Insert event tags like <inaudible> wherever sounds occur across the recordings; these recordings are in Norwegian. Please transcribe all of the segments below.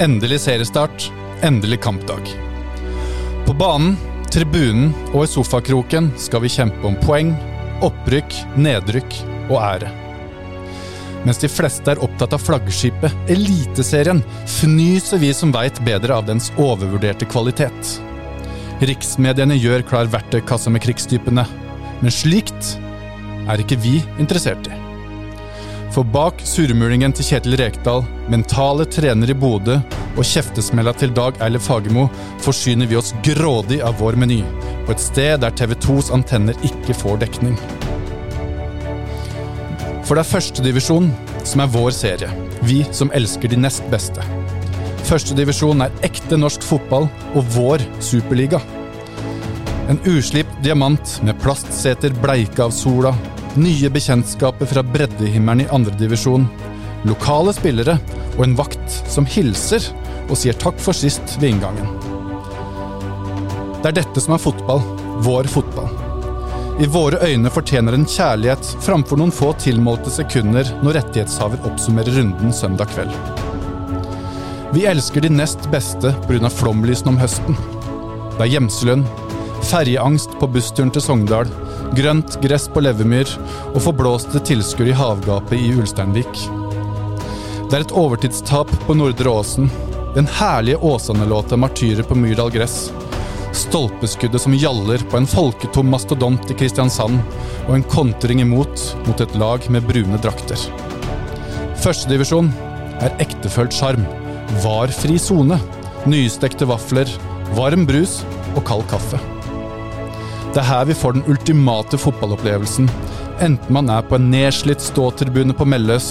Endelig seriestart, endelig kampdag. På banen, tribunen og i sofakroken skal vi kjempe om poeng, opprykk, nedrykk og ære. Mens de fleste er opptatt av flaggskipet, Eliteserien, fnyser vi som veit bedre av dens overvurderte kvalitet. Riksmediene gjør klar verktøykassa med krigstypene, men slikt er ikke vi interessert i. For bak surmulingen til Kjetil Rekdal, mentale trener i Bodø og kjeftesmella til Dag Eilif Fagermo forsyner vi oss grådig av vår meny, på et sted der TV 2s antenner ikke får dekning. For det er førstedivisjon som er vår serie, vi som elsker de nest beste. Førstedivisjon er ekte norsk fotball og vår superliga. En uslipt diamant med plastseter bleika av sola, nye bekjentskaper fra breddehimmelen i andredivisjon, lokale spillere og en vakt som hilser og sier takk for sist ved inngangen. Det er dette som er fotball, vår fotball. I våre øyne fortjener en kjærlighet framfor noen få tilmålte sekunder når rettighetshaver oppsummerer runden søndag kveld. Vi elsker de nest beste pga. flomlysene om høsten. Det er hjemselønn, ferjeangst på bussturen til Sogndal, grønt gress på Levermyr og forblåste tilskuere i havgapet i Ulsteinvik. Det er et overtidstap på Nordre Åsen, den herlige Åsane-låta 'Martyrer på Myrdal gress', stolpeskuddet som gjaller på en folketom mastodont i Kristiansand, og en kontring imot mot et lag med brune drakter. Førstedivisjon er ektefølt sjarm, varfri sone, nystekte vafler, varm brus og kald kaffe. Det er her vi får den ultimate fotballopplevelsen, enten man er på en nedslitt ståtribune på Melløs,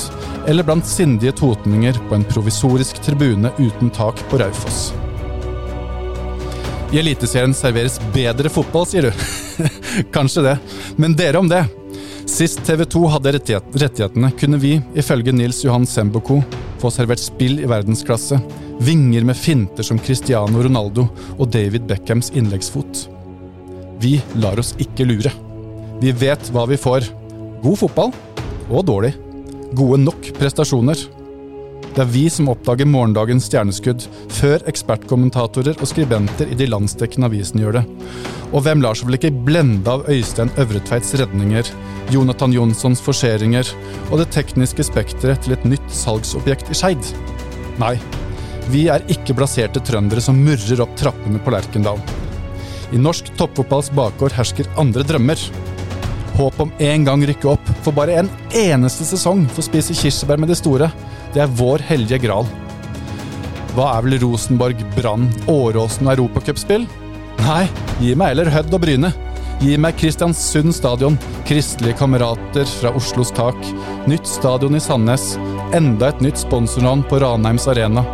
eller blant sindige totninger på en provisorisk tribune uten tak på Raufoss. I Eliteserien serveres bedre fotball, sier du. <laughs> Kanskje det, men dere om det. Sist TV 2 hadde rettighetene, kunne vi, ifølge Nils Johan Semboko, få servert spill i verdensklasse, vinger med finter som Cristiano Ronaldo og David Beckhams innleggsfot. Vi lar oss ikke lure. Vi vet hva vi får. God fotball og dårlig. Gode nok prestasjoner. Det er vi som oppdager morgendagens stjerneskudd, før ekspertkommentatorer og skribenter i de landsdekkende avisene gjør det. Og hvem lar seg vel ikke blende av Øystein Øvretveits redninger, Jonathan Jonssons forseringer og det tekniske spekteret til et nytt salgsobjekt i Skeid? Nei, vi er ikke blaserte trøndere som murrer opp trappene på Lerkendal. I norsk toppfotballs bakgård hersker andre drømmer. Håp om en gang rykke opp, for bare en eneste sesong får spise kirsebær med de store. Det er vår hellige gral. Hva er vel Rosenborg, Brann, Åråsen og europacupspill? Nei, gi meg heller Hødd og Bryne. Gi meg Kristiansund stadion, kristelige kamerater fra Oslos tak, nytt stadion i Sandnes, enda et nytt sponsornavn på Ranheims arena,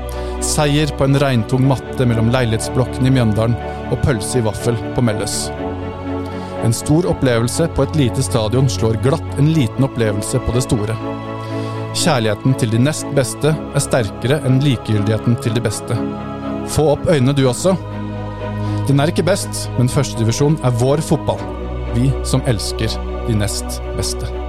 seier på en regntung matte mellom leilighetsblokkene i Mjøndalen og pølse i vaffel på Melløs. En stor opplevelse på et lite stadion slår glatt en liten opplevelse på det store. Kjærligheten til de nest beste er sterkere enn likegyldigheten til de beste. Få opp øynene du også. Den er ikke best, men førstedivisjon er vår fotball. Vi som elsker de nest beste.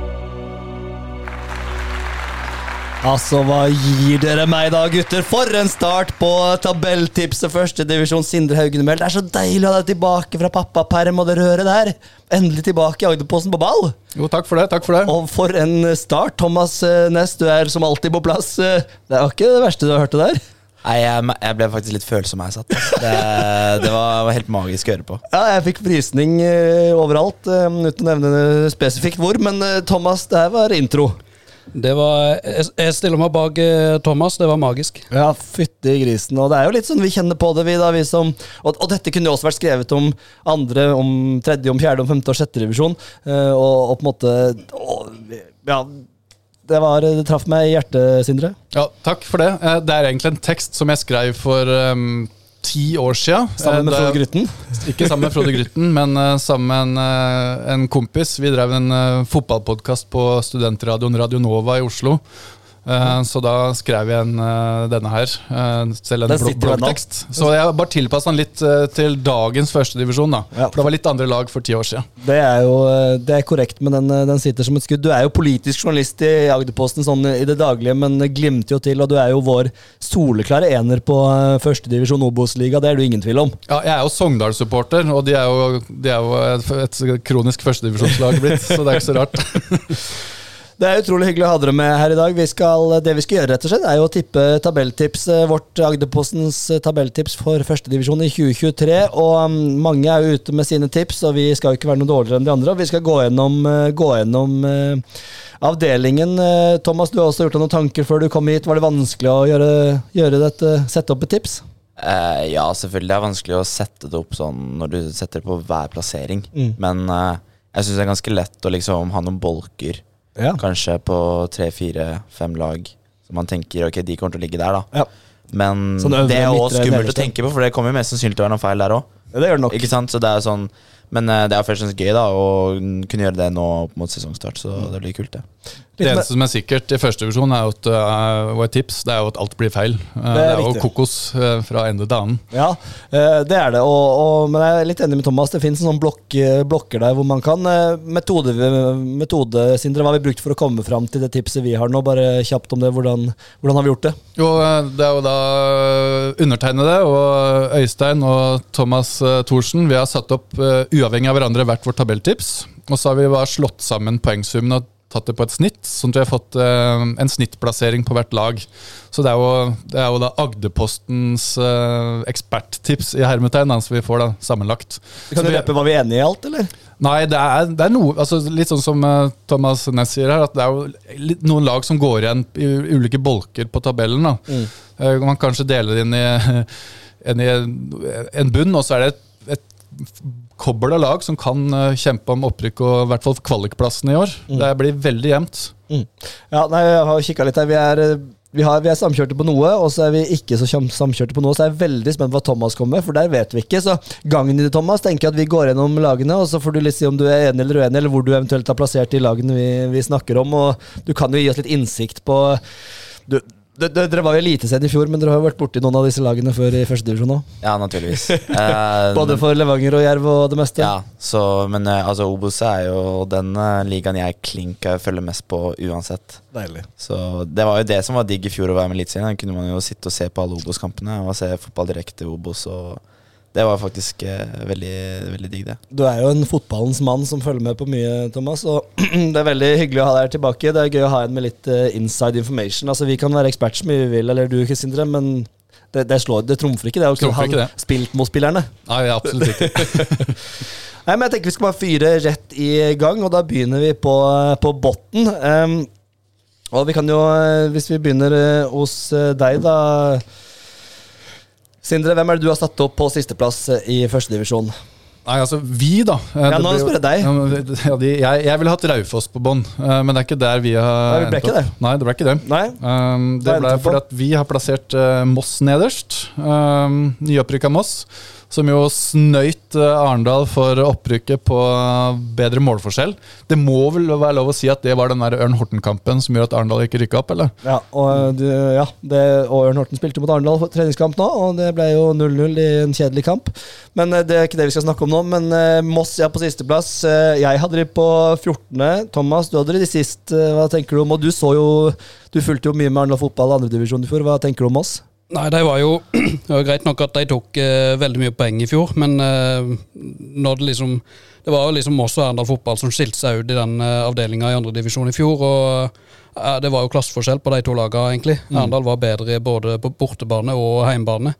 Altså, hva gir dere meg da, gutter? For en start på tabelltipset førstedivisjon Sindre Haugen Meld. Det er så deilig å ha deg tilbake fra pappaperm og det røret der. Endelig tilbake i Agderposten på ball. Jo, takk for det. takk for det. Og for en start. Thomas eh, Næss, du er som alltid på plass. Eh, Det var ikke det verste du har hørt det der. Nei, jeg, jeg ble faktisk litt følsom her jeg satt. Det, det var helt magisk å høre på. Ja, jeg fikk frysning eh, overalt, uten å nevne spesifikt hvor. Men Thomas, det her var intro. Det var, jeg, jeg stiller meg bak eh, Thomas. Det var magisk. Ja, fytti grisen. Og det er jo litt sånn vi kjenner på det, vi da, vi som Og, og dette kunne jo også vært skrevet om andre, om tredje, om fjerde, om femte og sjette revisjon. eh, og, og på en måte og, Ja, det var Det traff meg i hjertet, Sindre. Ja, takk for det. Eh, Det er egentlig en tekst som jeg skrev for um, ti år siden. Sammen med Eh, Frode Grytten. Ikke sammen med Frode Grytten, men eh, sammen med en, eh, en kompis. Vi drev en fotballpodkast på studentradioen Radio Nova i Oslo. Eh, Så da skrev jeg en, eh, denne her, eh, selv en ennå. bloggtekst. Så jeg bare tilpassa den litt til dagens førstedivisjon, da. Ja. For det var litt andre lag for ti år siden. Det er jo det er korrekt, men den, den sitter som et skudd. Du er jo politisk journalist i Agderposten sånn i det daglige, men glimter jo til, og du er jo vår soleklare ener på førstedivisjon Obos-liga. Det er du ingen tvil om. Ja, jeg er jo Sogndal-supporter, og de er jo, de er jo et kronisk førstedivisjonslag blitt, så det er ikke så rart. <laughs> <laughs> Det er utrolig hyggelig å ha dere med her i dag. Vi skal, det vi skal gjøre, rett og slett, er jo å tippe tabelltips. eh, Vårt Agderpostens eh, tabelltips for førstedivisjon i 2023. Og um, mange er jo ute med sine tips, og vi skal jo ikke være noe dårligere enn de andre. og Vi skal gå gjennom, eh, gå gjennom avdelingen. Thomas, du har også gjort deg noen tanker før du kom hit. Var det vanskelig å gjøre, gjøre dette, sette opp et tips? Uh, ja, selvfølgelig. Det er vanskelig å sette det opp sånn når du setter det på hver plassering. Mm. Men uh, jeg syns det er ganske lett å liksom ha noen bolker. Ja. Kanskje på tre, fire, fem lag. Så man tenker ok, de kommer til å ligge der, da. Ja. Men Sånn det er også skummelt å tenke på, for det kommer jo mest sannsynlig til å være noe feil der òg. Det gjør det nok. Ikke sant? Så det er sånn Men eh, det er først og fremst gøy da å kunne gjøre det nå mot sesongstart, så det blir kult, det. Det eneste som er sikkert i første divisjon, er at, uh, tips, det er jo at alt blir feil. Uh, Det er, jo kokos uh, fra ende til annen. Ja, det er det. Og, og, men jeg er litt enig med Thomas. Det finnes noen blok, blokker der hvor man kan Metode, metode Sindre, hva har vi brukt for å komme fram til det tipset vi har nå? Bare kjapt om det. Hvordan, hvordan har vi gjort det? Jo, det er jo da undertegnede og Øystein og Thomas Thorsen. Vi har satt opp, uavhengig av hverandre, hvert vårt tabelltips. Og så har vi bare slått sammen poengsummen og tatt det på et snitt, sånn at vi har fått eh, en snittplassering på hvert lag. Så det er jo, det er jo da Agderpostens eh, eksperttips i hermetegn, som vi får da sammenlagt. Kan du røpe hva vi er enige i alt, eller? Nei, det er, det er noe altså Litt sånn som eh, Thomas Næss sier her, at det er jo litt, noen lag som går igjen i ulike bolker på tabellen. da. Mm. Eh, Man kanskje deler det inn i <laughs> en, i en bunn, og så er det et, et kobbel av lag som kan eh, kjempe om opprykk og i hvert fall kvalikplassen i år. Mm. Det blir veldig jevnt. Ja, nei, jeg har kikka litt her. Vi er, eh, vi, har, vi er samkjørte på noe, og så er vi ikke så samkjørte på noe. Så jeg er veldig spent på hva Thomas kommer med, for der vet vi ikke. Så gangen i det, Thomas, tenker jeg at vi går gjennom lagene, og så får du litt si om du er enig eller uenig, eller hvor du eventuelt har plassert de lagene vi, vi snakker om. Og du kan jo gi oss litt innsikt på du, Dere var jo Eliteserien i fjor, men dere har jo vært borti noen av disse lagene før i første divisjon òg. Ja, naturligvis. <laughs> Eh, Både for Levanger og Jerv og det meste. Ja, så, men eh, altså Obos er jo den eh, ligaen jeg klink følger mest på uansett. Deilig. Så det var jo det som var digg i fjor å være med i Eliteserien. Da kunne man jo sitte og se på alle Obos-kampene og se fotball direkte i Obos. Og det var faktisk eh, veldig, veldig digg, det. Du er jo en fotballens mann som følger med på mye, Thomas. Og <clears throat> det er veldig hyggelig å ha deg her tilbake. Det er gøy å ha en med litt eh, inside information. Altså Vi kan være ekspert så mye vi vil, eller du, Sindre, men det, det, slår, det trumfer ikke det å Trumfer ha spilt mot spillerne. Nei, absolutt ikke. <laughs> <laughs> Nei, men jeg tenker Vi skal bare fyre rett i gang, og da begynner vi på, på botten. Um, og vi kan jo, eh, hvis vi begynner eh, hos eh, deg, da Sindre, hvem er det du har satt opp på sisteplass eh, i førstedivisjon? Nei, altså, vi, da. Eh, Ja, nå spør jeg deg. Ja, de, jeg, jeg ville hatt Raufoss på bånn, eh, men det er ikke der vi har Nei, det ble ikke opp. Nei, det ble ikke det. Nei? Um, det ble fordi at vi har plassert uh, Moss nederst. Um, Nyopprykka Moss. Som jo snøyt uh, Arendal for opprykket på uh, bedre målforskjell. Det må vel være lov å si at det var den der Ørn Horten-kampen som gjør at Arendal ikke rykka opp, eller? Ja, og, eh, ja og Ørn Horten spilte mot Arendal på treningskamp nå, og det ble jo 0-0 i en kjedelig kamp. Men eh, det er ikke det vi skal snakke om nå. Men eh, Moss er på sisteplass. Eh, jeg hadde de på 14. Thomas, du hadde de sist. Eh, hva tenker du om Og du så jo Du fulgte jo mye med Arendal fotball andredivisjon i fjor. Hva tenker du om Moss? Nei, det var jo <clears throat> det var greit nok at de tok eh, veldig mye poeng i fjor, men eh, når det liksom Det var jo liksom Moss og Arendal fotball som skilte seg ut i den eh, avdelinga i andredivisjon i fjor. og eh, Det var jo klasseforskjell på de to lagene, egentlig. Arendal var bedre både på bortebane og heimbane.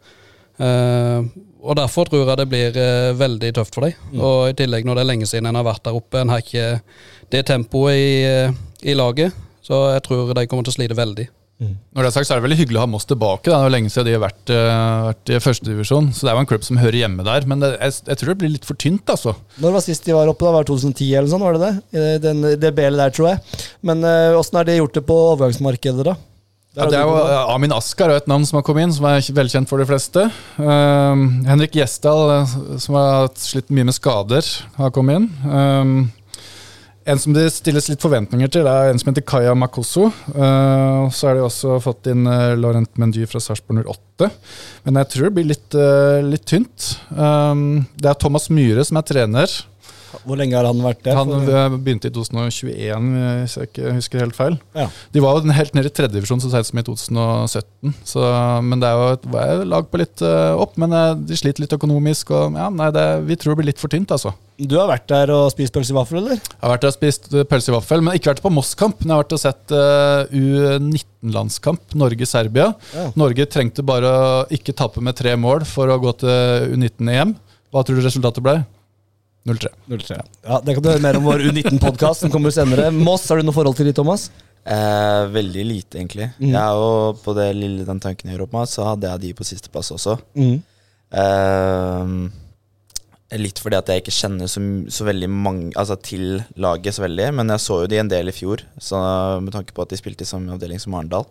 Eh, og Derfor tror jeg det blir eh, veldig tøft for dem. Og I tillegg, når det er lenge siden en har vært der oppe, en har ikke det tempoet i, eh, i laget. Så jeg tror de kommer til å slite veldig. Når det er sagt, så er det veldig hyggelig å ha Moss tilbake. Da. Det er lenge siden de har vært, uh, vært i førstedivisjon. Så det er jo en klubb som hører hjemme der. Men det, jeg, jeg tror det blir litt for tynt, altså. Når var sist de var oppe? da? Var det 2010 eller sånn? Var det det? I den, det BL-et der, tror jeg. Men åssen uh, har de gjort det på overgangsmarkedet, da? Ja, det er jo eh, Amin Askar er et navn som har kommet inn, som er velkjent for de fleste. Um, Henrik Gjesdal, eh, som har slitt mye med skader, har kommet inn. Um, En som det stilles litt forventninger til, er en som heter Kaya Makosso. Uh, så har de også fått inn uh, Laurent Mendy fra Sarpsborg 08. Men jeg tror det blir litt, uh, litt tynt. Um, det er Thomas Myhre som er trener. Hvor lenge har han vært der? Han begynte i 2021, hvis jeg ikke husker helt feil. Ja. De var jo helt nede i tredjedivisjon så sent som i 2017. Så, men det er jo et, var lag på litt uh, opp, men uh, de sliter litt økonomisk. Og, ja, nei, det, vi tror det blir litt for tynt, altså. Du har vært der og spist pølse i vaffel, eller? Jeg har vært der og spist uh, pølse i vaffel, men ikke vært på Moss-kamp. Men jeg har vært og sett uh, U19-landskamp, Norge-Serbia. Ja. Norge trengte bare å ikke tape med tre mål for å gå til U19-EM. Hva tror du resultatet ble? 0-3. 03. Ja, Det kan du høre mer om vår U19-podkast som kommer senere. Moss, har du noe forhold til de, Thomas? Eh, veldig lite, egentlig. Mm. Jeg og på det lille den tanken jeg gjorde opp med, så hadde jeg de på sisteplass også. Mm. Eh, litt fordi at jeg ikke kjenner så, så veldig mange Altså til laget så veldig, men jeg så jo de en del i fjor, så med tanke på at de spilte i samme avdeling som Arendal.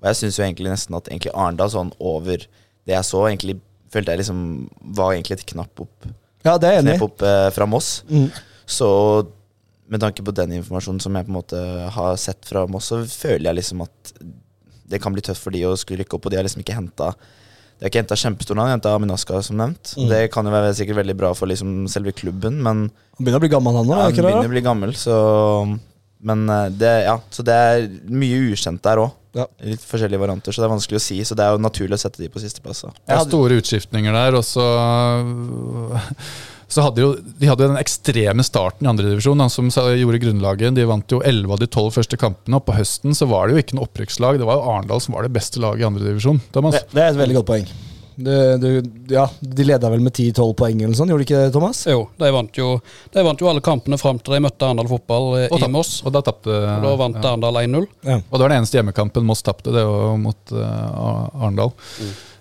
Og jeg syns jo egentlig nesten at egentlig Arendal sånn over det jeg så, egentlig følte jeg liksom var egentlig et knapp opp, Ja, det er jeg enig knep eh, fra Moss. Mm. Så med tanke på den informasjonen som jeg på en måte har sett fra Moss, så føler jeg liksom at det kan bli tøft for de å skulle rykke opp, og de har liksom ikke henta De har ikke henta kjempestor navn, de har henta Aminaska, som nevnt. Mm. Det kan jo være sikkert veldig bra for liksom selve klubben, men Han begynner å bli gammel, han nå? ja, han begynner å bli gammel, så Men eh, det, ja, så det er mye ukjent der òg. Ja. Litt forskjellige varianter, så det er vanskelig å si. Så det er jo naturlig å sette de på sisteplass. Det er store utskiftninger der, og så så hadde jo, De hadde jo den ekstreme starten i andredivisjon som gjorde grunnlaget. De vant jo 11 av de 12 første kampene, og på høsten så var det jo ikke noe opprykkslag. Det var jo Arendal som var det beste laget i andredivisjon. Det, det er et veldig godt poeng. Du, du, ja, de leda vel med 10-12 poeng eller sånn, gjorde de ikke det, Thomas? Jo, de vant jo, de vant jo alle kampene fram til de møtte Arendal fotball eh, Og, i Moss. og da tapte Og da vant ja. Arendal 1-0. Ja. Og det var den eneste hjemmekampen Moss tapte, det var mot uh, Arendal.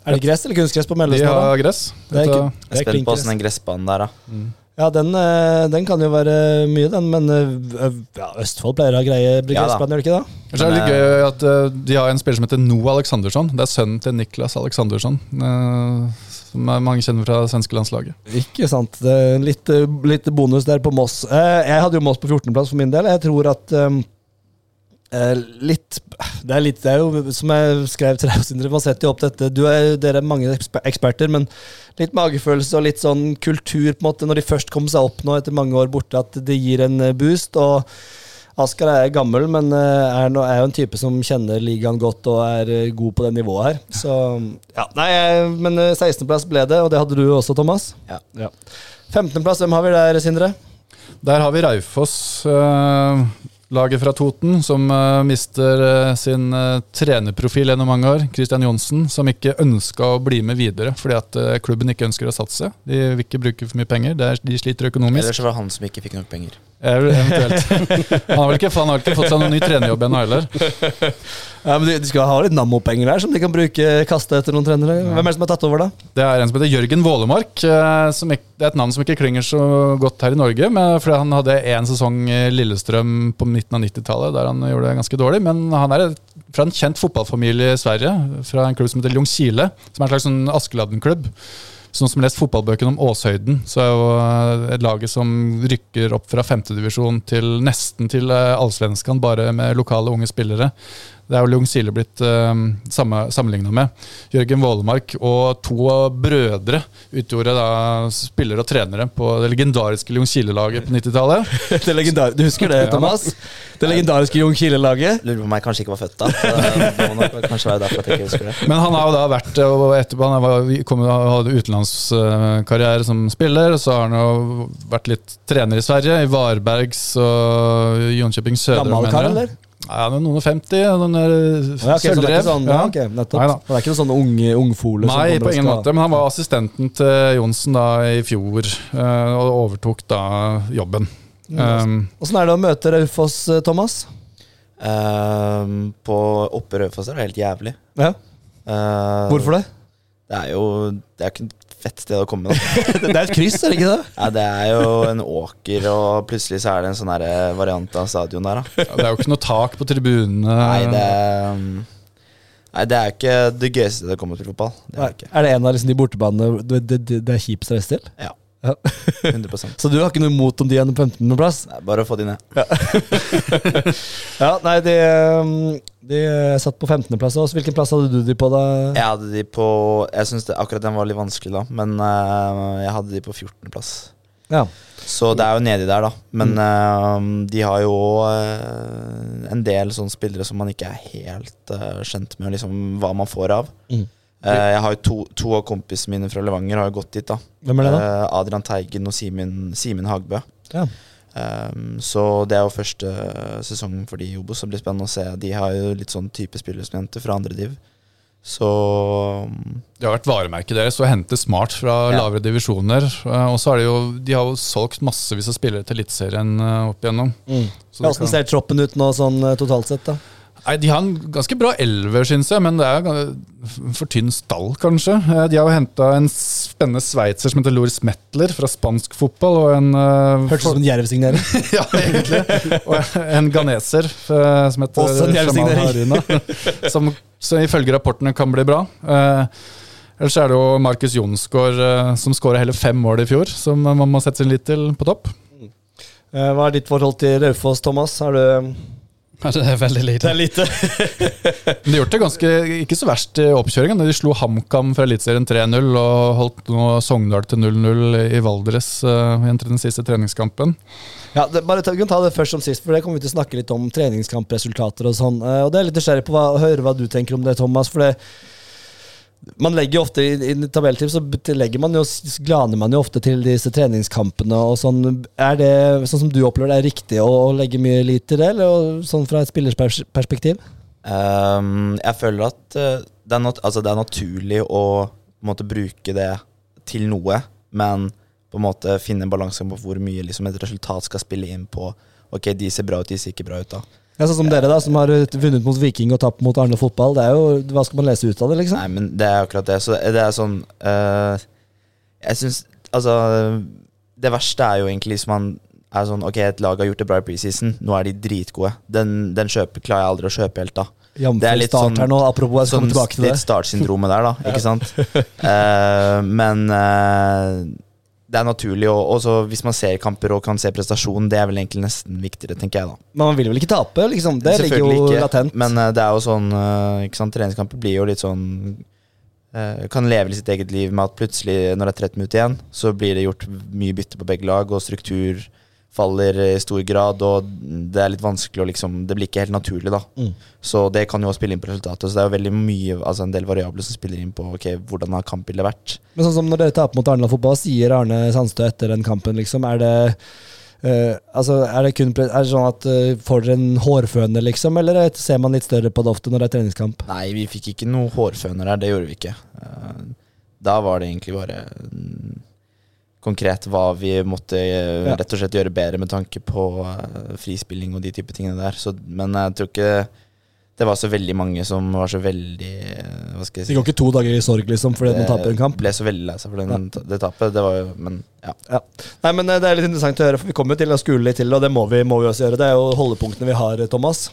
Er det gress eller kunstgress på De Mellestad? da? har gress. Er Jeg det er er spent på åssen den gressbanen der, da. Ja, den, eh, den kan jo være mye, den. Men eh, ja, Østfold pleier å ha greie gressbaner, gjør de ikke det? Det er litt gøy at uh, de har en spiller som heter Noah Aleksandersson. Det er sønnen til Niklas Aleksandersson, uh, som mange kjenner fra det svenske landslaget. Ikke sant. Litt, eh, litt bonus der på Moss. Eh, Jeg hadde jo Moss på 14.-plass for min del. Jeg tror at eh, litt det er litt Det er jo som jeg skrev til deg, Sindre, man setter jo opp dette Du er, Dere er mange eksperter, men litt magefølelse og litt sånn kultur, på en måte, når de først kom seg opp nå etter mange år borte, at det gir en eh, boost. og Asker er gammel, men eh, er, no, er jo en type som kjenner ligaen godt og er eh, god på det nivået her. Så ja, nei, Men eh, 16.-plass ble det, og det hadde du også, Thomas. Ja. 15.-plass, hvem har vi der, Sindre? Der har vi Raufoss, laget fra Toten, som eh, mister eh, sin eh, trenerprofil gjennom mange år. Christian Johnsen, som ikke ønska å bli med videre fordi at klubben ikke ønsker å satse. De vil ikke bruke for mye penger. Er, de sliter økonomisk. Eller så var det han som ikke fikk nok penger. Eventuelt. Han har vel ikke, han har ikke fått seg noen ny trenerjobb ennå heller. Ja, men de, de skal ha litt Nammo-penger der, som de kan bruke kaste etter noen trenere. Hvem er det som har tatt over, da? Det er en som heter Jørgen Vålemark. eh, Som det er et navn som ikke klinger så godt her i Norge. Men fordi han hadde én sesong i Lillestrøm på midten av 90-tallet der han gjorde det ganske dårlig. Men han er fra en kjent fotballfamilie i Sverige. Fra en klubb som heter Ljungskile. Som er en slags sånn Askeladden-klubb. Så noen som lest fotballbøkene om Åshøyden, så er jo eh, et laget som rykker opp fra femtedivisjon til nesten til eh, allsvenskan, bare med lokale unge spillere. Det er jo Ljungskile blitt uh, sammenligna med. Jørgen Vålemark og to brødre utgjorde da spillere og trenere på det legendariske Ljungskile-laget på 90-tallet. <laughs> Det legendar du husker det, Thomas? Det legendariske Jon Kile-laget. Lurer på om jeg kanskje ikke var født da. Så det må nok kanskje være derfor at jeg ikke husker det. Men han har jo da vært og etterpå Han var, kom, hadde utenlandskarriere som spiller. og Så har han jo vært litt trener i Sverige, i Varbergs og Jönköping Sødre, mener kar, jeg. Ja, han er noen og 50. Noen er Ja, ok, så det er sølvrev. ikke sånn, ja. Nettopp. Det er ikke noen sånne unge ungfole Nei, på ingen måte. Men han var assistenten til Johnsen da i fjor, eh, og overtok da jobben. Um, Åssen er det å møte Raufoss, eh, Thomas? Um, på Oppe Raufoss er det helt jævlig. Ja. Uh, Hvorfor det? Det er jo Det er ikke fett sted å komme. Da. <laughs> Det er et kryss, er det ikke det? Ja, det er jo en åker, og plutselig så er det en sånn variant av stadion der, da. det er jo ikke noe tak på tribunene. Nei, det er um, Nei, det er ikke det gøyeste stedet å komme til fotball. Det er det ikke. Er det en av liksom de bortebanene det, det, det, det er kjipest å reise til? Ja. Ja. 100% <laughs> Så du har ikke noe imot om de ender på 15.-plass? Nei, Bare å få de ned. Ja, <laughs> nei, de, um, de satt på 15.-plass også. Hvilken plass hadde du de på da? Jeg hadde de på Jeg synes akkurat den var litt vanskelig, da. Men uh, jeg hadde de på 14.-plass. Ja. Så det er jo nedi der, da. Men eh, de har jo uh, en del sånne spillere som man ikke er helt kjent med liksom, hva man får av. Mm. Eh, jeg har jo to, to av kompisene mine fra Levanger har jo gått dit. da Hvem er det, da? Eh, Adrian Teigen og Simen, Simen Hagbø. Ja. Um, så det er jo første sesongen for de i Obos, så det blir spennende å se. De har jo litt sånn type spillere fra andre div. Så um, Det har vært varemerket deres å hente smart fra Ja. lavere divisjoner. eh, Og så har de jo De har jo solgt massevis av spillere til Eliteserien opp igjennom. Mm. Hvordan kan- ser troppen ut nå sånn totalt sett, da? Nei, De har en ganske bra elver, syns jeg, men det er for tynn stall, kanskje. Eh, De har jo henta en spennende sveitser som heter Loris Metler fra spansk fotball. Og en eh, Hørtes ut som en Jerv-signering. <laughs> Ja, egentlig. Og en ganeser eh, som heter en Jamal <laughs> Som, som ifølge rapportene kan bli bra. Ellers er det jo Markus Jonsgaard som skåra hele fem mål i fjor, som man må sette sin lit til på topp. Hva er ditt forhold til Raufoss, Thomas? Har du det er veldig lite. Det er lite. <laughs> Men de gjorde det ganske ikke så verst i oppkjøringen. De slo HamKam fra Eliteserien 3-0 og holdt nå Sogndal til 0-0 i Valdres uh, i den siste treningskampen. Ja, det, bare ta, ta det først som sist, for det kommer vi til å snakke litt om treningskampresultater og sånn. Uh, og det er litt nysgjerrig på hva, å høre hva du tenker om det, Thomas. For det, man legger jo ofte i, i tabelltips, så legger man jo, glaner man jo ofte til disse treningskampene og sånn. Er det sånn som du opplever det, er riktig å, å legge mye lit til det, eller sånn fra et spillers perspektiv? um, jeg føler at eh, det, er nat altså, det er naturlig å måte, bruke det til noe, men på en måte finne en balanse på hvor mye liksom, et resultat skal spille inn på Ok, de ser bra ut, de ser ikke bra ut, da. Ja, sånn som dere, da, som har vunnet mot Viking og tapt mot Arne Fotball. Det er jo, Hva skal man lese ut av det, liksom? Nei, men det er akkurat det. Så det er sånn eh, Jeg syns Altså Det verste er jo egentlig hvis man er sånn Ok, et lag har gjort det bra i preseason, nå er de dritgode. Den, den kjøper, klarer jeg aldri å kjøpe helt, da. Jf. det er litt sånn- her nå, apropos, jeg skal Sånn komme tilbake til det. litt startsyndromet der, da. Ikke <laughs> sant? uh, men eh, det er naturlig, og også hvis man ser kamper og kan se prestasjon, det er vel egentlig nesten viktigere, tenker jeg, da. Men man vil vel ikke tape, liksom? Det ligger jo ikke, latent. Men eh, det er jo sånn eh, ikke sant? Treningskamper blir jo litt sånn eh, Kan leve sitt eget liv med at plutselig, når det er 30 minutter igjen, så blir det gjort mye bytte på begge lag, og struktur faller i stor grad, og det er litt vanskelig å liksom Det blir ikke helt naturlig, da. Mm. Så det kan jo også spille inn på resultatet. Så det er jo veldig mye, altså en del variabler som spiller inn på ok, hvordan har kampbildet vært. Men sånn som når dere taper mot Arendal fotball, sier Arne Sandstø etter den kampen, liksom, er det Uh, altså, er det kun er det sånn at uh, Får dere en hårføne, liksom, eller er- ser man litt større på det ofte når det er treningskamp? Nei, vi fikk ikke noe hårføner der, det gjorde vi ikke. Uh, Da var det egentlig bare mm, konkret hva vi måtte eh, Ja. rett og slett gjøre bedre med tanke på eh, frispilling og de type tingene der. Så, men jeg tror ikke det var så veldig mange som var så veldig eh, Hva skal jeg si Det går ikke to dager i sorg liksom fordi man taper en kamp? Ble så veldig lei seg for den, det tapet. Det var jo Men ja. Ja. Nei, men Det er litt interessant å høre, for vi kommer jo til å skule litt til, og det må vi, må vi også gjøre. Det er jo holdepunktene vi har, Thomas.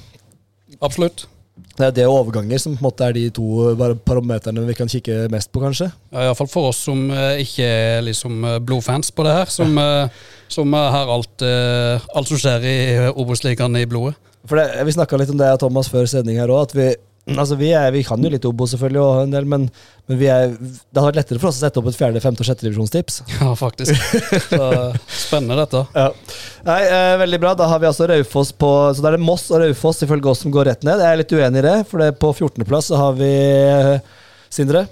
Absolutt. Det er det og overganger som på en måte er de to parameterne vi kan kikke mest på, kanskje. Ja, Iallfall for oss som eh, ikke er liksom eh, blodfans på det her, som, <laughs> eh, som har alt, alt som skjer i Obos-ligaen i blodet. For det, Vi snakka litt om det, Thomas, før sending her òg. At vi, altså vi, er, vi kan jo litt Obo, selvfølgelig, og en del, men, men vi er, det hadde vært lettere for oss å sette opp et fjerde, femte og sjette divisjonstips. <laughs> Ja, faktisk. <laughs> Så spennende, dette. Ja. Nei, eh, Veldig bra. Da har vi altså Raufoss på Så da er det Moss og Raufoss ifølge oss som går rett ned. Jeg er litt uenig i det, for det er på 14.-plass så har vi eh, Sindre.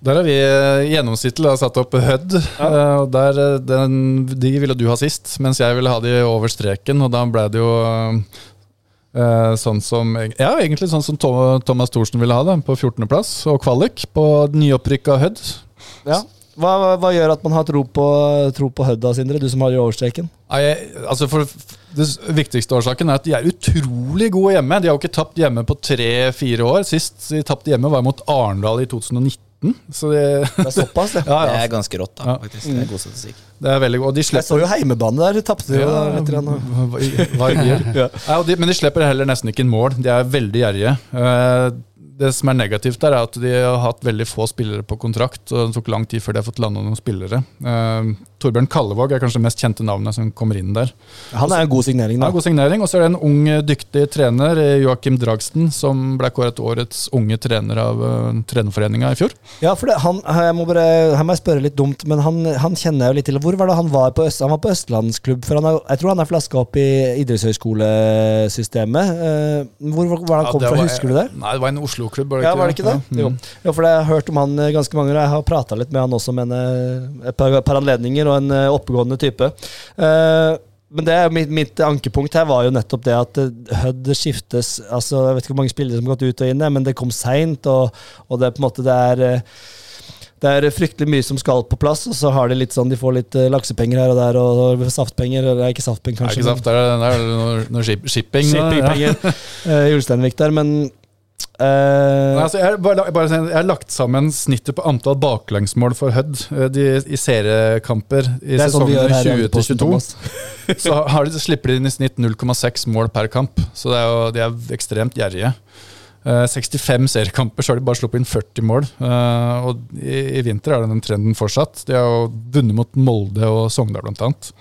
Der har vi eh, gjennomsnittlig satt opp Hødd. Ja. der, eh, den, De ville du ha sist, mens jeg ville ha de over streken. Og da ble det jo eh, sånn som Ja, egentlig sånn som Thomas Thorsen ville ha det, på 14.-plass. Og kvalik på nyopprykka Hødd. Ja. Hva, hva, gjør at man har tro på, tro på Hødda, Sindre? Du som har overstreken. Altså for Det viktigste årsaken er at de er utrolig gode hjemme. De har jo ikke tapt hjemme på tre-fire år. Sist de tapte hjemme, var mot Arendal i 2019. Så det, Det er såpass, det. ja, Det er ganske rått, da, faktisk. Det er god statistikk. det er veldig godt. Og de Jeg så jo heimebane der. De tapte jo Ja, hva- ja. Ja, de, men de slipper heller nesten ikke inn mål. De er veldig gjerrige. Eh, det som er negativt der, er at de har hatt veldig få spillere på kontrakt, og det tok lang tid før de har fått landa noen spillere. Torbjørn Kallevåg er kanskje det mest kjente navnet som kommer inn der. Han er en god signering, da. Ja, god signering. Og så er det en ung, dyktig trener, Joakim Dragsten, som ble kåret årets unge trener av uh, Trenerforeninga i fjor. Ja, for det, han, jeg må bare, her må jeg spørre litt dumt, men han, han, kjenner jeg jo litt til. Hvor var det han var på, Øst, han var på Østlandsklubb? For han er, jeg tror han er flaska opp i idrettshøyskolesystemet. Uh, hvor var det han kom fra, husker du det? Nei, det var en Oslo-klubb. Ja, var det ikke det? Ja. Mm. jo, for jeg har hørt om han eh, ganske mange ganger. Jeg har prata litt med han også mener en, eh, et par, par, anledninger, og en eh, oppegående type. Uh, men det mitt, mitt, ankepunkt her var jo nettopp det at Hødd skiftes altså Jeg vet ikke hvor mange spillere som har gått ut og inn, men det kom seint, og, og, det er på en måte det er det er fryktelig mye som skal på plass, og så har de litt sånn, de får litt laksepenger her og der, og saftpenger. Eller ikke saftpenger, kanskje. Det er ikke saft, det er, det er noe, noe shipping. Shippingpenger. Ja. <laughs> Julesteinvik der, men Uh, altså jeg, bare, bare, jeg, har lagt sammen snittet på antall baklengsmål for Hødd uh, i seriekamper i sånn sesongen 20-22. <laughs> så har de, slipper de inn i snitt 0,6 mål per kamp, så er jo, de er ekstremt gjerrige. Uh, 65 seriekamper, så har de bare sluppet inn 40 mål. og i, i, vinter er den trenden fortsatt. De har jo vunnet mot Molde og Sogndal, blant annet.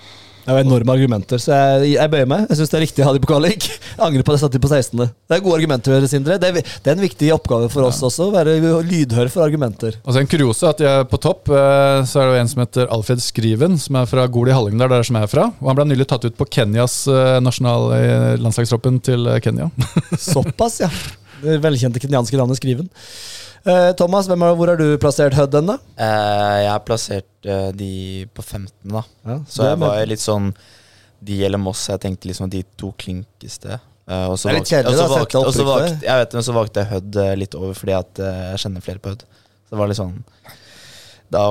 Det er enorme argumenter, så jeg, jeg bøyer meg. Jeg syns det er riktig å ha de på kvalik. Jeg angrer på at jeg satte de på 16. Det er gode argumenter, Sindre. Det er, det er en viktig oppgave for oss ja. også, å være lydhør for argumenter. Og så En kuriose at jeg på topp, eh, så er det en som heter Alfred Skriven, som er fra Gol i Hallingdal, der som jeg er fra. Og Han ble nylig tatt ut på Kenyas eh, nasjonale landslagstroppen til Kenya. <laughs> Såpass, ja. Det velkjente kenyanske navnet Skriven. Uh, Thomas, er, hvor har du plassert Hud den, da? Uh, jeg har plassert uh, de på 15, da. Ja, så jeg var litt sånn De eller Moss. Jeg tenkte liksom de to klinkeste. Uh, kjedelig, da. Valgte, valgte, jeg vet, men så valgte jeg Hud litt over fordi at jeg kjenner flere på Hud. Så det var litt sånn Da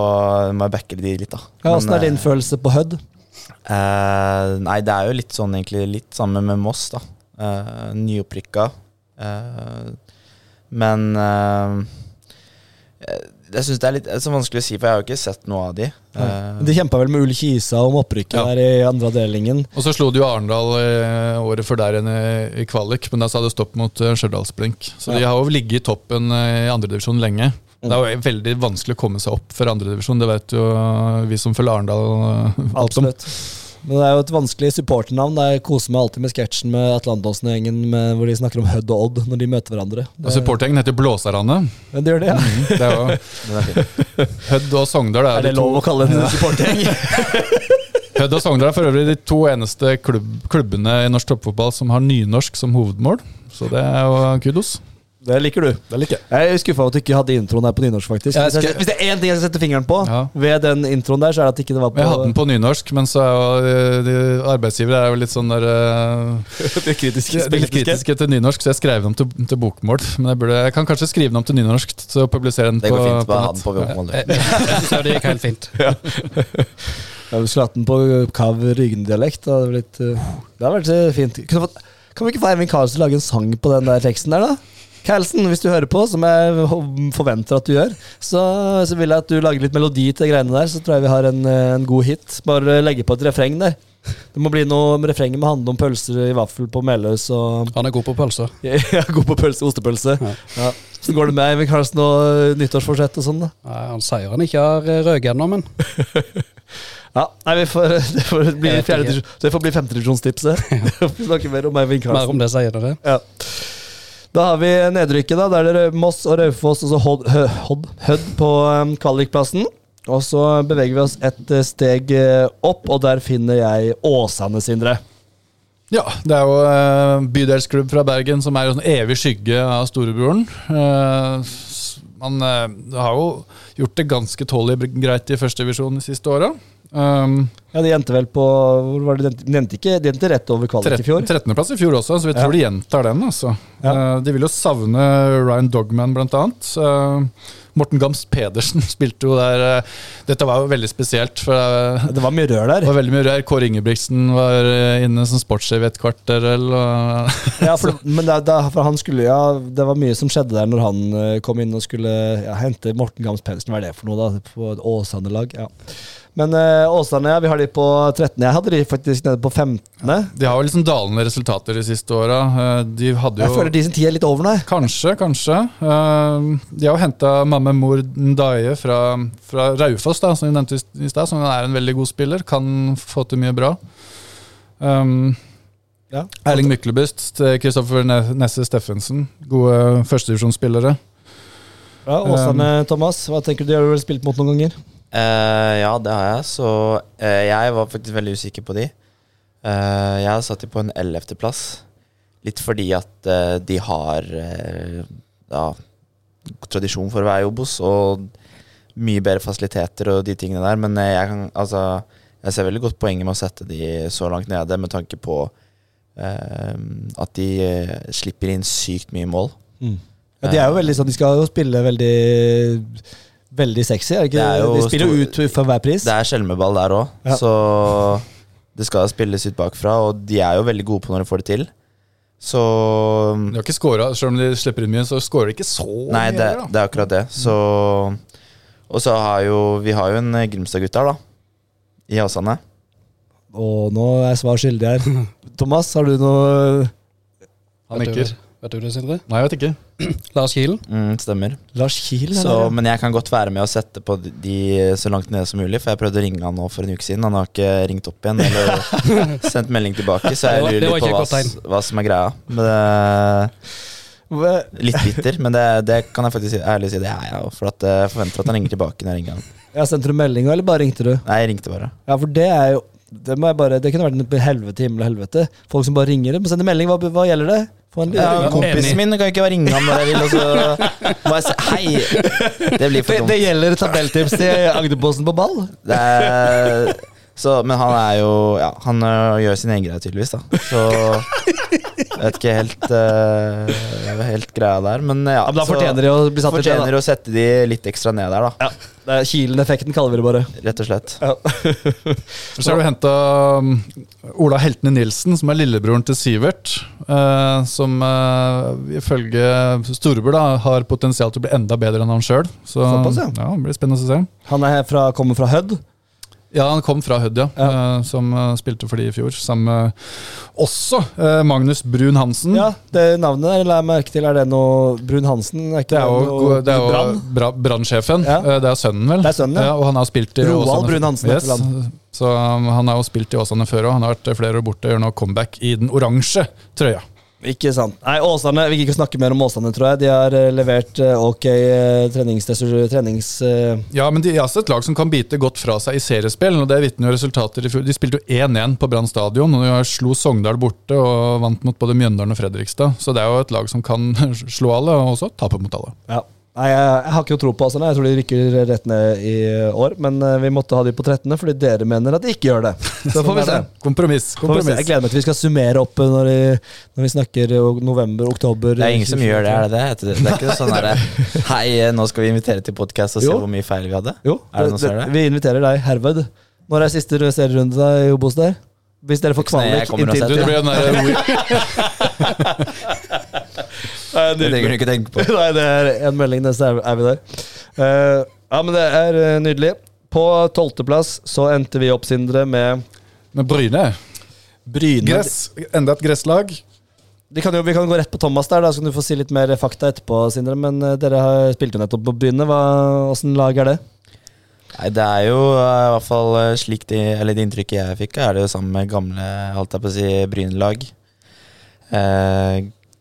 må jeg backe de litt, da. Ja, Åssen er din følelse på Hud? nei, det er jo litt sånn egentlig litt sammen med Moss, da. nyopprykka. Men jeg syns det er litt så vanskelig å si, for jeg har jo ikke sett noe av de. Uh, de kjempa vel med Ull Kisa om opprykket ja. der i andre avdelingen. Og så slo de jo Arendal eh, året før der igjen i, kvalik, men da sa det stopp mot Stjørdalsblink. Så ja. de har jo ligget i toppen i andredivisjon lenge. Det er jo veldig vanskelig å komme seg opp for andredivisjon, det vet jo vi som følger Arendal. Absolutt. <laughs> Men det er jo et vanskelig supporternavn. Jeg koser meg alltid med sketsjen med Atlanterhavsen-gjengen hvor de snakker om Hødd og Odd når de møter hverandre. Og Supportergjengen heter Blåserane. Men det gjør det, ja. Mm, det jo, <laughs> Hødd og Sogndal er, er det de lov å kalle en supportergjeng? <laughs> Hødd og Sogndal er for øvrig de to eneste klubb, klubbene i norsk toppfotball som har nynorsk som hovedmål. Så det er jo kudos. Det liker du. Det liker Jeg Jeg er skuffa over at du ikke hadde introen her på nynorsk. faktisk ja, skal... Hvis det er én ting jeg skal sette fingeren på ja. ved den introen der, så er det at ikke det var på Jeg hadde den på nynorsk, men så er jo de, arbeidsgivere er jo litt sånn der <laughs> uh, kritiske, litt kritiske til nynorsk, så jeg skrev den om til, til bokmål. Men jeg, burde, jeg, kan kanskje skrive den om til nynorsk, så publisere den det på, fint, på, så <laughs> det gikk helt fint. ja. Jeg skulle hatt den på kav Ryggen-dialekt. Det hadde vært, uh, det hadde vært eh, fint. Kan, vi ikke få Eivind Karlsen lage en sang på den der teksten der, da? Carlsen, hvis du hører på, som jeg forventer at du gjør, så, så, vil jeg at du lager litt melodi til greiene der. Så tror jeg vi har en, en god hit. Bare legge på et refreng der. Det må bli noe med refrenget må handle om pølser i vaffel på Meløs. Og Han er god på pølser. <laughs> ja, god på pølse, ostepølse. Ja. Ja. Så går det med Eivind Karlsen og nyttårsforsett og sånn, da? Nei, han sier han ikke har røket ennå, men <laughs> Ja, nei, får, <laughs> det, får bli fjerde, det får bli femtedivisjonstipset. Ja. Vi snakker mer om Eivind Karlsen. Mer om det sier dere. Ja. Da har vi nedrykket, da. Der er det Moss og Raufoss og så Hødd på um, kvalikplassen. Og så beveger vi oss et uh, steg uh, opp, og der finner jeg Åsane, Sindre. Ja, det er jo uh, bydelsklubb fra Bergen som er en evig skygge av storebroren. man har jo gjort det ganske tålelig greit i førstedivisjon de siste åra. Um, ja, De endte vel på hvor var det, De endte ikke de endte rett over kvalik i fjor? 13.-plass i fjor også, så vi tror ja. de gjentar den. Altså. Ja. Uh, de vil jo savne Ryan Dogman, blant annet. Uh, Morten Gams Pedersen <laughs> spilte jo der. eh, Dette var jo veldig spesielt. for eh, Det var mye rør der. Det var veldig mye rør. Kåre Ingebrigtsen var inne som sportssjef i et kvarter. Eller, <laughs> Ja, for, men det, det, for han skulle, ja, det var mye som skjedde der når han kom inn og skulle ja, hente Morten Gams Pedersen. Hva er det for noe, da? På Åsane-lag? Ja. Men uh, Åsane, ja, vi har de på 13. Jeg hadde de faktisk nede på 15. de har jo liksom dalende resultater de siste åra. Eh, De hadde Jeg jo føler de sin tid er litt over nå. Kanskje, kanskje. Eh, De har jo henta Mamme Mor Ndaye fra, fra Raufoss, da, som vi nevnte i stad, som er en veldig god spiller. Kan få til mye bra. Um, Ja. Erling Myklebust, Kristoffer Nesse Steffensen. Gode førstedivisjonsspillere. Ja, Åsane, Thomas, hva tenker du? De har vel spilt mot noen ganger? Eh, ja, det har jeg. Så uh, jeg var faktisk veldig usikker på de. Uh, jeg satt de på en ellevteplass. Litt fordi at de har ja, tradisjon for å være i Obos og mye bedre fasiliteter og de tingene der. Men jeg, kan, altså, jeg ser veldig godt poenget med å sette de så langt nede, med tanke på at de slipper inn sykt mye mål. Ja, de er jo veldig sånn, de skal jo spille veldig Veldig sexy. Er ikke? Det er jo de spiller jo ut for hver pris. Det er skjelmeball der òg, Ja. så det skal spilles ut bakfra. Og de er jo veldig gode på når de får det til. Så De har ikke scora, selv om de slipper inn mye, så scorer de ikke så Nei, mye. det, heller, det er akkurat det. Så Og så har jo Vi har jo en Grimstad-gutt her, da. I Åsane. Og nå er jeg svar skyldig her. <laughs> Thomas, har du noe Han nikker. Vet du det, Sindre? Nei, jeg vet ikke. <clears throat> Lars Kielen? Mm, stemmer. Lars Kiel? Så, men jeg kan godt være med å sette på de- så langt nede som mulig. For jeg prøvde å ringe han nå for en uke siden. Han har ikke ringt opp igjen eller <laughs> sendt melding tilbake. Så jeg Det lurer litt på hva, hva som er greia. Men det, Litt bitter, men det, det kan jeg faktisk ærlig si. Det er jeg òg, For at jeg forventer at han ringer tilbake når jeg ringer han. Ja, Sendte du melding, eller bare ringte du? Nei, jeg ringte bare. Ja, for det er jo Det, må jeg bare, det kunne vært en helvete, himmel og helvete. Folk som bare ringer. og sender melding. Hva, hva gjelder det? Få en, Ja, kompisen min kan ikke ringe ham når jeg vil, og så må jeg si hei. Det blir for det, dumt. det gjelder tabelltips til Agderposten på ball. Det er, så, men han er jo Ja, han gjør sin egen greie, tydeligvis, da. Så jeg vet ikke helt uh, Helt greia der, men ja. Ja, men da fortjener de å bli satt fortjener det. da. å sette de litt ekstra ned der, da. Ja, det er Kilen-effekten, kaller vi det bare. Rett og slett. <laughs> Så har du henta Ola Heltene Nilsen, som er lillebroren til Sivert. Uh, som uh, ifølge storebror da, har potensial til å bli enda bedre enn han sjøl. Så Såpass, ja. ja, det blir spennende å se. Han er fra, kommer fra Hødd. Ja, han kom fra Hødd, ja. Ja. eh, som eh, spilte for de i fjor. Sammen med også eh, Magnus Brun Hansen. Ja, det navnet der la jeg merke til. Er det noe Brun-Hansen? Er ikke Det er jo, det er jo Brann? brannsjefen. Ja. Det er sønnen, vel? Det er sønnen, ja. og han har spilt i Roald Åsane- Brun-Hansen Yes. Så um, han har jo spilt i Åsane før òg. Han har vært flere år borte og gjør nå comeback i den oransje trøya. Ikke sant. Nei, Åsane, Vi gikk ikke snakke mer om Åsane, tror jeg. De har eh, levert eh, ok eh, trenings... Ja, men de er også et lag som kan bite godt fra seg i seriespill. og Det vitner jo resultater i fjor. De spilte jo 1-1 på Brann stadion, og de slo Sogndal borte og vant mot både Mjøndalen og Fredrikstad. Så det er jo et lag som kan <laughs> slå alle, og også tape mot alle. ja. Nei, jeg, jeg har ikke noe tro på Åsane. Jeg tror de rykker rett ned i år. Men eh, vi måtte ha de på 13. fordi dere mener at de ikke gjør det. <laughs> Så får vi se. Kompromiss. kompromiss. Jeg gleder meg til vi skal summere opp eh, når, vi, når vi snakker eh, november, oktober. Det er ingen som gjør det, er det det? Det er ikke sånn derre <laughs> Hei, nå skal vi invitere til podkast og se Jo. hvor mye feil vi hadde? Jo, Er det som det? vi inviterer deg herved. Når er siste serierunde da i Obos der? Hvis dere får kommer og Du, inntil det blir den <laughs> der, Det trenger du ikke tenke på. <laughs> Nei, det er en melding, neste er, er vi der. Uh, ja, men det er eh, nydelig. På tolvteplass så endte vi opp, Sindre, med med Bryne. Bryne. Gress. Enda et gresslag. Vi kan jo, vi kan gå rett på Thomas der, da så kan du få si litt mer fakta etterpå, Sindre. Men uh, dere har spilt jo nettopp på Bryne. Hva, Åssen lag er det? Nei, det er jo i hvert fall slik de, eller det inntrykket jeg fikk, er det jo sammen med gamle alt jeg på å si, Bryne-lag. Eh,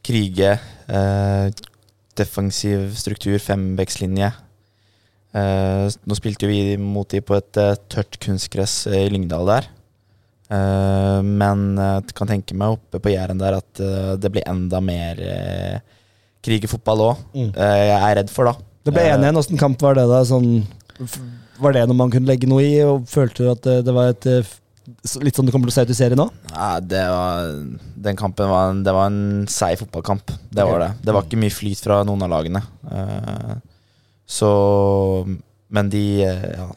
krige, eh, defensiv struktur, fembekslinje. Eh, nå spilte vi mot de på et eh, tørt kunstgress eh, i Lyngdal der. Eh, men jeg kan tenke meg oppe på Jæren der at eh, det blir enda mer krig i fotball òg. Mm. jeg er redd for, da. Det ble Eh, 1-1. Åssen kamp var det, da? Sånn, var det noe man kunne legge noe i? Og følte du at det, det var et eh, Litt sånn det kommer til å se ut i serien nå? Nei, det var, den kampen var en, det var en seig fotballkamp. Det var det. Det var ikke mye flyt fra noen av lagene. Eh, Så Men de eh, Ja.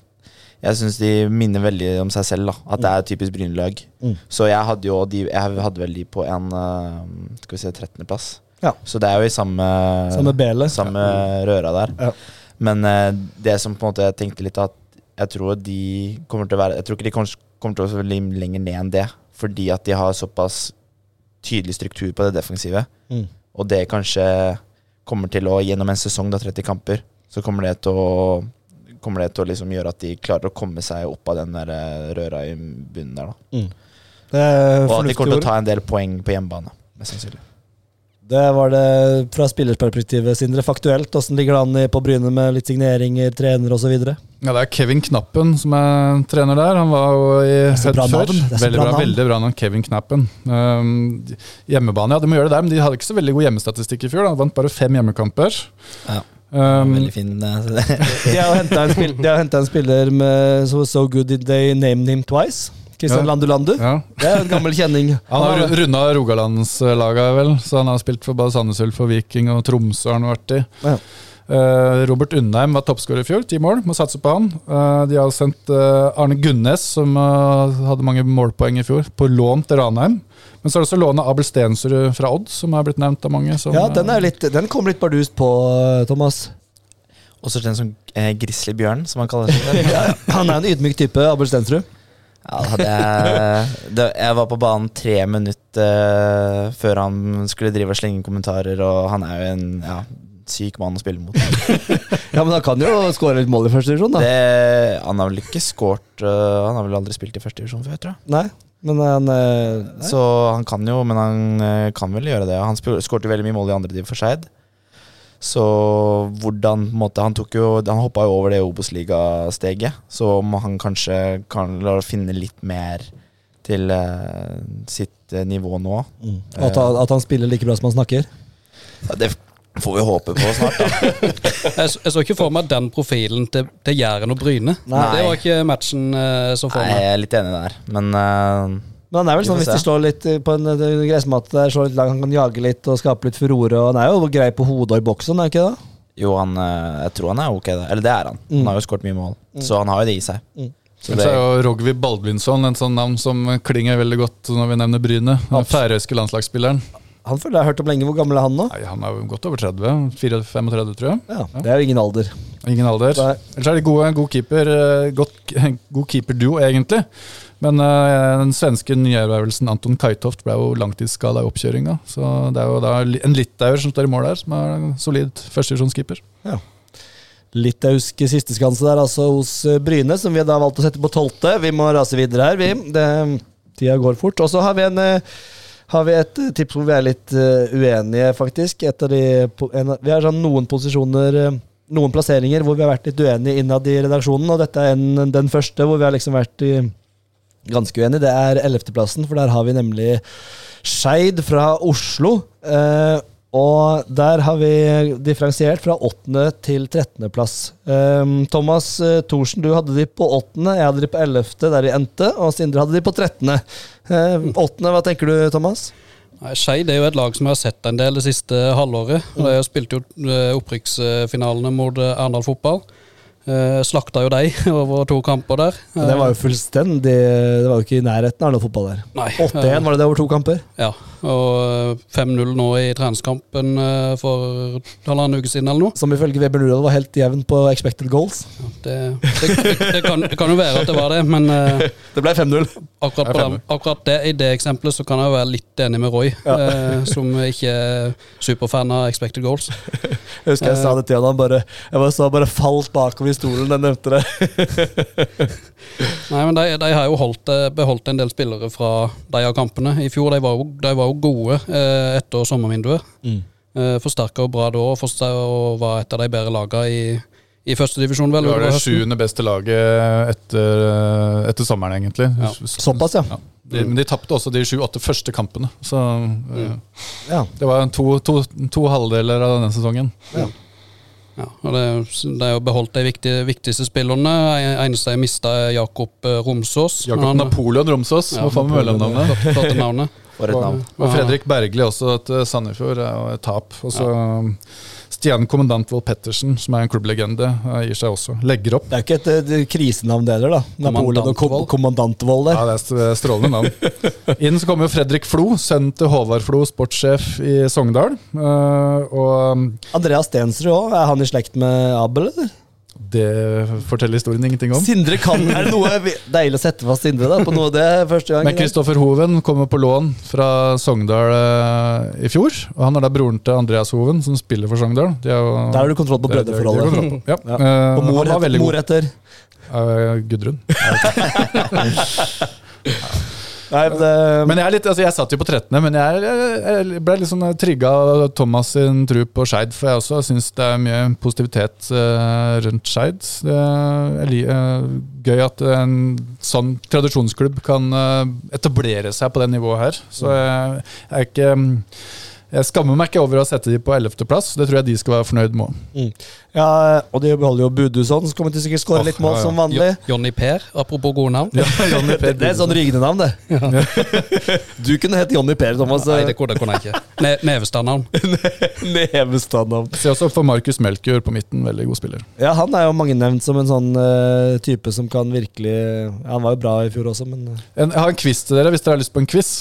Jeg syns de minner veldig om seg selv, da. At det er et typisk Bryne-lag. Mm. Så jeg hadde jo de Jeg hadde vel de på en eh, Skal vi se 13.-plass. Ja. Så det er jo i samme Samme bele. samme røra der. Ja. Men det som på en måte jeg tenkte litt at jeg tror de kommer til å være Jeg tror ikke de kommer, til å være lenger ned enn det. Fordi at de har såpass tydelig struktur på det defensive. Mm. Og det kanskje kommer til å Gjennom en sesong, da 30 kamper, så kommer det til å Kommer det til å liksom gjøre at de klarer å komme seg opp av den der eh, røra i bunnen der. da Mm. Det Og at de kommer til å ta en del poeng på hjemmebane. Mest sannsynlig. Det var det fra spillersperspektivet, Sindre. Faktuelt, åssen ligger det an på Bryne med litt signeringer, trener osv.? Ja, Det er Kevin Knappen som er trener der. Han var jo i Hødd før. Veldig bra veldig bra navn, Kevin Knappen. Um, hjemmebane, ja, de må gjøre det der, men de hadde ikke så veldig god hjemmestatistikk i fjor. Da. De vant bare fem hjemmekamper. Ja. Um, Veldig fin. eh, De har henta en, en spiller med so, so good they named him twice. Kristian Ja. Landu Landu. ja. Det er en gammel kjenning. Han har runda Rogalandslaga, vel, så han har spilt for både Sandnes Ulf og Viking og Tromsø. har han vært i. Ja. Eh, Robert Undheim var toppskårer i fjor, ti mål. Må satse på han. Eh, de har sendt eh, Arne Gunnes, som hadde mange målpoeng i fjor, på lån til Ranheim. Men så er det også lånet Abel Stensrud fra Odd, som er blitt nevnt av mange. Som, Ja, den, er litt, den kom litt bardust på, Thomas. Også kjent som eh, Grizzly Bjørn, som han kaller seg. <laughs> ja, Han er en ydmyk type, Abel Stensrud. Ja, jeg, det, jeg var på banen tre minutter før han skulle drive og slenge kommentarer, og han er jo en ja, syk mann å spille mot. <laughs> Ja, men han kan jo skåre litt mål i første divisjon, da. Det, han har vel ikke skåret uh, Han har vel aldri spilt i første divisjon før, tror jeg. Nei, men han uh. Så han kan jo, men han uh, kan vel gjøre det. Han skårte veldig mye mål i andre div for Skeid. Så hvordan på en måte, Han tok jo Han hoppa jo over det Obos-ligasteget, så må han kanskje kan finne litt mer til øh, sitt øh, nivå nå. mm. at, han- at han spiller like bra som han snakker. Ja, det får vi håpe på snart, da. <laughs> Jeg, så, jeg så ikke for meg den profilen til, til Jæren og Bryne. Nei. Det var ikke matchen uh, som for Nei, jeg er litt enig der, men uh, Men han er vel sånn hvis de slår litt eh, på en eh, gressmatte der, slår litt langt, han kan jage litt og skape litt furore. Og han er jo grei på hodet og i boksen, er han ikke det? jo, han Jeg tror han er ok, da. Eller det er han. Mm. Han har jo skåret mye mål, så han har jo det i seg. Mm. Så Så det, er jo Rogvi Baldvinsson en sånn navn som klinger veldig godt når vi nevner Bryne. Den færøyske landslagsspilleren. Han føler jeg har hørt om lenge. Hvor gammel er han nå? Nei, Han er jo godt over 30. 34, tror jeg. Ja, Det er jo ingen alder. Ingen alder. Nei. Ellers er de gode, god keeper. eh, Godt, <laughs> god keeperduo, egentlig. Men uh, den svenske nyervervelsen Anton Kajtoft ble jo langtidsskada i oppkjøringa. Så det er jo da en litauer som står i mål der, som er en solid Ja. Litauiske sisteskanse der, altså hos eh, Bryne, som vi da har valgt å sette på tolvte. Vi må rase videre her, vi. Det, tida går fort. Og så har vi en eh, har vi et eh, tips hvor vi er litt eh, uenige, faktisk. De, en, vi har sånn noen posisjoner eh, Noen plasseringer hvor vi har vært litt uenige innad i redaksjonen, og dette er en, den første hvor vi har liksom vært i, ganske uenige. Det er ellevteplassen, for der har vi nemlig Skeid fra Oslo. Eh, og der har vi differensiert fra åttende til trettendeplass. Um, Thomas eh, Thorsen, du hadde de på åttende, jeg hadde de på ellevte, der de endte. Og Sindre hadde de på trettende. Uh, åttende, hva tenker du, Thomas? Nei, Skeid er jo et lag som jeg har sett en del det siste halvåret. Og De spilte jo eh, opprykksfinalene mot eh, Arendal fotball. Eh, slakta jo de <laughs> over to kamper der. Det var jo fullstendig Det var jo ikke i nærheten av noe fotball der. Nei, 8-1 var det det over to kamper. Ja, og eh, 5-0 nå i treningskampen eh, for halvannen uke siden eller noe. Som ifølge Weber Nordal var helt jevn på expected goals. Det, det, det, det, kan, det kan jo være at det var det, men eh, <laughs> Det ble 5-0. akkurat, på den, akkurat det, i det eksempelet så kan jeg jo være litt enig med Roy, eh, som ikke er superfan av expected goals. <laughs> Jeg husker jeg sa det til han bare Jeg bare, så bare falt bakover i stolen den nevnte det. Nei, men de, de har jo holdt, eh, beholdt en del spillere fra de av kampene. I fjor de var jo, de var jo gode eh, etter sommervinduet. Mm. Eh, Forsterka bra da og var et av de bedre lagene i, i førstedivisjon. Det var det sjuende beste laget etter, etter sommeren, egentlig. Ja. Såpass, ja. Ja. De, men de tapte også de sju-åtte første kampene. Så mm. ja. det var to, to, to halvdeler av denne sesongen. Ja, og det, det er jo beholdt de viktige, viktigste spillerne. En- Eneste jeg mista, er Jakob eh, Romsås. Jakob han- Napoleon Romsås, Ja, hva faen med mellomnavnet? <laughs> For et navn. Og Fredrik Bergli også til Sandefjord er jo et tap. Og så Stian Kommandantvold Pettersen, som er en klubblegende, eh, gir seg også. Legger opp. Det er ikke et, et krisenavn det heller, da. Napoleon og kom- kommandantvold der. Ja, det er strålende navn. <laughs> Inn så kommer Fredrik Flo, sønn til Håvard Flo, sportssjef i Sogndal. Eh, og Andreas Stensrud òg, er han i slekt med Abel, eller? Det forteller historien ingenting om. Sindre kan Er det noe deilig å sette fast Sindre da, på noe det er første gang? Men Kristoffer Hoven kommer på lån fra Sogndal eh, i fjor. Og han er da broren til Andreas Hoven, som spiller for Sogndal. De er jo, Der har du kontroll på det- det- det brødreforholdet. Ja. Ja. Eh, Og mor etter, mor god. etter. Eh, Gudrun. <laughs> <laughs> Nei, det, Men jeg, er litt, altså jeg satt jo på 13., men jeg, jeg, ble litt sånn trigga av Thomas sin tru på Skeid. For jeg også syns det er mye positivitet uh, rundt Skeid. Eh, gøy at en sånn tradisjonsklubb kan uh, etablere seg på det nivået her. Så jeg, jeg er ikke jeg skammer meg ikke over å sette de på 11.-plass. Det tror jeg de skal være fornøyd med. mm. ja, og de beholder jo Budusson, som kommer til sikkert skåre litt mål ja, ja. som vanlig. Jo- Jonny Per, apropos gode navn. Ja, Jonny Per <laughs> Det er et sånn rygende navn, det. <laughs> Du kunne hett Jonny Per, Thomas. Nei, det kunne, det kunne jeg ikke. Ne Nevestad-navn. <laughs> Nevestad-navn. Se også for Markus Melkjord på midten. Veldig god spiller. Ja, han er jo mange nevnt som en sånn uh, type som kan virkelig ja, Han var jo bra i fjor også, men En, jeg har en quiz til dere hvis dere har lyst på en quiz.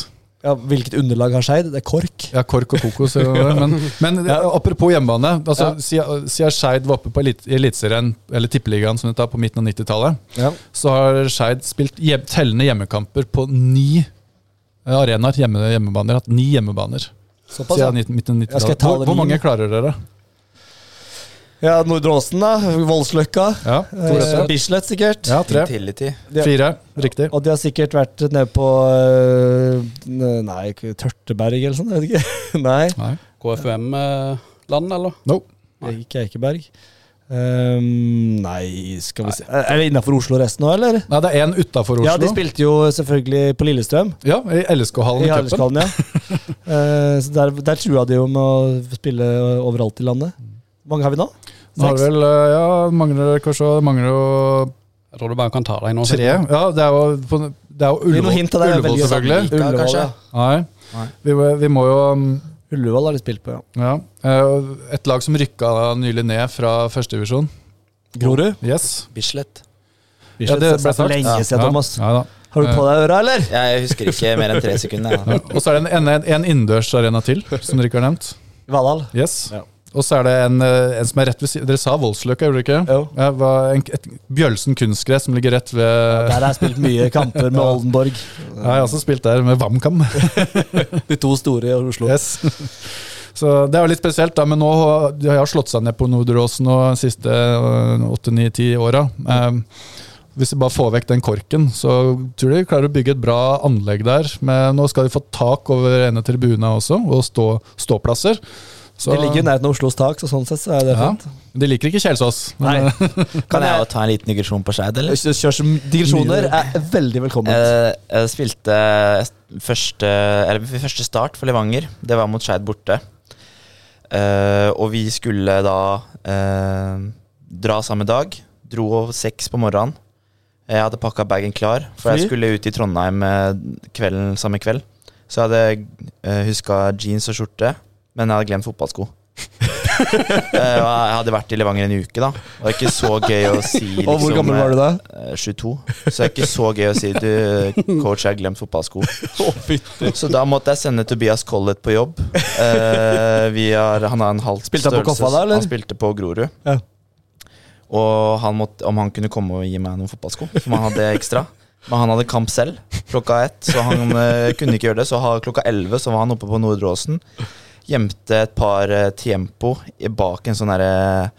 Ja, hvilket underlag har Skeid? Det er KORK. Ja, kork og kokos. Men, <laughs> men Ja. apropos hjemmebane. Altså, Ja. Siden Skeid var oppe på elit, Eliteserien, eller Tippeligaen som det tar, på midten av 90-tallet, Ja. så har Skeid spilt tellende hjemmekamper på ni eh, arenaer. Hjemme, hjemmebaner. Hatt ni hjemmebaner Såpass, siden midten av Ja, skal jeg 90-tallet. Hvor, hvor mange klarer dere? Ja, Nordre Åsen, da. Voldsløkka. Ja, Eh. Bislett, sikkert. Ja, tre. Intility. Fire. Riktig. Og de har sikkert vært nede på øh, Nei, Tørteberg eller sånn? Jeg vet ikke. <laughs> Nei, Nei. KFUM-land, eller? No. ikke Eikeberg. Um, nei, skal vi se Er det innafor Oslo resten nå, eller? Nei, det er én utafor Oslo. Ja, de spilte jo selvfølgelig på Lillestrøm. Ja, I LSK-hallen I i cupen. Ja. uh, <laughs> så der, der trua de jo med å spille overalt i landet. Mange har vi nå? Nå har vi vel eh, Ja, mangler kanskje mangler jo Jeg tror du bare kan ta deg nå. tre. Ja, det er jo, på, det er jo Ullevål, hint det. er Ullevål selvfølgelig. Like, Ullevål, ja. Nei. Nei. Vi, vi må jo um, Ullevål har de spilt på, ja. Ja. eh, Et lag som rykka nylig ned fra førstedivisjon. Grorud? Yes. Bislett. Ja, det ble sagt. lenge Ja. siden, Thomas. Ja, da. Har du på deg øra, eller? Jeg husker ikke mer enn tre sekunder. Ja. Ja. Og så er det en, en, en innendørsarena til, som dere ikke har nevnt. Valhall. Yes. Ja. Og så er det en, eh, en som er rett ved siden Dere sa Voldsløkka, gjorde dere ikke? Jo. Ja, var en, et Bjølsen kunstgress som ligger rett ved Der har jeg spilt mye kamper med <laughs> Oldenborg. Ja, jeg har også spilt der med VamKam. <laughs> De to store i Oslo. Yes. Så det er jo litt spesielt, da, men nå de har slått seg ned på Norderåsen de siste åtte-ni-ti åra. Eh, hvis vi bare får vekk den korken, så tror jeg de klarer å bygge et bra anlegg der. Men nå skal de få tak over ene tribuna også, og stå, ståplasser. Så, De ligger jo nærheten av Oslos tak, så sånn sett så er det ja, fint. De liker ikke Kjelsås. men, Nei. eh, <laughs> Kan jeg jo ta en liten digresjon på Skeid, eller? Kjør som digresjoner er veldig velkommen. Jeg, Jeg spilte første, eller første start for Levanger. Det var mot Skeid borte. Uh, og vi skulle da uh, dra samme dag. Dro over seks på morgenen. Jeg hadde pakka bagen klar, for Fly? jeg skulle ut i Trondheim eh, kvelden, samme kveld. Så jeg hadde uh, huska jeans og skjorte, men jeg hadde glemt fotballsko. <laughs> Eh, jeg hadde vært i Levanger en uke, da. Og det var ikke så gøy å si liksom, <laughs> og hvor gammel var du da? eh, 22. Så det er ikke så gøy å si du, coach, jeg har glemt fotballsko. <laughs> Så da måtte jeg sende Tobias Collett på jobb. Uh, vi har, han har en halv Spilte han på Koffa da, eller? Han spilte på Grorud. Ja. Og han måtte, om han kunne komme og gi meg noen fotballsko, for han hadde ekstra. Men han hadde kamp selv klokka ett, så han uh, kunne ikke gjøre det. Så klokka elleve så var han oppe på Nordre Åsen. Gjemte et par tempo Tiempo bak en sånn derre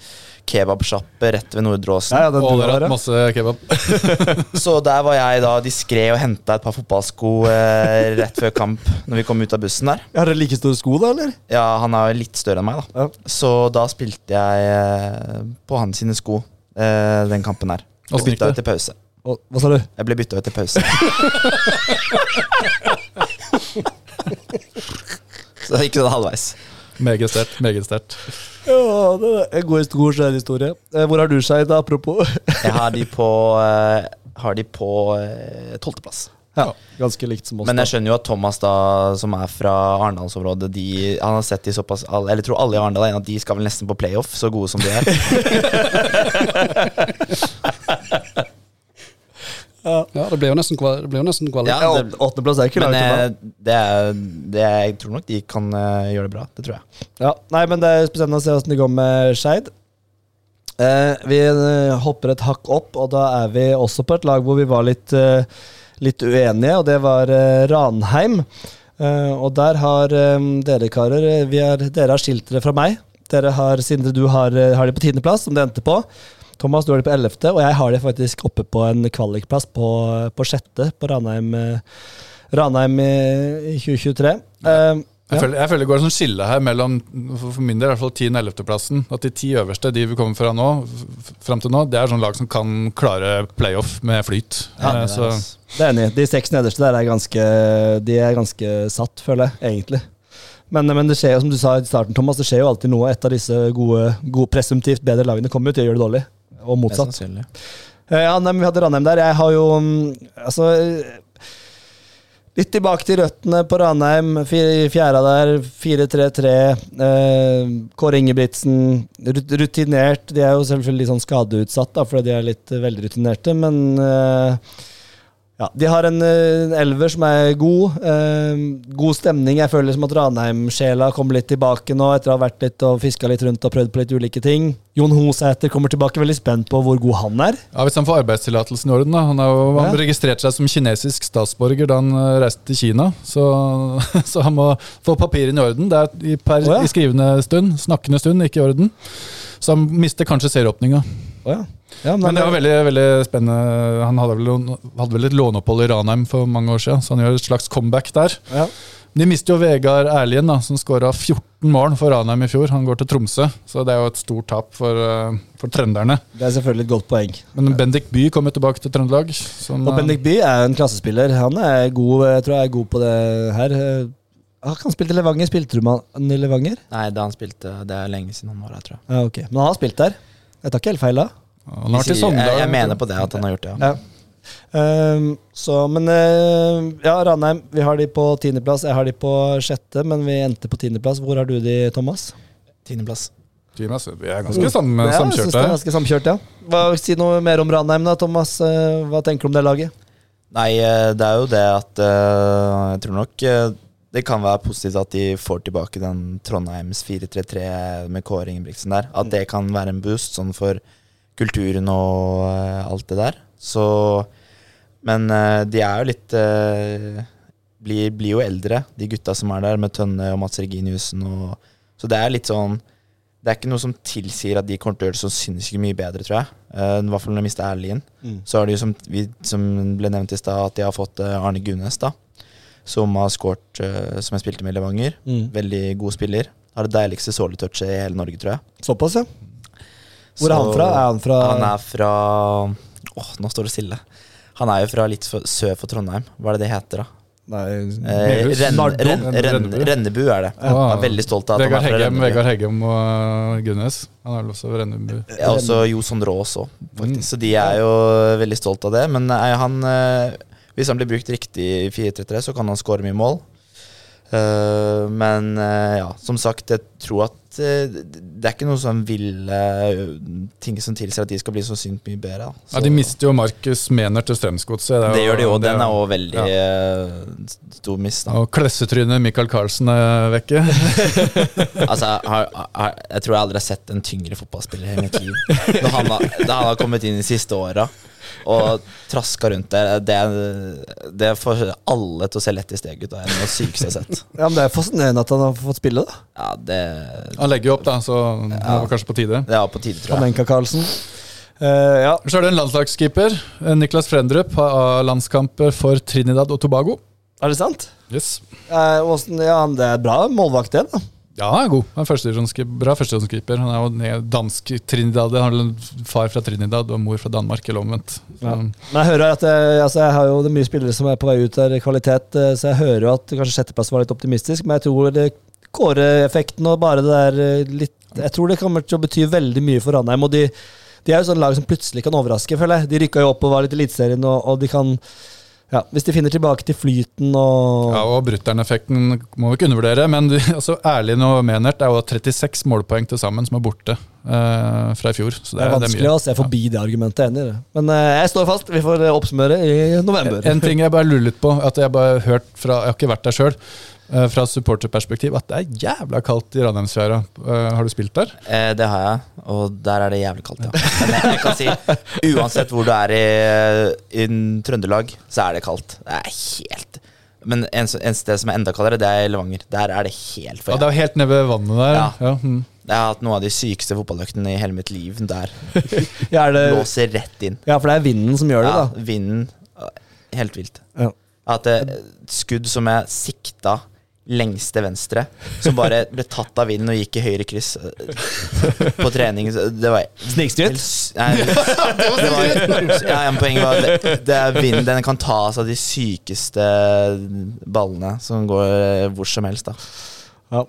kebabsjappe rett ved Nordre Åsen. Ja, ja, ja. masse kebab. <laughs> <laughs> Så der var jeg da diskré og henta et par fotballsko eh, rett før kamp. Når vi kom ut av bussen der. Har dere like store sko, da, eller? Ja, han er litt større enn meg, da. Ja. Så da spilte jeg eh, på hans sine sko eh, den kampen her. Og ut til pause. Og, hva sa du? Jeg ble bytta ut til pause. <laughs> <laughs> Så det gikk sånn halvveis. Meget sterkt. Meget sterkt. Ja, det er en god god skjærhistorie. Eh, Hvor har du Skeid, apropos? <laughs> Jeg har de på, eh, har de på eh, tolvteplass. Ja, ganske likt som oss. Men jeg skjønner jo at Thomas, da som er fra Arendalsområdet, han har sett de såpass Eller jeg tror alle i Arendal er enig at de skal vel nesten på playoff, så gode som de er. <laughs> Ja, det blir jo nesten, kval- det blir jo nesten kvalitet. Ja, ja, Åttendeplass er ikke Men langt unna. eh, det er, det er, jeg tror nok de kan uh, gjøre det bra. Det tror jeg. Ja, nei, men det er spennende å se hvordan det går med Skeid. Uh, vi hopper et hakk opp, og da er vi også på et lag hvor vi var litt, uh, litt uenige, og det var Ranheim. Eh, og der har um, dere karer vi har, Dere har skilt dere fra meg. Dere har, Sindre, du har, har de på tiendeplass, som det endte på. Thomas, du har det på ellevte, og jeg har det faktisk oppe på en kvalikplass på, på sjette på Ranheim, eh, Ranheim i, i 2023. Uh, Jeg, ja. føler, jeg føler det går en sånn skille her mellom for min del i hvert fall 10. og 11. plassen. At de ti øverste, de vi kommer fra nå, fram til nå, det er sånn lag som kan klare playoff med flyt. Ja, Eh, det er så. Det er enig. De seks nederste der er ganske, de er ganske satt, føler jeg, egentlig. Men, men det skjer jo, som du sa i starten, Thomas, det skjer jo alltid noe. Et av disse gode, gode presumptivt bedre lagene kommer jo til å gjøre det dårlig, og motsatt. Eh, Ja, nei, men Vi hadde Ranheim der. Jeg har jo mm, Altså eh, Litt tilbake til røttene på Ranheim. Fjæra der, 4-3-3. Eh, Kåre Ingebrigtsen, rutinert. De er jo selvfølgelig litt sånn skadeutsatt, da, fordi de er litt veldig rutinerte, men eh, ja, De har en en elver som er god. Eh, god stemning. Jeg føler som at Ranheim-sjela kommer litt tilbake nå, etter å ha vært litt og fiska litt rundt og prøvd på litt ulike ting. Jon Hosæter kommer tilbake. Veldig spent på hvor god han er. ja, Hvis han får arbeidstillatelsen i orden da. Han har jo han Ja. registrerte seg som kinesisk statsborger da han eh, reiste til Kina. Så, <laughs> så han må få papirene i orden. Det er i, per, oh, ja. i skrivende stund, snakkende stund, ikke i orden. Så han mister kanskje serieåpninga. Oh, ja. Ja, Men det var veldig, veldig spennende. Han hadde vel, hadde vel et låneopphold i Ranheim for mange år siden, så han gjør et slags comeback der. ja. De mister jo Vegard Erlien, da, som skåra 14 mål for Ranheim i fjor. Han går til Tromsø, så det er jo et stort tap for, eh, for trønderne. Det er selvfølgelig et godt poeng. Men Bendik By kommer tilbake til Trøndelag. Som, Og Bendik By er en klassespiller. Han er god, jeg tror jeg er god på det her. Har ikke Han spilt i Levanger. Spilte du med han i Levanger? Nei, da han spilte Det er lenge siden han var her, tror jeg. Ja, ok. Men han har spilt der. Jeg tar ikke helt feil da. Han har vært i jeg, Sogndal. jeg mener på det at han har gjort det. Ja. Ja. Um, så, men uh, ja, Ranheim. Vi har de på tiendeplass. Jeg har de på sjette, men vi endte på tiendeplass. Hvor har du de, Thomas? Tiendeplass. Altså. Vi er ganske sam Ja, jeg det er ganske samkjørt, ja. Hva, si noe mer om Ranheim, da, Thomas. Eh, Hva tenker du om det laget? Nei, eh, det er jo det at uh, Jeg tror nok uh, det kan være positivt at de får tilbake den Trondheims 4-3-3 med Kåre Ingebrigtsen der. At det kan være en boost sånn for kulturen og eh, alt det der. Så Men eh, de er jo litt eh, blir, blir jo eldre, de gutta som er der, med Tønne og Mats Reginiussen. Og, så det er litt sånn Det er ikke noe som tilsier at de kommer til å gjøre det så sinnssykt mye bedre, tror jeg. I hvert fall når de mister Erlien. Så har de jo, som, vi, som ble nevnt i stad, at de har fått Arne Gunnes, da. Som har skåret Som jeg spilte med i Levanger. Mm. Veldig god spiller. Har det deiligste såletouchet i hele Norge, tror jeg. Såpass, ja. Hvor er Så- han fra? Er han fra Han er fra Åh, nå står det stille. Han er jo fra litt for, sør for Trondheim. Hva er det det heter, da? Nei, Eh, Nardo? renn, renn, Rennebu? Er det. Ja. Jeg er veldig stolt av at Vegard han er fra Heggem, Rennebu. Vegard Heggem og Gunnes. Han er vel også Rennebu. Ja, også Jo Sondre også, faktisk. Mm. Så de er jo veldig stolt av det. Men eh, han, eh, hvis han blir brukt riktig i 4-3-3, så kan han skåre mye mål. Eh, men uh, ja, som sagt, jeg tror at uh, det er ikke noe sånn ville ting som tilsier at de skal bli så sykt mye bedre. Da. Ja, de mister jo Markus Mener til Strømsgodset. det gjør de òg. Den er òg veldig eh, stor miss. Da. Og klessetrynet Michael Carlsen er vekke. <laughs> Altså, jeg, har, har, jeg tror jeg aldri har sett en tyngre fotballspiller i mitt liv. Da han, har- da han har kommet inn de siste åra og traska rundt der, det, det får alle til å se lett i steg ut. Det er noe sykeste jeg har sett. Ja, men Det er fascinerende at han har fått spille, da. Ja, det, Han legger jo opp, da, så det var kanskje på tide. det er på tide, tror jeg. Karlsen. Eh, ja. Så er det en landslagskeeper. eh, Niklas Frendrup har landskamper for Trinidad og Tobago. Er det sant? Yes. Uh, ja, det er bra målvakt, det. da Ja, han er god. Han er bra førstedivisjonskeeper. Han er jo dansk Trinidad. Han har far fra Trinidad og mor fra Danmark, eller omvendt. Ja. Men jeg hører at jeg, altså jeg har jo det mye spillere som er på vei ut der, i kvalitet, eh, så jeg hører jo at kanskje sjetteplass var litt optimistisk, men jeg tror det- Kåre-effekten og bare det der eh, litt Jeg tror det kommer til å bety veldig mye for Ranheim. Og de, de er jo sånn lag som plutselig kan overraske, føler jeg. De rykka jo opp og var litt i Eliteserien, og, og de kan Ja, Hvis de finner tilbake til flyten og Ja, og Brutter'n-effekten må vi ikke undervurdere, men <laughs> altså, Erlien og Menert er jo 36 målpoeng til sammen som er borte eh, fra i fjor. Så Det er vanskelig å se forbi det argumentet. Enig det. Men eh, jeg står fast. Vi får eh, oppsummere i november. En ting jeg bare lurer litt på, at jeg bare har hørt fra Jeg har ikke vært der sjøl. Fra supporterperspektiv at det er jævla kaldt i Ranheimsfjæra. Eh, har du spilt der? Eh, det har jeg, og der er det jævlig kaldt, ja. <laughs> Men jeg, jeg kan si, uansett hvor du er i, i Trøndelag, så er det kaldt. Det er helt Men en, en sted som er enda kaldere, det er Levanger. Der er det helt for Ja, det er jo helt nede ved vannet der. Ja. Ja, mm. Jeg har hatt noen av de sykeste fotballøktene i hele mitt liv der. <laughs> Ja, er det, Låser rett inn. ja, for det er vinden som gjør det, Ja, da. vinden Helt vilt. Ja. At skudd som jeg sikta lengst til venstre, som bare ble tatt av vinden og gikk i høyre kryss eh, på trening. Det var Snikskryt? Nei, det var, ja, Poenget var det, det er vinden. Den kan ta seg av de sykeste ballene som går hvor som helst. da Ja.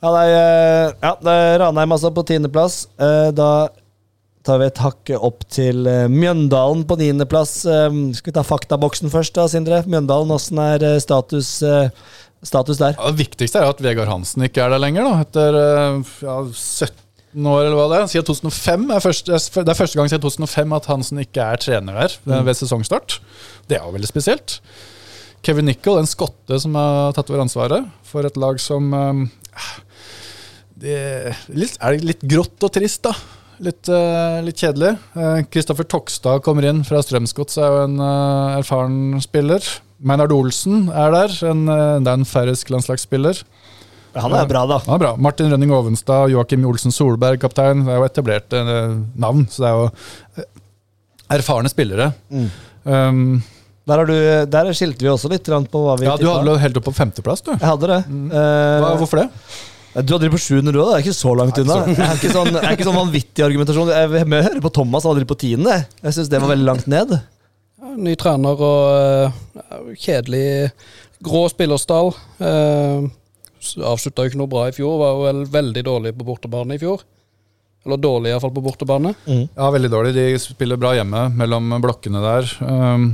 Ja, det er, eh, ja, det er Ranheim altså på tiendeplass. Eh, Da tar vi et hakk opp til eh, Mjøndalen på niendeplass. Eh, Skal vi ta faktaboksen først, da, Sindre? Mjøndalen, åssen er eh, status, eh, status der? Ja, det viktigste er at Vegard Hansen ikke er der lenger, da, etter eh, ja, 17 år, eller hva det er. Siden 2005 er første, det er første gang siden 2005 at Hansen ikke er trener der mm. ved sesongstart. Det er jo veldig spesielt. Kevin Nicol, en skotte som har tatt over ansvaret for et lag som eh, det er litt grått og trist, da. Litt, eh, litt kjedelig. Kristoffer Tokstad kommer inn fra Strømsgodset, er jo en eh, erfaren spiller. Meinhard Olsen er der, en, uh, det er en færøysk landslagsspiller. Han er bra, da. Han er bra. Martin Rønning Ovenstad, Joakim Olsen Solberg, kaptein. Det er jo etablerte eh, navn, så det er jo eh, erfarne spillere. Mm. Um, Der, har du, der skilte vi også litt på hva vi ja, du hadde helt opp på femteplass, du. Jeg hadde det. Eh, Hva, hvorfor det? Du har drevet på sjuende, du òg. Det er ikke så langt unna. Det er ikke sånn, er ikke sånn vanvittig argumentasjon. Jeg hører på Thomas, han har drevet på tiende. Jeg syns det var veldig langt ned. Ny trener og uh, kjedelig grå spillerstall. Uh, Avslutta jo ikke noe bra i fjor. Var jo vel veldig dårlig på bortebane i fjor. Eller dårlig iallfall på bortebane. Ja, veldig dårlig. De spiller bra hjemme mellom blokkene der. Um,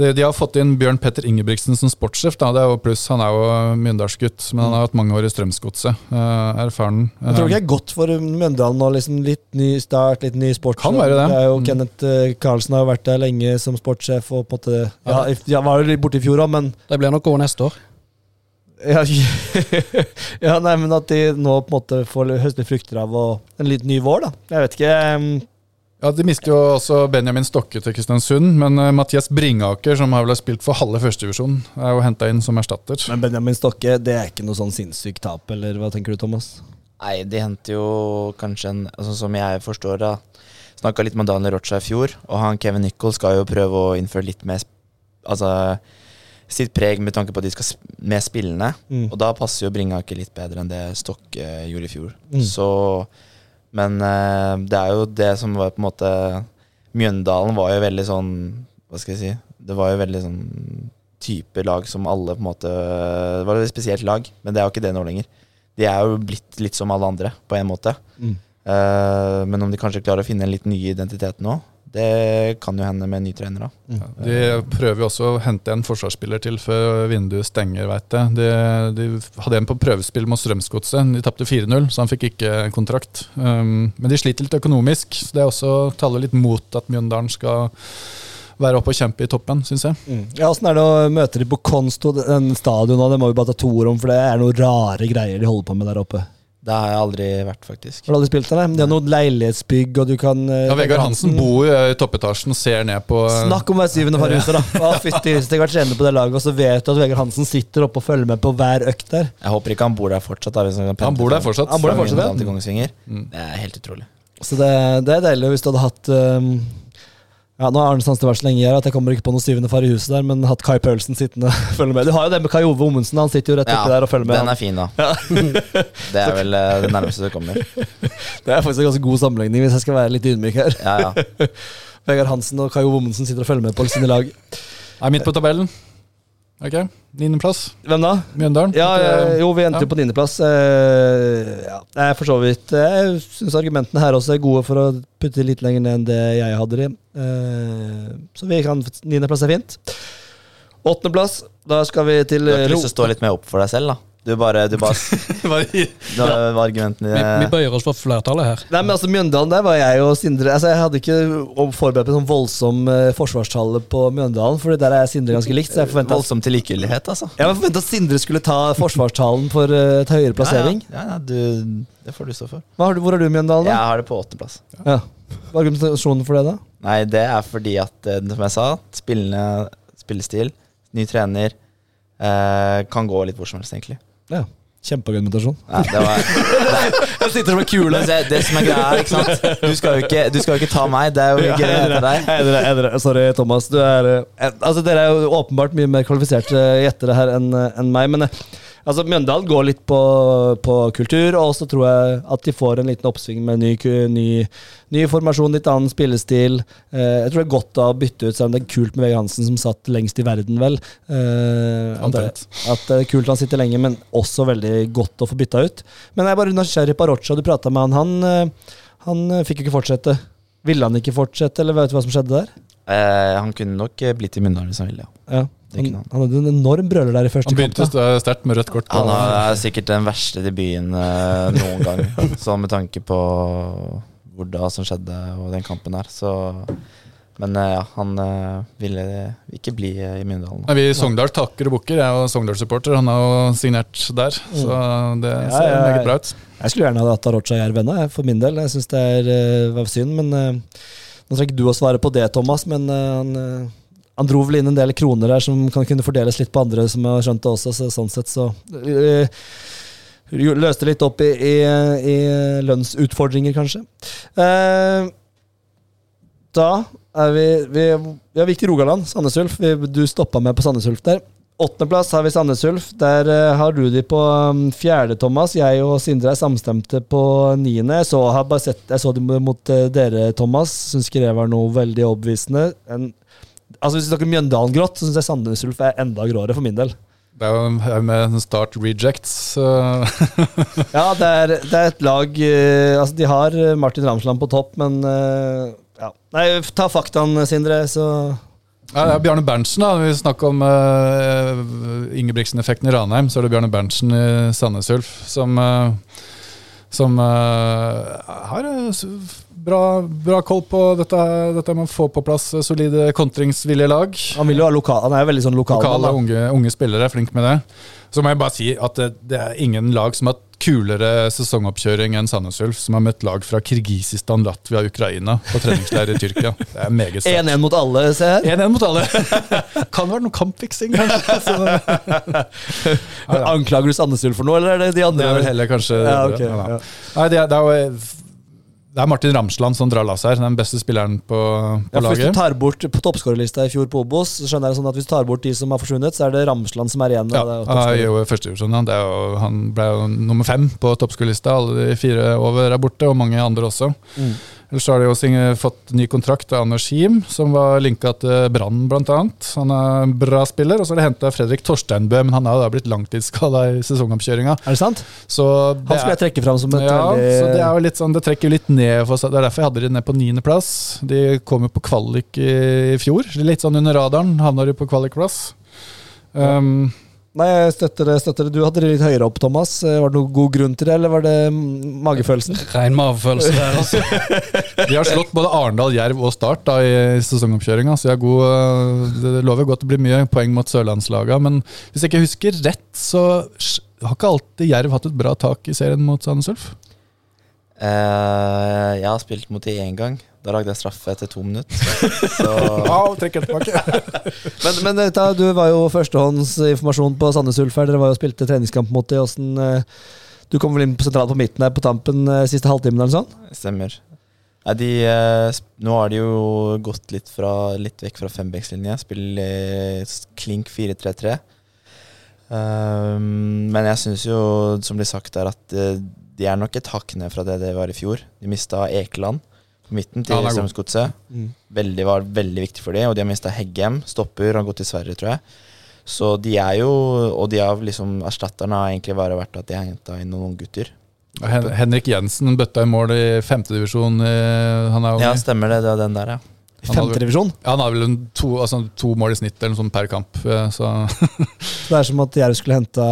de, de har fått inn Bjørn Petter Ingebrigtsen som sportssjef. Da. Det er jo pluss, Han er jo Mjøndalsgutt, men han har hatt mange år i Strømsgodset. Uh, erfaren. Jeg tror ikke det er godt for Mjøndalen å liksom litt ny start, litt ny sport. Kan være det. er jo Mm. Kenneth eh, Karlsen har jo vært der lenge som sportssjef og på en måte Ja, ja var jo litt borte i fjor òg, men Det blir nok år neste år. ja, <laughs> ja, nei, men at de nå på en måte får høste frukter av og en litt ny vår, da. Jeg vet ikke. Ja, De mister jo også Benjamin Stokke til Kristiansund, men uh, Mathias Bringaker, som har vel spilt for halve førstedivisjon, er jo henta inn som erstatter. Men Benjamin Stokke, det er ikke noe sånn sinnssykt tap, eller hva tenker du, Thomas? Nei, de henter jo kanskje en altså, Som jeg forstår da Snakka litt med Daniel Rocha i fjor, og han Kevin Nicol skal jo prøve å innføre litt mer Altså sitt preg med tanke på at de skal sp med spillene. Mm. Og da passer jo Bringaker litt bedre enn det Stokke gjorde i fjor. Mm. Så Men uh, det er jo det som var på en måte Mjøndalen var jo veldig sånn Hva skal jeg si Det var jo veldig sånn type lag som alle på en måte Det var et spesielt lag, men det er jo ikke det nå lenger. De er jo blitt litt som alle andre, på en måte. Mm. Uh, men om de kanskje klarer å finne en litt ny identitet nå, det kan jo hende med en ny trener, da. Ja, de prøver jo også å hente en forsvarsspiller til før vinduet stenger, veit jeg. De, de hadde en på prøvespill mot Strømsgodset. De tapte 4-0, så han fikk ikke kontrakt. Um, men de sliter litt økonomisk, så det er også taler litt mot at Mjøndalen skal være oppe og kjempe i toppen, syns jeg. Mm. Ja, Åssen er det å møte dem på Konsto, den stadionet? Det må vi bare ta to ord om, for det er noen rare greier de holder på med der oppe. Det har jeg aldri vært, faktisk. Har du aldri spilt der? Det er noe leilighetsbygg, og du kan eh, Ja, Vegard Hansen bor jo i toppetasjen og ser ned på Snakk om hver syvende farhuset, da. Å, fytti, Hvis jeg har vært trener på det laget, og så vet du at Vegard Hansen sitter oppe og følger med på hver økt der. Jeg håper ikke han bor der fortsatt. Da, hvis han, kan Han bor der fortsatt. Han bor der fortsatt, ja. Mm. Det er helt utrolig. Så det, det er deilig hvis du hadde hatt um, ja, Nå har Arne Sandstad vært så lenge her at jeg kommer ikke på noe syvende far i huset der, men hatt Kai Paulsen sittende <laughs> og følge med. Du har jo det med Kai Ove Ommundsen, han sitter jo rett oppi der og følger med. den er fin, da. <laughs> <laughs> det er vel eh, det nærmeste du kommer. Det er faktisk en ganske god sammenligning, hvis jeg skal være litt ydmyk her. Ja, ja. Vegard Hansen og Kai Ove Ommundsen sitter og følger med på sine lag. Er midt på tabellen. Ok, Niendeplass. Hvem da? Mjøndalen. Ja, eh, jo, vi endte ja. jo på niendeplass. Eh, ja, det er for så vidt Jeg syns argumentene her også er gode for å putte litt lenger ned enn det jeg hadde de. Eh, så vi kan Niendeplass er fint. Åttendeplass. Da skal vi til Du har ikke lyst til å stå litt mer opp for deg selv, da? Du bare, du bare <laughs> Du var argumentene Vi, vi bøyer oss for flertallet her. Nei, men altså Mjøndalen, der var jeg og Sindre Altså Jeg hadde ikke forberedt meg sånn voldsom uh, forsvarstale på Mjøndalen, For der er Sindre ganske likt. Så jeg forventa Voldsom til likegyldighet, altså. Jeg forventet at Sindre skulle ta forsvarstalen for uh, et høyere plassering. Ja, ja. ja, ja du, det får du stå for. Hva har du, hvor har du Mjøndalen, Jeg har det på åttendeplass. Ja. Hva er argumentasjonen for det, da? Nei, det er fordi at, eh, som jeg sa, spillende spillestil, ny trener, uh, kan gå litt hvor som helst, egentlig. Ja. Kjempeargumentasjon. Ja, det var <laughs> Jeg sitter med kule. Men det, det som er greia, ikke sant Du skal jo ikke, du skal jo ikke ta meg, det er jo gøy deg. Dere- jeg er Sorry, Thomas. Du er, eh, altså, dere er jo åpenbart mye mer kvalifiserte gjettere her enn eh, enn meg. Men eh, altså, Mjøndalen går litt på, på kultur, og så tror jeg at de får en liten oppsving med ny, ny, ny formasjon, litt annen spillestil. Eh, jeg tror det er godt å bytte ut, selv om det er kult med Vegard Hansen, som satt lengst i verden, vel. Eh, at, det, at det er kult han sitter lenge, men også veldig godt å få bytta ut. Men jeg er bare nysgjerrig på Arocha. du prata med han. Han, eh, han eh, fikk jo ikke fortsette. Ville han ikke fortsette, eller vet du hva som skjedde der? Eh, han kunne nok eh, blitt i Mjøndalen hvis han ville. Ja. Ja. Han, han. hadde en enorm brøler der i første Han begynte kamp. sterkt med rødt kort. på- Han har, er sikkert den verste debuten eh, noen gang, <laughs> så med tanke på hvor da som skjedde og den kampen her. Så Men eh, ja, han eh, ville ikke bli eh, i Myndalen. Nei, Vi i Sogndal takker og bukker. Jeg er jo Sogndal-supporter. Han har jo signert der, så det Ja, ser ja, ja. meget bra ut. Jeg skulle gjerne hatt Arocha i Jerv ennå, for min del. Jeg syns det er, var synd, men eh, Nå trenger ikke du å svare på det, Thomas, men eh, han, eh, han dro vel inn en del kroner der som kan kunne fordeles litt på andre, som har skjønt det også, så sånn sett så eh, Løste litt opp i, i, i lønnsutfordringer, kanskje. Eh, da er vi, vi vi gikk til Rogaland, Sandnes Ulf. Du stoppa meg på Sandnes Ulf der. Åttendeplass har vi Sandnes Ulf. Der uh, har du de på um, fjerde, Thomas. Jeg og Sindre er samstemte på niende. Jeg så, har jeg så dem mot uh, dere, Thomas. Syns ikke det var noe veldig overbevisende. En, altså Hvis du snakker Mjøndalen-grått, så syns jeg Sandnes Ulf er enda gråere for min del. Det er jo her med start rejects. <laughs> Ja, det er, det er et lag eh, Altså, de har eh, Martin Ramsland på topp, men eh, ja. Nei, ta faktaen, Sindre, så Ja, det er Bjarne Berntsen, da. Vi snakker om uh, Ingebrigtsen-effekten i Ranheim. Så er det Bjarne Berntsen i Sandnes Ulf som, uh, som uh, har bra, bra koll på dette, dette med å få på plass eh, solide kontringsvillige lag. Han vil jo ha lokal Han er jo veldig sånn lokal. Lokale unge, unge spillere er flink med det. Så må jeg bare si at det, det er ingen lag som har hatt kulere sesongoppkjøring enn Sandnes Ulf, som har møtt lag fra Kirgisistan, Latvia Ukraina på treningsleir i Tyrkia. Det er meget sterkt. <laughs> 1-1 mot alle, se her. 1-1 mot alle. <laughs> kan være noe kampfiksing, kanskje. <laughs> Anklager du Sandnes Ulf for noe, eller er det de andre? Det er vel heller kanskje Ja, det, ok, ja. Nei, det, er, det, er jo, det er Martin Ramsland som drar lasset her. Den beste spilleren på, Ja, for laget. Hvis du tar bort på toppskårerlista i fjor på Obos, så skjønner jeg sånn at hvis du tar bort de som har forsvunnet, så er det Ramsland som er igjen. Ja, er jo førstedivisjon. Han, Det er jo- han ble jo nummer fem på toppskårerlista. Alle de fire over er borte, og mange andre også. Mm. Ellers har de jo fått ny kontrakt av Anders Him, som var linka til Brann bl.a. Han er en bra spiller. Og så har de henta Fredrik Torsteinbø, men han er jo da blitt langtidsskada i sesongomkjøringa. Er det sant? Så det Han skulle jeg trekke fram som et ja, veldig så det er jo litt sånn, det trekker jo litt ned for seg. Det er derfor jeg hadde de ned på niendeplass. De kom jo på kvalik i, i fjor. Litt sånn under radaren havna de på kvalikplass. Um, Nei, jeg støtter det. støtter det. Du hadde det litt høyere opp, Thomas. Eh, Var det noen god grunn til det, eller var det mm, magefølelsen? Rein magefølelse der, altså. <laughs> de har slått både Arendal, Jerv og Start da, i sesongoppkjøringa, så jeg er god, øh, det lover godt å bli mye poeng mot sørlandslaga. Men hvis jeg ikke husker rett, så har ikke alltid Jerv hatt et bra tak i serien mot Sandnes Ulf. Uh, jeg har spilt mot de én gang. Da lagde jeg straffe etter to minutter. <laughs> Så Au, trekker tilbake. <laughs> Men, men eh, ta, du var jo førstehåndsinformasjon på Sandnes Ulf her. Dere var jo spilte treningskamp mot det. Hvordan, eh, du kom vel inn på sentralt på midten her på tampen eh, siste halvtimen eller sånn? Stemmer. Nei, de, nå har de jo gått litt, fra, litt vekk fra fembekslinje. Spiller klink 4-3-3. Um, men jeg syns jo, som blir sagt der, at de er nok et hakk ned fra det det var i fjor. De mista Ekeland på midten til Ja, Strømsgodset. Mm. Veldig, var veldig viktig for dem. Og de har mista Heggem, stopper, har gått til Sverige, tror jeg. Så de er jo Og de har liksom erstatterne har egentlig bare vært at de har henta inn noen gutter. Hen Henrik Jensen bøtta i mål i femtedivisjon. Han er Ja, stemmer det. Det er den der, ja. I Femtedivisjon. Ja, han har vel to, altså, to mål i snitt eller noe sånt per kamp. eh, Så <laughs> Det er som at jeg skulle henta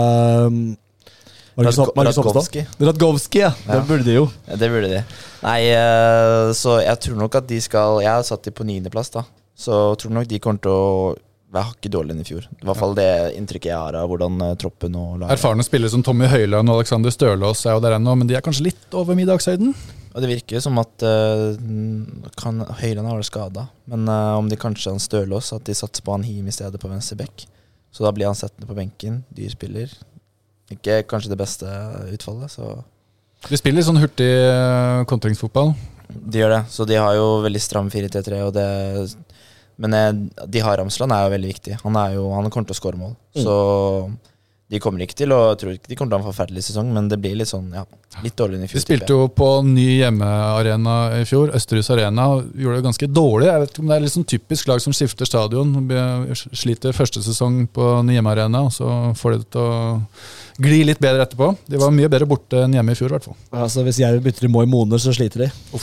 Radkovskij, Radko- Markus Oppstad. Radkowski. Radkowski, ja. Det burde de jo. Ja, det burde de. Nei, eh, så jeg tror nok at de skal Jeg har satt de på niendeplass, da. Så jeg tror nok de kommer til å være hakket dårligere enn i fjor. I hvert fall det inntrykket jeg har av hvordan eh, troppen og laget Erfarne spillere som Tommy Høiland og Alexander Stølås er jo der ennå, men de er kanskje litt over middagshøyden. Og det virker som at uh, kan, Høyland har vært skada, men uh, om de kanskje han Stølås, at de satser på han Him i stedet på venstre bekk. Så da blir han settende på benken. Dyr spiller. Ikke kanskje det beste utfallet, så De spiller sånn hurtig eh, kontringsfotball. de gjør det. Så de har jo veldig stram 4-3-3, og det Men eh, de har Ramsland er jo veldig viktig. Han, er jo, han kommer til å skåre mål. Mm. Så de kommer ikke til å Jeg tror ikke de kommer til å ha en forferdelig sesong, men det blir litt sånn, ja, litt dårligere enn i fjor. De spilte jo på ny hjemmearena i fjor, Østerhus Arena, og gjorde det ganske dårlig. Jeg vet ikke om Det er litt sånn typisk lag som skifter stadion. Sliter første sesong på ny hjemmearena, og så får de det til å gli litt bedre etterpå. De var mye bedre borte enn hjemme i fjor, Hvertfall. hvert fall. Altså, hvis Jerv bytter i Moi Moner, så sliter de. <laughs>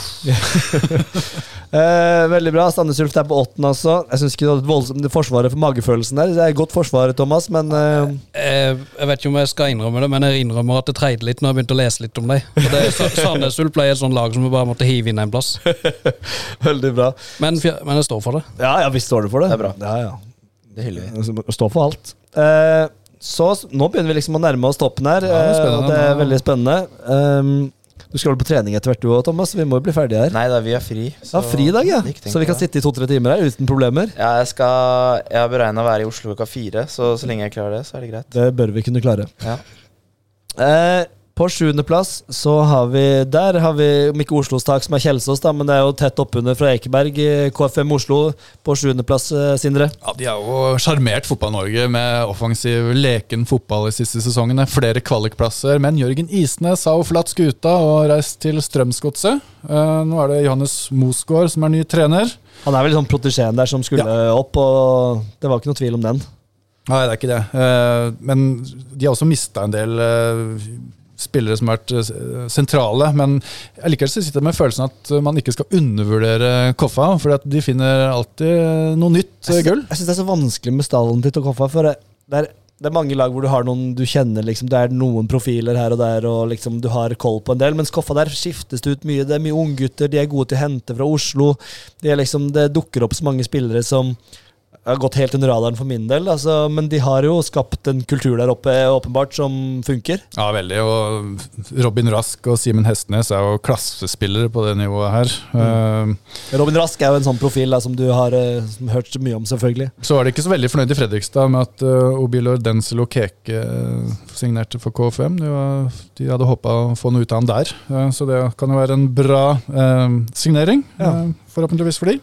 eh, veldig bra. Sandnes Ulf er på åtten altså. Jeg syns ikke det var et voldsomt forsvaret for magefølelsen der. Det er godt forsvar, Thomas, men eh, Jeg, jeg vet ikke om jeg skal innrømme det, men jeg innrømmer at det treide litt når jeg begynte å lese litt om dem. <laughs> Sandnes Ulf ble et sånt lag som vi bare måtte hive inn en plass. <laughs> veldig bra. Men, men jeg står for det. Ja, ja, vi står du for det. Det er bra. Ja, ja. Det hyller vi. Stå for alt. Eh, så nå begynner vi liksom å nærme oss toppen her, Ja, det er eh, det er veldig spennende. Um, du skal vel på trening etter hvert du òg, Thomas? Vi må jo bli ferdige her. Nei da, vi er fri. Ja, fridag, ja. Ikke tenk Så vi kan sitte i to-tre timer her uten problemer. Ja, jeg, skal, jeg har beregna å være i Oslo klokka fire, så så lenge jeg klarer det, så er det greit. Det bør vi kunne klare. Ja. Eh, på sjuendeplass så har vi Der har vi, om ikke Oslos tak, som er Kjelsås, da, men det er jo tett oppunder fra Ekeberg. eh, KFM Oslo på sjuendeplass, eh, Sindre. Ja, De har jo sjarmert Fotball-Norge med offensiv, leken fotball de siste sesongene. Flere kvalikplasser. Men Jørgen Isnes har jo forlatt skuta og reist til Strømsgodset. Eh, nå er det Johannes Mosgaard som er ny trener. Han er vel sånn protesjeen der som skulle opp, og det var ikke noe tvil om den. Nei, det er ikke det. Men de har også mista en del spillere som har vært eh, sentrale. Men jeg liker så sitter jeg med følelsen at man ikke skal undervurdere Koffa. For de finner alltid noe nytt eh, gull. Jeg syns det er så vanskelig med stallen til Koffa. for det, er, det er mange lag hvor du har noen du kjenner, liksom, det er noen profiler her og der, og liksom du har koll på en del. Mens Koffa der skiftes det ut mye. Det er mye unggutter, de er gode til å hente fra Oslo. De er liksom, det dukker opp så mange spillere som har gått helt under radaren for min del, altså, men de har jo skapt en kultur der oppe åpenbart som funker. Ja, veldig. Og Robin Rask og Simen Hestnes er jo klassespillere på det nivået her. Eh, Robin Rask er jo en sånn profil da, som du har eh, som hørt mye om, selvfølgelig. Så var de ikke så veldig fornøyd i Fredrikstad med at uh, Obilor Denzel og Keke eh, signerte for KFM. De, var, de hadde håpa å få noe ut av han der, Eh, så det kan jo være en bra eh, signering. Ja. eh, forhåpentligvis for de.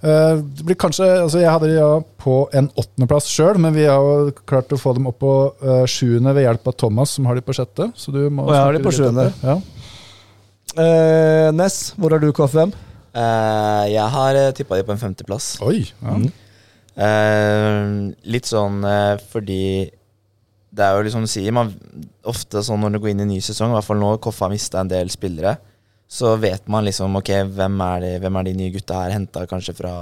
Eh, det blir kanskje, altså Jeg hadde de ja, på en åttendeplass sjøl, men vi har jo klart å få dem opp på uh, sjuende ved hjelp av Thomas, som har de på sjette. Så du må Og jeg har de på sjuende. Ja. Eh, Ness, hvor har du KFM? Eh, jeg har uh, tippa de på en femteplass. Oi. Ja. Mm. Eh, litt sånn eh, fordi det er jo liksom du sier, man, ofte sånn når du går inn i en ny sesong, i hvert fall nå Koffa har mista en del spillere, så vet man liksom ok, hvem er de, hvem er de nye gutta her, henta kanskje fra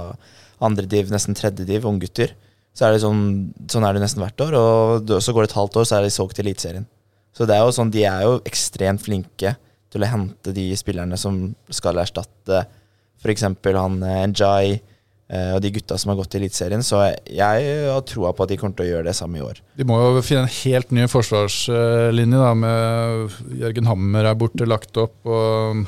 andre div, nesten tredje div, unggutter. Så er det sånn, sånn er det nesten hvert år, og så går det et halvt år, så er de solgt til Eliteserien. Så det er jo sånn, de er jo ekstremt flinke til å hente de spillerne som skal erstatte f.eks. han eh, Njay og de gutta som har gått til Eliteserien. Så jeg har troa på at de kommer til å gjøre det samme i år. De må jo finne en helt ny forsvarslinje, da, med Jørgen Hammer er borte, lagt opp, og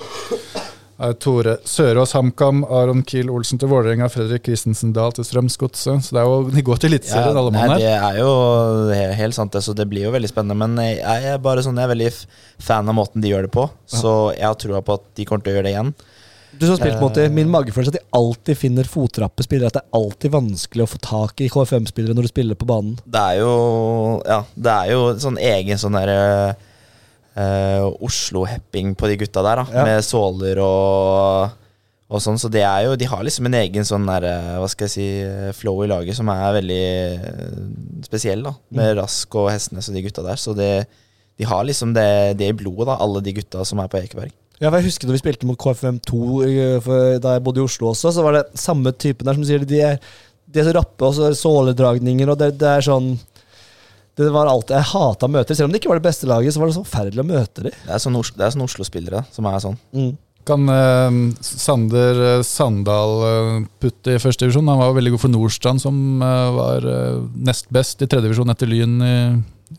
Tore Sørås HamKam, Aron Kiel Olsen til Vålerenga, Fredrik Christensen Dahl til Strømsgodset. Så det er jo, de går til Eliteserien, alle mann her. det er jo helt sant, det, så det blir jo veldig spennende. Men jeg er bare sånn, jeg er veldig fan av måten de gjør det på, så jeg har troa på at de kommer til å gjøre det igjen. Du som har spilt mot dem, Min magefølelse er at de alltid finner fottrappespillere. At det er alltid vanskelig å få tak i KFM-spillere når du spiller på banen. Det er jo Ja, det er jo sånn egen sånn derre uh, Oslo-hepping på de gutta der, da. Ja. Med såler og og sånn, så det er jo, De har liksom en egen sånn der, eh, hva skal jeg si, eh, flow i laget som er veldig eh, spesiell. da Med Rask og Hestnes og de gutta der. Så det, de har liksom det, det i blodet, da alle de gutta som er på Ekeberg. Ja, for jeg husker da vi spilte mot KFM2 eh, da jeg bodde i Oslo også, så var det samme typen der som sier de er, de er så rappe, og så er det såledragninger, og det, det er sånn Det var alltid, Jeg hata møter. Selv om det ikke var det beste laget, så var det så forferdelig å møte dem. Det er sånn, det er sånn Oslo-spillere som er sånn. Mm. Kan eh, Sander eh, Sandal eh, putte i første divisjon? Han var jo veldig god for Nordstrand, som eh, var nest best i tredje divisjon etter Lyn i,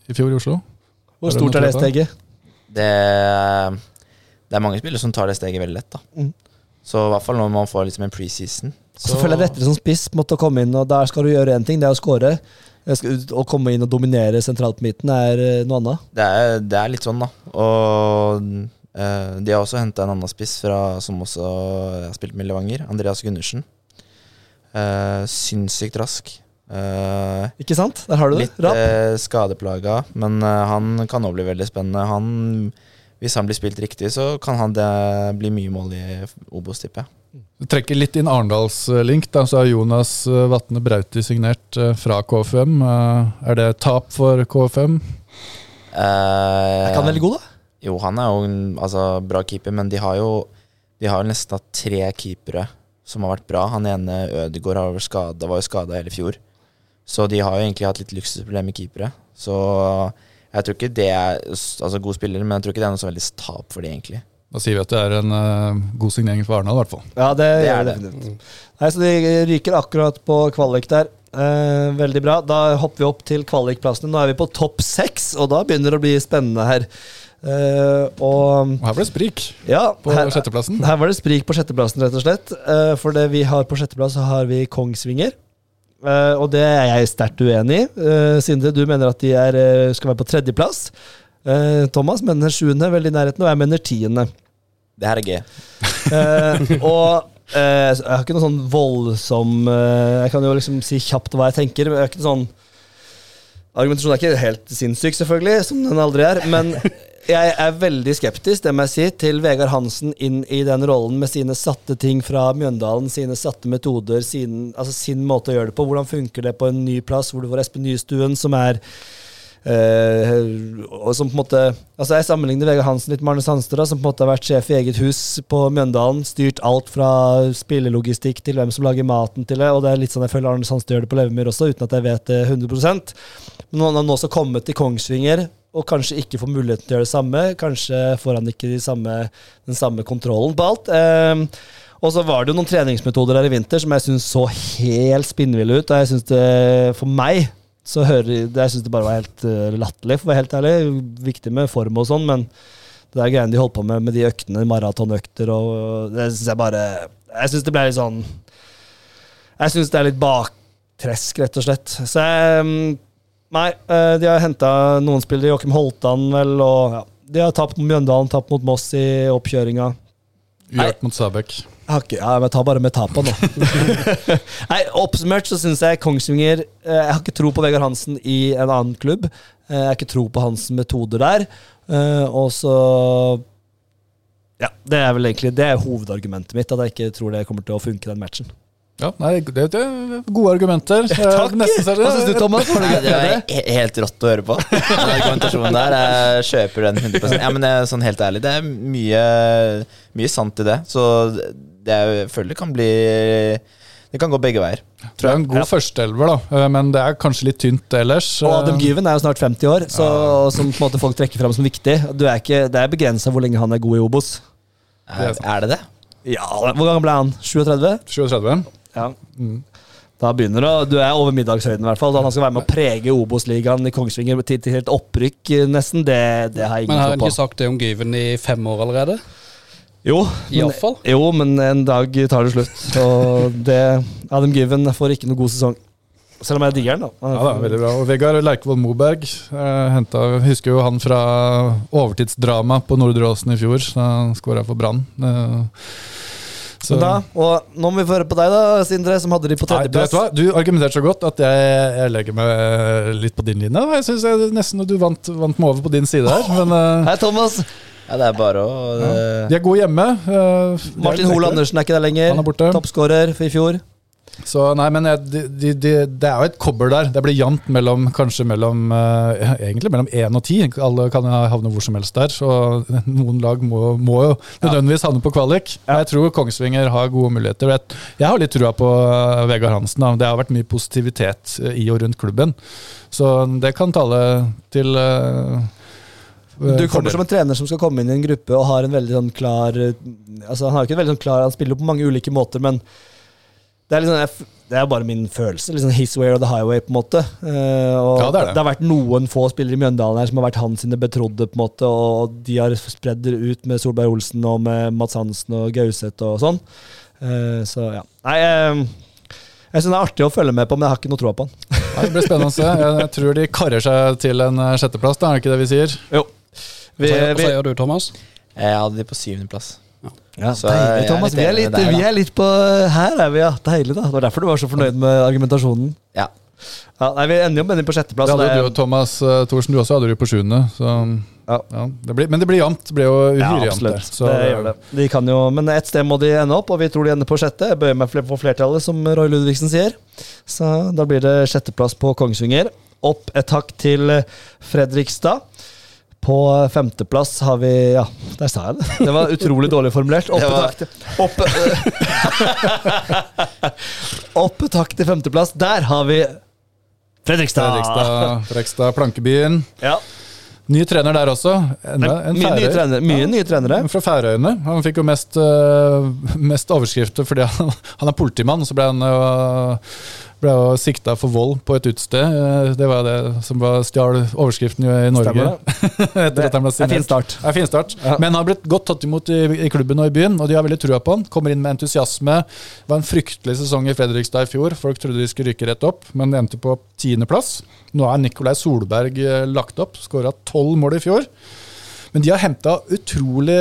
i fjor i Oslo. Hvor stort er det? steget? Det, det er mange spillere som tar det steget veldig lett. da Mm. Så i hvert fall når man får liksom en preseason. Så føler jeg lettere som spiss måtte komme inn, og der skal du gjøre én ting, det er å score. Å komme inn og dominere sentralt på midten er eh, noe annet. Det er, det er litt sånn, da. Og eh, de har også henta en annen spiss fra, som også har spilt med Levanger. Andreas Gundersen. Uh, sinnssykt rask. Eh, Ikke sant? Der har du det. litt uh, skadeplaga, men han kan òg bli veldig spennende. Han, hvis han blir spilt riktig, så kan han det bli mye mål i Obos, tipper jeg. Du trekker litt inn Arendalslink. da, Så er Jonas eh, Vatne Brauti signert eh, fra KFM. Eh, Er det tap for KFM? Eh, Er ikke han veldig god, da? Jo, han er jo en altså, bra keeper, men de har jo De har jo nesten hatt tre keepere som har vært bra. Han ene Ødegaard har vært skada, var jo skada hele fjor. Så de har jo egentlig hatt litt luksusproblemer med keepere. Så jeg tror ikke det er Altså god spiller, men jeg tror ikke det er noe så veldig tap for de egentlig. Da sier vi at det er en uh, god signering for Arendal, i hvert fall. Ja, det, Det gjør er det det. Nei, Så de ryker akkurat på kvalik der. Eh, veldig bra. Da hopper vi opp til kvalikplassene. Nå er vi på topp seks, og da begynner det å bli spennende her. Uh, og Og her ble det sprik ja, på her, sjetteplassen. her var det sprik på sjetteplassen, rett og slett. Uh, for det vi har på sjetteplass, så har vi Kongsvinger. Eh, og det er jeg sterkt uenig i. Uh, Sindre, du mener at de er, eh, skal være på tredjeplass. Uh, Thomas mener sjuende, veldig i nærheten, og jeg mener tiende. Det her er. <laughs> Eh, og jeg har ikke noe sånn voldsom Jeg kan jo liksom si kjapt hva jeg tenker. Men jeg har ikke noe sånn Argumentasjonen er ikke helt sinnssyk, selvfølgelig, som den aldri er. Men jeg er veldig skeptisk det må jeg si, til Vegard Hansen inn i den rollen med sine satte ting fra Mjøndalen, sine satte metoder, sin, altså sin måte å gjøre det på. Hvordan funker det på en ny plass hvor du får Espen Nystuen, som er Uh, og som på en måte Altså Jeg sammenligner Vegard Hansen litt med Arne Sandstad, som på en måte har vært sjef i eget hus på Mjøndalen. Styrt alt fra spillelogistikk til hvem som lager maten til det. Og det er litt sånn jeg føler Arne Sandstad gjør det på Levemyr også, uten at jeg vet det 100% Men han har nå også kommet til Kongsvinger, og kanskje ikke får muligheten til å gjøre det samme, kanskje får han ikke de samme, den samme kontrollen på alt. Eh, og så var det jo noen treningsmetoder der i vinter som jeg syns så helt spinnville ut. Og jeg synes det, for meg så hører Jeg synes det bare var helt uh, latterlig, for å være helt ærlig. Viktig med form og sånn, men det der greiene de holdt på med med de øktene, maratonøkter og Det syns jeg bare Jeg syns det ble litt sånn Jeg syns det er litt baktresk, rett og slett. Så jeg mm, Nei, eh, de har henta noen spillere, Joakim Holtan vel, og ja. De har tapt mot Mjøndalen, tapt mot Moss i oppkjøringa. Uavgjort mot Stabæk. Jeg ja, jeg tar bare med tapa nå. <laughs> Nei, Oppsummert så syns jeg Kongsvinger eh, Jeg har ikke tro på Vegard Hansen i en annen klubb. Eh, Jeg har ikke tro på hans metoder der. Og så Ja, det er vel egentlig Det er hovedargumentet mitt, at jeg ikke tror det kommer til å funke, den matchen. Ja, nei, det, det gode argumenter. <laughs> Takk! Nesten Hva syns du, Thomas? Nei, det er helt rått å høre på. <laughs> Den argumentasjonen der. Jeg kjøper den 100 Ja, men det er sånn helt ærlig, det er mye, mye sant i det. Så det er, jeg føler det kan bli Det kan gå begge veier. Det er en god førsteelver, da, eh, men det er kanskje litt tynt ellers. Og Adam Eh, Gyven er jo snart 50 år, så, som på en måte folk trekker fram som viktig. Du er ikke, det er begrensa hvor lenge han er god i Obos. Er, er det det? Ja, Hvor gammel ble han? 37? 37. Ja. Da begynner det, Du er over middagshøyden, i hvert fall. Da han skal være med å prege Obos-ligaen i Kongsvinger til, til helt opprykk, eh, nesten, det, det har jeg Men har han ikke sagt det om Gyven i fem år allerede? Jo, men, jo, men en dag tar det slutt. Og det, Adam Given får ikke noe god sesong. Selv om jeg digger den, da. Ja, da, veldig bra. Og Vegard Lerkevold Moberg eh, henta, husker jo han fra overtidsdrama på Nordre Åsen i fjor. Da han skåra for Brann. Eh, så- da, og nå må vi få høre på deg, da, Sindre, som hadde de på tredjeplass. du? Du argumenterte så godt at jeg, jeg legger meg eh, litt på din linje. Jeg syns nesten du vant, vant meg over på din side her. Men uh... Hei, Thomas. Ja, det er bare å ja. de er gode hjemme. Uh, Martin Hoel Andersen er ikke der lenger. Han er borte. Toppskårer for i fjor. Så nei, men de, de, de, det er jo et kobber der. Det blir jevnt mellom kanskje mellom eh, egentlig mellom én og ti. Alle kan havne hvor som helst der. Så noen lag må, må jo nødvendigvis havne på kvalik. Men jeg tror Kongsvinger har gode muligheter. Jeg, jeg har litt trua på eh, Vegard Hansen. Da. Det har vært mye positivitet eh, i og rundt klubben. Så det kan tale til eh, Du kommer som en trener som skal komme inn i en gruppe og har en veldig sånn klar Altså Han har jo ikke en veldig sånn klar Han spiller på mange ulike måter, men det er, liksom, jeg det er bare min følelse. Liksom his way or the highway, på en måte. Eh, og Ja, det er det. har vært noen få spillere i Mjøndalen her som har vært hans sine betrodde, på en måte, og de har spredd det ut med Solberg Olsen og med Mats Hansen og Gauseth og sånn. Eh, så ja. Nei, eh, jeg syns det er artig å følge med på, men jeg har ikke noe tro på han. Nei, det blir spennende å se. Jeg, tror de karrer seg til en sjetteplass, da, er det ikke det vi sier? Jo. Vi, Hva sier du, Thomas? Jeg hadde de på syvendeplass. Ja, Så deilig, Thomas. Vi er litt, deg, vi er litt på Her er vi, ja. Deilig, da. Det var derfor du var så fornøyd med argumentasjonen. Ja. Ja, nei, Vi ender jo med den på sjetteplass. Det hadde det, du, Thomas uh, Thorsen, du også hadde du på sjuende. Så, Ja. ja, det blir, men det blir jevnt. Det blir jo Ja, uhyre jevnt. Ja. Så, det gjør det. De kan jo, men ett sted må de ende opp, og vi tror de ender på sjette. Jeg bøyer meg for flertallet, som Roy Ludvigsen sier. Så da blir det sjetteplass på Kongsvinger. Opp et hakk til eh, Fredrikstad. På femteplass har vi Ja, der sa jeg det. Det var utrolig dårlig formulert. Oppe Det var- hakk til oppe, <laughs> oppe takk til femteplass. Der har vi Fredrikstad. Fredrikstad, Fredrikstad, Plankebyen. Ja. Ny trener der også. Enda, en Mye nye trenere. Mye nye trenere. Fra Færøyene. Han fikk jo mest, eh, mest overskrifter fordi han, <laughs> han er politimann. Så ble han jo ble jo sikta for vold på et utested. Eh, Det var det som var stjal overskriften i Norge. <laughs> Etter det. At han ble Det er fin start. Ja, fin start. Ja. Men han har blitt godt tatt imot i, i klubben og i byen, og de har veldig trua på han. Kommer inn med entusiasme. Det var en fryktelig sesong i Fredrikstad i fjor. Folk trodde de skulle rykke rett opp, men de endte på tiendeplass. Nå er Nikolai Solberg eh, lagt opp. Skåra tolv mål i fjor. Men de har henta utrolig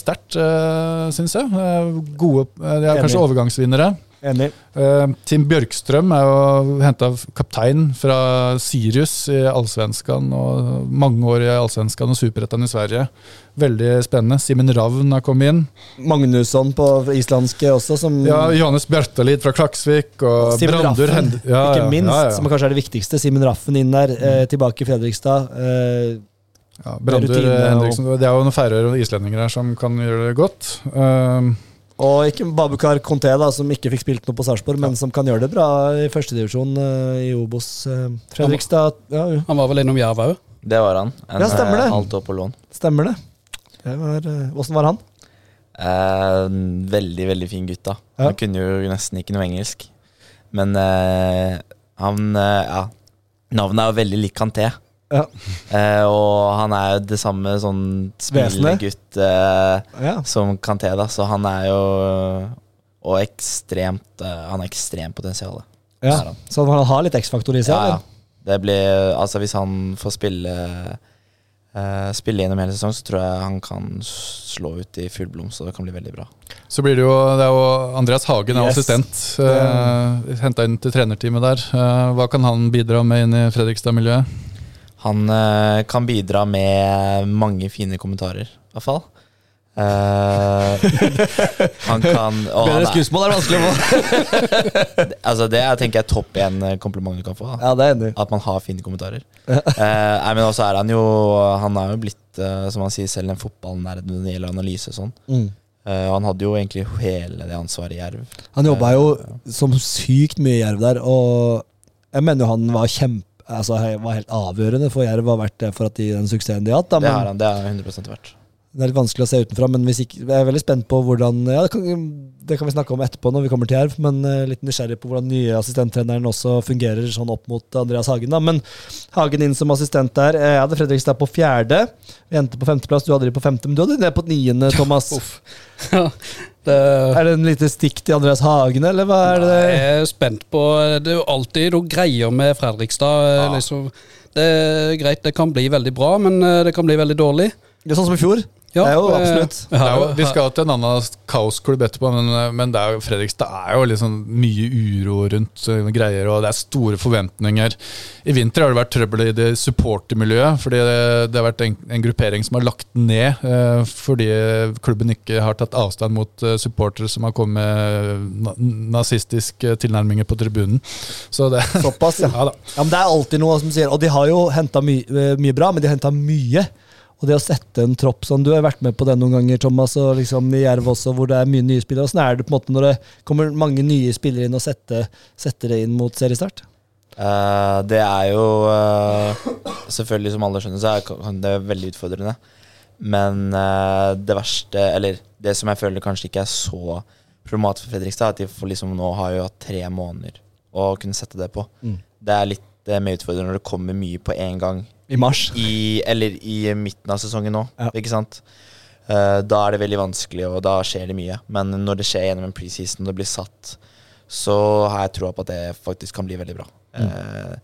sterkt, uh, syns jeg. Eh, gode, eh, De er kanskje overgangsvinnere. Enig. Uh, Tim Bjørkstrøm er jo henta kaptein fra Sirius i Allsvenskan og mange år i Allsvenskan og Superettan i Sverige. Veldig spennende. Simen Ravn har kommet inn. Magnusson på islandske også, som Ja, Johannes Bjartalid fra Klaksvik og Simen Brandur Raffen, Hend- ja, ikke minst, ja, ja. som kanskje er det viktigste. Simen Raffen inn der, eh, tilbake i Fredrikstad. Eh, Ja, Brandur Henriksen. Det er jo noen færøyere og islendinger her som kan gjøre det godt. Um, og ikke Babukar Conté, da, som ikke fikk spilt noe på Sarpsborg, men som kan gjøre det bra i førstedivisjon uh, i Obos. Eh, Fredrikstad ja, ja. Han var vel innom Jerv òg? Det var han. En Ja, stemmer det. eh, halvt år på lån. stemmer det. det var, eh, Åssen var han? Eh, veldig, veldig fin gutt, da. Ja. Han kunne jo nesten ikke noe engelsk. Men eh, han eh, Ja. Navnet er jo veldig lik Kanté. Ja. Eh, og han er jo det samme sånn spillegutt eh, Ja. som Kanté, da. Så han er jo Og ekstremt eh, Han har ekstremt potensial. ja. Han. Så han har litt X-faktor i seg? Ja, ja. Det blir Altså, hvis han får spille eh, Spille gjennom hele sesongen, så tror jeg han kan slå ut i full blom, så det kan bli veldig bra. så blir det jo, det er jo Andreas Hagen er Yes. assistent. Uh, Henta inn til trenerteamet der. Eh, hva kan han bidra med inn i Fredrikstad-miljøet? Han uh, kan bidra med mange fine kommentarer, i hvert fall. Uh, <laughs> han kan å, Bedre er, skussmål er vanskelig å få. <laughs> altså Det er tenker jeg topp én kompliment du kan få. Da. Ja, det er enig. At man har fine kommentarer. <laughs> uh, nei, men også er han jo Han er jo blitt, uh, som han sier selv, en fotballnerd når det gjelder analyse og sånn. Mm. Eh, han hadde jo egentlig hele det ansvaret i Jerv. Han jobba jo som sykt mye i Jerv der, og jeg mener jo han var kjempe Altså, var helt avgjørende for Jerv har vært for at de, den suksessen de har hatt. Da, Det er han, det er 100 verdt. Det er litt vanskelig å se utenfra, men hvis ikke, jeg er veldig spent på hvordan ja, det, kan, det kan vi snakke om etterpå når vi kommer til Jerv, men uh, litt nysgjerrig på hvordan nye assistenttreneren også fungerer sånn opp mot Andreas Hagen. da, Men Hagen inn som assistent der. Eh, Jeg hadde Fredrikstad på fjerde. Vi endte på femteplass, du hadde de på femte, men du hadde de ned på niende, <laughs> Thomas. Ja, det, Er det en lite stikk til Andreas Hagen, eller hva er det? Jeg er spent på Det er jo alltid noe greier med Fredrikstad. Ja. Liksom. Det er greit, det kan bli veldig bra, men eh, det kan bli veldig dårlig. Det er sånn som i fjor. Ja, Det er jo eh, absolutt. Det er jo, vi skal til en annen kaosklubb etterpå, men, men det er jo, Fredrikstad er jo liksom mye uro rundt eh, greier, og det er store forventninger. I vinter har det vært trøbbel i det supportermiljøet, fordi det, det har vært en, en gruppering som har lagt ned eh, fordi klubben ikke har tatt avstand mot eh, supportere som har kommet med na nazistiske tilnærminger på tribunen. Så det Såpass, ja. <laughs> Ja da. Ja, men Det er alltid noe som sier Og de har jo henta my eh, mye bra, men de har henta mye. Og det å sette en tropp sånn Du har vært med på det noen ganger, Thomas, og liksom i Jerv også, hvor det er mye nye spillere. Åssen er det på en måte når det kommer mange nye spillere inn og setter, setter det inn mot seriestart? Uh, det er jo uh, Selvfølgelig, som alle skjønner, så er det veldig utfordrende. Men uh, det verste, eller det som jeg føler kanskje ikke er så problematisk for Fredrikstad, er at de får liksom nå har jo hatt tre måneder å kunne sette det på. Mm. Det er litt mer utfordrende når det kommer mye på en gang I mars. i, eller i midten av sesongen nå, Ja. ikke sant? Uh, da er det veldig vanskelig, og da skjer det mye. Men når det skjer gjennom en preseason, og det blir satt, så har jeg troa på at det faktisk kan bli veldig bra. Eh,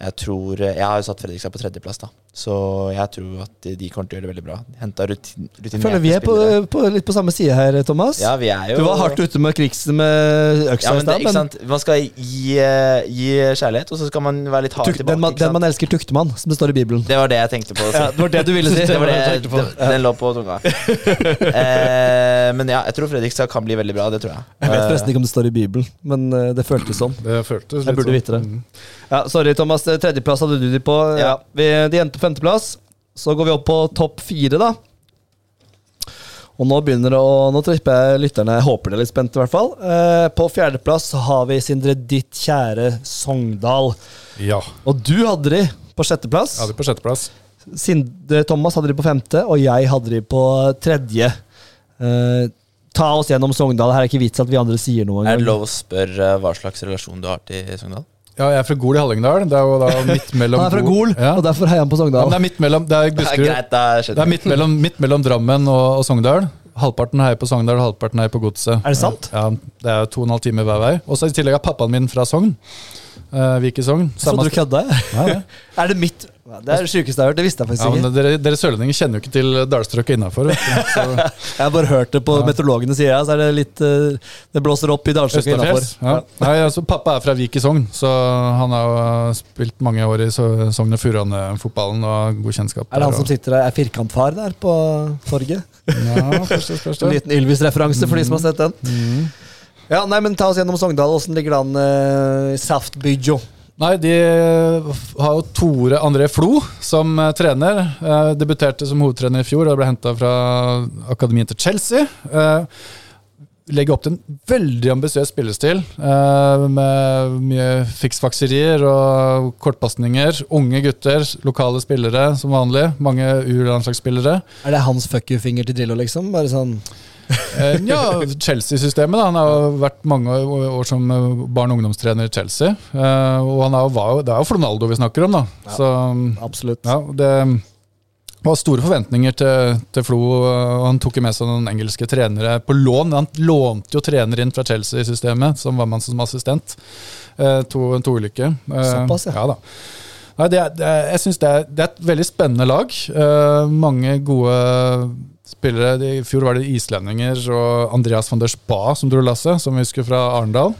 jeg tror Jeg har jo satt Fredrikstad på tredjeplass, da. Så jeg tror at de kommer til å gjøre det veldig bra. Henta rutin, Jeg rutinerte føler vi er på, på, litt på samme side her, Thomas. Ja, vi er jo Du var hardt ute med krigsen med øksa ja, i stad, men? Man skal gi, eh, gi kjærlighet, og så skal man være litt hard tuk, tilbake. den, man, den man elsker, tukter man, som det står i Bibelen. Det var det jeg tenkte på. Ja, det var det du ville <laughs> si. Det var det, jeg tenkte på. den, den lå på tunga. <laughs> eh, men ja, jeg tror Fredrikstad kan bli veldig bra. Det tror jeg. Jeg vet Eh, forresten ikke om det står i Bibelen, men eh, det føltes sånn. Det føltes litt Jeg burde sånn. vite det. Mm. Ja, sorry, Thomas. Tredjeplass hadde du de på. Ja. Ja. Vi, de endte på femteplass. Så går vi opp på topp fire, da. Og nå begynner det å Nå tripper jeg lytterne. Jeg håper de er litt spent, i hvert fall. Eh, på fjerdeplass så har vi Sindre ditt kjære Sogndal. Ja. Og du hadde de på sjetteplass. Ja, det er på sjetteplass. Sindre Thomas hadde de på femte, og jeg hadde de på tredje. Eh, ta oss gjennom Sogndal. Her er ikke vits at vi andre sier noe Er det lov å spørre hva slags relasjon du har til Sogndal? Ja, jeg er fra Gol i Hallingdal. Det er jo da <laughs> midt mellom Han er fra Gol, Ja. og derfor heier han på Sogndal. Ja, det er midt mellom, det er Det er greit, Det er det er midt mellom, midt mellom Drammen og, og Sogndal. Halvparten heier på Sogndal, og halvparten heier på Godset. Er det sant? Ja, Det er to og en halv time hver vei. Og så I tillegg er pappaen min fra Sogn. Uh, Vik i Sogn. Jeg trodde du kødda. jeg. Ja, ja. <laughs> Er det mitt Ja, Det er det sjukeste jeg har hørt. Det visste jeg faktisk Ja, ikke. dere, dere sørlendinger kjenner jo ikke til dalstrøket innafor. <laughs> Jeg har bare hørt det på meteorologene sier jeg, så er det litt eh, Det blåser opp i dalstrøket innafor. Ja. Nei, altså, pappa er fra Vik i Sogn, så han har jo spilt mange år i Sogn og Furane-fotballen og har god kjennskap. Er det han der, som sitter der, er firkantfar der på torget? Ja, først, først, <laughs> En liten Ylvis-referanse for de som har sett den. Mm. Ja, nei, men Ta oss gjennom Sogndal. Åssen ligger det an uh, Saftbydjo? Nei, de har jo Tore André Flo som eh, trener. Eh, debuterte som hovedtrener i fjor og ble henta fra akademiet til Chelsea. Eh, legger opp til en veldig ambisiøs spillestil eh, med mye fiksfakserier og kortpasninger. Unge gutter, lokale spillere som vanlig. Mange U-landslagsspillere. Er det hans fuck you-finger til Drillo, liksom? Bare sånn Eh, ja, Chelsea-systemet. Han har vært mange år som barn- og ungdomstrener i Chelsea. Eh, og han er var det er jo Flonaldo vi snakker om, da. Ja. Så Absolutt. ja, det var store forventninger til, til Flo. Han tok med seg noen engelske trenere på lån. Han lånte jo trener inn fra Chelsea-systemet, som var man som assistent. Eh, to, to ulykker. Eh, Såpass, ja. ja. da. Nei, det det jeg synes det det er et veldig spennende lag. Eh, mange gode spillere. I fjor var det islendinger og Andreas van der Spa som dro lasset, som vi husker fra Arendal.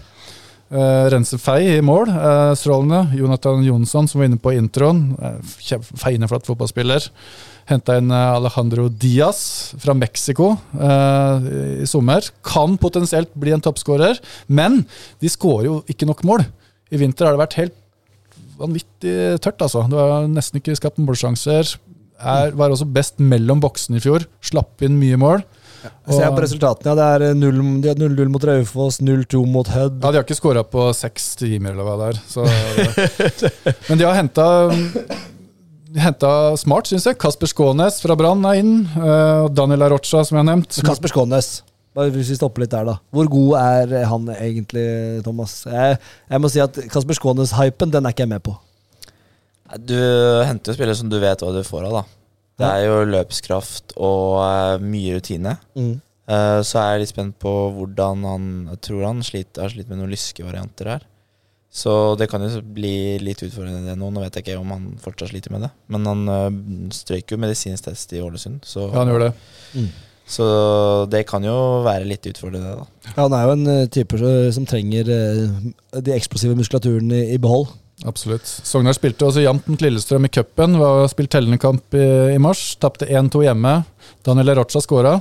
Uh, Rense Fei i mål, uh, strålende. Jonathan Jonsson, som var inne på introen. Uh, Feineflatt fotballspiller. Henta inn eh, Alejandro Diaz fra Mexico uh, i sommer. Kan potensielt bli en toppskårer, men de skårer jo ikke nok mål. I vinter har det vært helt vanvittig tørt, altså. Det var nesten ikke skapt målsjanser. Er, var også best mellom boksene i fjor. Slapp inn mye mål. Jeg ser på resultatene. Ja, det er 0 de har 0-0 mot Raufoss, 0-2 mot Hødd. Ja, De har ikke skåra på seks timer, eller hva det er. Så, men de har henta Henta smart, syns jeg. Kasper Skånes fra Brann er inn. eh, og Daniel Arocha, som jeg har nevnt. Kasper Skånes. Bare hvis vi stopper litt der, da. Hvor god er han egentlig, Thomas? Jeg, jeg må si at Kasper Skånes-hypen, den er ikke jeg med på. Du henter jo spillere som du vet hva du får av, da. Det er jo løpskraft og eh, mye rutine. Mm. Eh, så er jeg litt spent på hvordan han Jeg tror han sliter, har slitt med noen lyskevarianter her. Så det kan jo bli litt utfordrende det nå. Nå vet jeg ikke om han fortsatt sliter med det. Men han øh, strøyk jo medisinsk test i Ålesund, så, Ja, han gjør det. så det kan jo være litt utfordrende, da. Ja, han er jo en type som trenger de eksplosive muskulaturen i, i behold. Absolutt. Sogndal spilte også jevnt mot Lillestrøm i cupen. Var spilt tellende kamp i, i mars. Tapte 1-2 hjemme. Daniel Rocha skåra.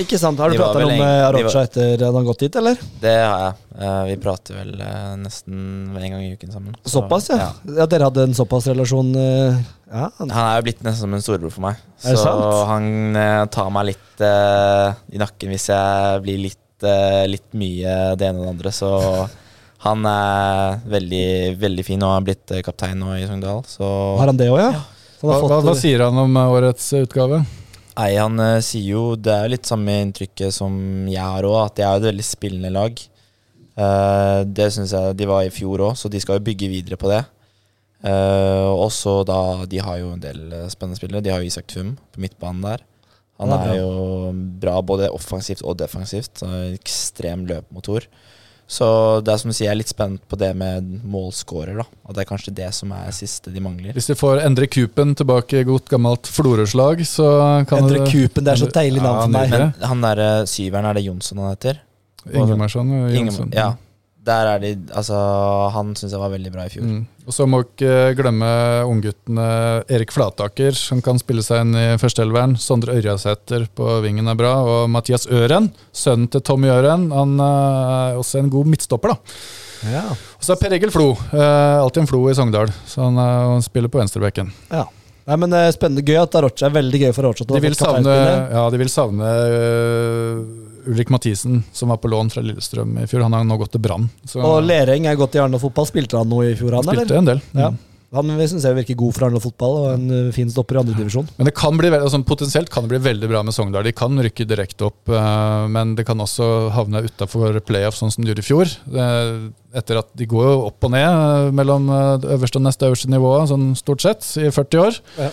Ikke sant? Har du prata noe med Arocha etter han har gått dit, eller? Det har jeg. Eh, vi prater vel eh, nesten en gang i uken sammen. Så, Såpass, ja. ja. Dere hadde en såpass relasjon? eh, ja, han- er jo blitt nesten som en storebror for meg. Er det så sant? han tar meg litt i nakken hvis jeg blir litt, litt mye det ene og det andre. Så han er veldig, veldig fin og har blitt eh, kaptein nå i Sogndal. Har han det òg, ja? ja. han Hva, har hva, fått, hva eh, sier han om eh, årets utgave? Nei, han uh, sier jo Det er jo litt samme inntrykket som jeg har òg, at de er jo et veldig spillende lag. Uh, det syns jeg de var i fjor òg, så de skal jo bygge videre på det. Uh, og så da De har jo en del spennende spillere. De har jo Isak Tvum på midtbanen der. Han Han er er jo bra både offensivt og defensivt. Så ekstrem løpemotor. Så det er som du sier, jeg er litt spent på det med målscorer. At Og det er kanskje det som er siste de mangler. Hvis de får Endre Kupen tilbake i godt gammelt Florø-slag, så kan Endre Kupen, det er så deilig navn for meg. Men han derre syveren, er det Jonsson han heter? Ingemarsson og ja. Der er de Altså, han syns jeg var veldig bra i fjor. Mm. Og så må ikke glemme ungguttene Erik Flataker, som kan spille seg inn i førsteelveren. Sondre Ørjasæter på vingen er bra. Og Mathias Øren, sønnen til Tommy Øren, han eh, er også en god midtstopper, da. Ja. Og så er Per Egil Flo. eh, alltid en Flo i Sogndal, så han, er, han spiller på venstrebekken. ja. Nei, men eh, Spennende. Gøy at Arocha er veldig gøy for Arocha. De vil savne, ja, de vil savne eh, Ulrik Mathisen, som var på lån fra Lillestrøm i fjor. Han har nå gått til Brann. Og Lereng er godt i Arendal fotball. Spilte han noe i fjor, han, spilte eller? en del. Ja. Mm. Han synes jeg virker god for Arendal fotball, og en eh, fin stopper i andredivisjon. Men det kan bli, altså, potensielt kan det bli veldig bra med Sogndal. De kan rykke direkte opp, eh, men det kan også havne utafor playoff, sånn som de gjorde i fjor. Eh, etter at De går jo opp og ned mellom det øverste og neste øverste nivået, sånn stort sett, i 40 år. Ja.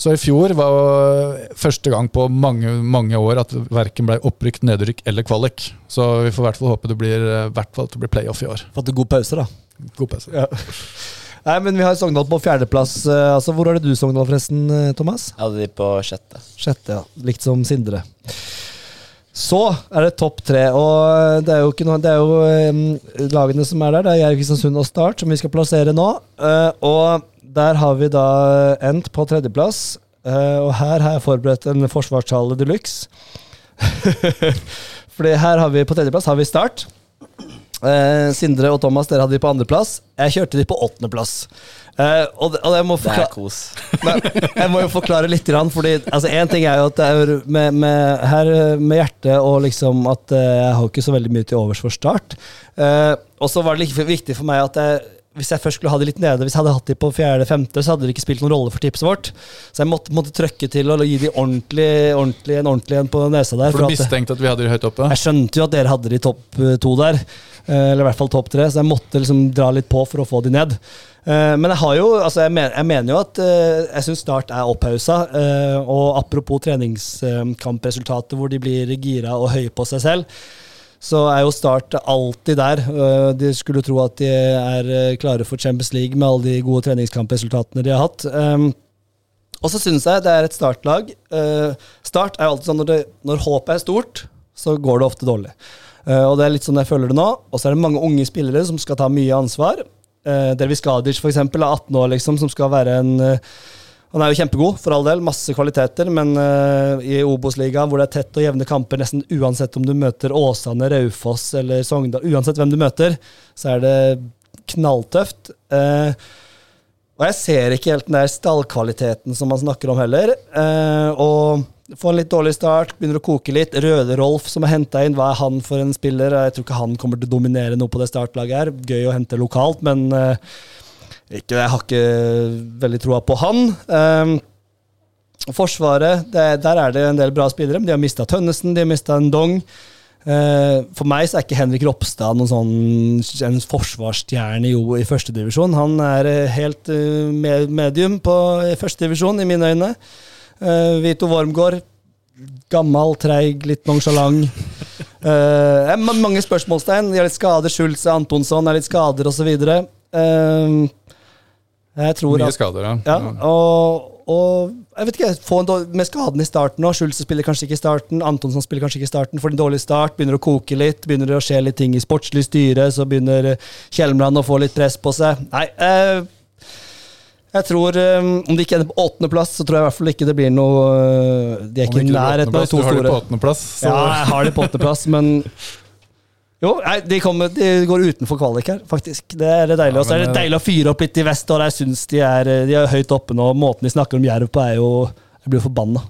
Så i fjor var første gang på mange mange år at verken ble opprykk, nedrykk eller kvalik. Så vi får i hvert fall håpe det blir, eh, i hvert fall at det blir playoff i år. Fått en god pause, da. God pause. Ja. <laughs> Nei, men Vi har Sogndal på fjerdeplass. eh, Altså, Hvor har du Sogndal, forresten, eh, Thomas? Jeg hadde de på sjette. Sjette, ja. Likt som Sindre. Så er det topp tre, og det er jo, ikke noe, det er jo um, lagene som er der. Det er Jerv Kristiansund og Start som vi skal plassere nå. Uh, og der har vi da endt på tredjeplass. Eh, og her har jeg forberedt en forsvarstale de luxe. <laughs> Fordi her har vi på tredjeplass har vi Start. Eh, Sindre og Thomas, dere hadde de på andreplass. Jeg kjørte de på åttendeplass. Eh, og, og jeg må Det er forklare kos. <laughs> Nei, jeg må jo forklare litt, grann, fordi altså, en ting er jo at det er med, med, her med hjertet og liksom at eh, jeg har ikke så veldig mye til overs for Start. Eh, og så var det like viktig for meg at jeg, hvis jeg først skulle ha de litt nede, hvis jeg hadde hatt de på fjerde-femte, så hadde det ikke spilt noen rolle for tipset vårt. Så jeg måtte, måtte trøkke til og gi de ordentlig, ordentlig, en ordentlig en på nesa der. For du mistenkte at vi hadde de høyt oppe? jeg skjønte jo at dere hadde de topp eh, to der, eh, eller i hvert fall topp tre, så jeg måtte liksom dra litt på for å få de ned. Eh, Men jeg har jo, altså jeg, mener, jeg mener jo at jeg syns Start er opphausa. Og apropos treningskampresultatet hvor de blir gira og høye på seg selv, så er jo Start alltid der. Eh, De skulle tro at de er eh, klare for Champions League med alle de gode treningskampresultatene de har hatt. Um, og så syns jeg det er et startlag. Eh, start er jo alltid sånn når, det, når håpet er stort, så går det ofte dårlig. Og det er litt sånn jeg føler det nå. Og så er det mange unge spillere som skal ta mye ansvar. Dervis Gadic for eksempel, er 18 år, liksom, som skal være en Han er jo kjempegod, for all del. Masse kvaliteter. Men uh, i Obos-ligaen, hvor det er tett og jevne kamper, nesten uansett om du møter Åsane, Raufoss eller Sogndal, uansett hvem du møter, så er det knalltøft. Uh, og jeg ser ikke helt den der stallkvaliteten som man snakker om heller. Uh, og får en litt dårlig start, begynner å koke litt. Røde-Rolf som er henta inn, hva er han for en spiller? Jeg tror ikke han kommer til å dominere noe på det startlaget her. Gøy å hente lokalt, men eh, ikke, jeg har ikke veldig troa på han. Eh, forsvaret, det, der er det en del bra spillere, de har mista Tønnesen, de har mista Ndong. Eh, for meg så er ikke Henrik Ropstad noen sånn en forsvarsstjerne i, i førstedivisjon. Han er eh, helt uh, medium på førstedivisjon, i mine øyne. Uh, Vito Wormgård, gammel, treig, litt er ma- mange spørsmålstegn. De har litt skader. Schulze, Antonsson er litt skader osv. Uh, jeg tror Mye at skader, ja. ja, og, og jeg vet ikke, få en dårlig, med skaden i starten nå. Schulze spiller kanskje ikke i starten. Antonsson spiller kanskje ikke i starten. Får en dårlig start, begynner å koke litt. Begynner det å skje litt ting i sportslig styre, så begynner Kjelmland å få litt press på seg. Nei, eh, jeg tror eh, Om de ikke ender på åttendeplass, så tror jeg i hvert fall ikke det blir noe eh, De er ikke i nærheten av de to Du har det på åttendeplass. så- Ja, jeg har det på åttendeplass, men jo, nei, de, kommer, de går utenfor kvalik her, faktisk. Det er det deilig. Ja, Og så er det eh, deilig å fyre opp litt i vest, og jeg syns de er, de er høyt oppe nå. Måten de snakker om Jerv på, er jo Jeg blir forbanna.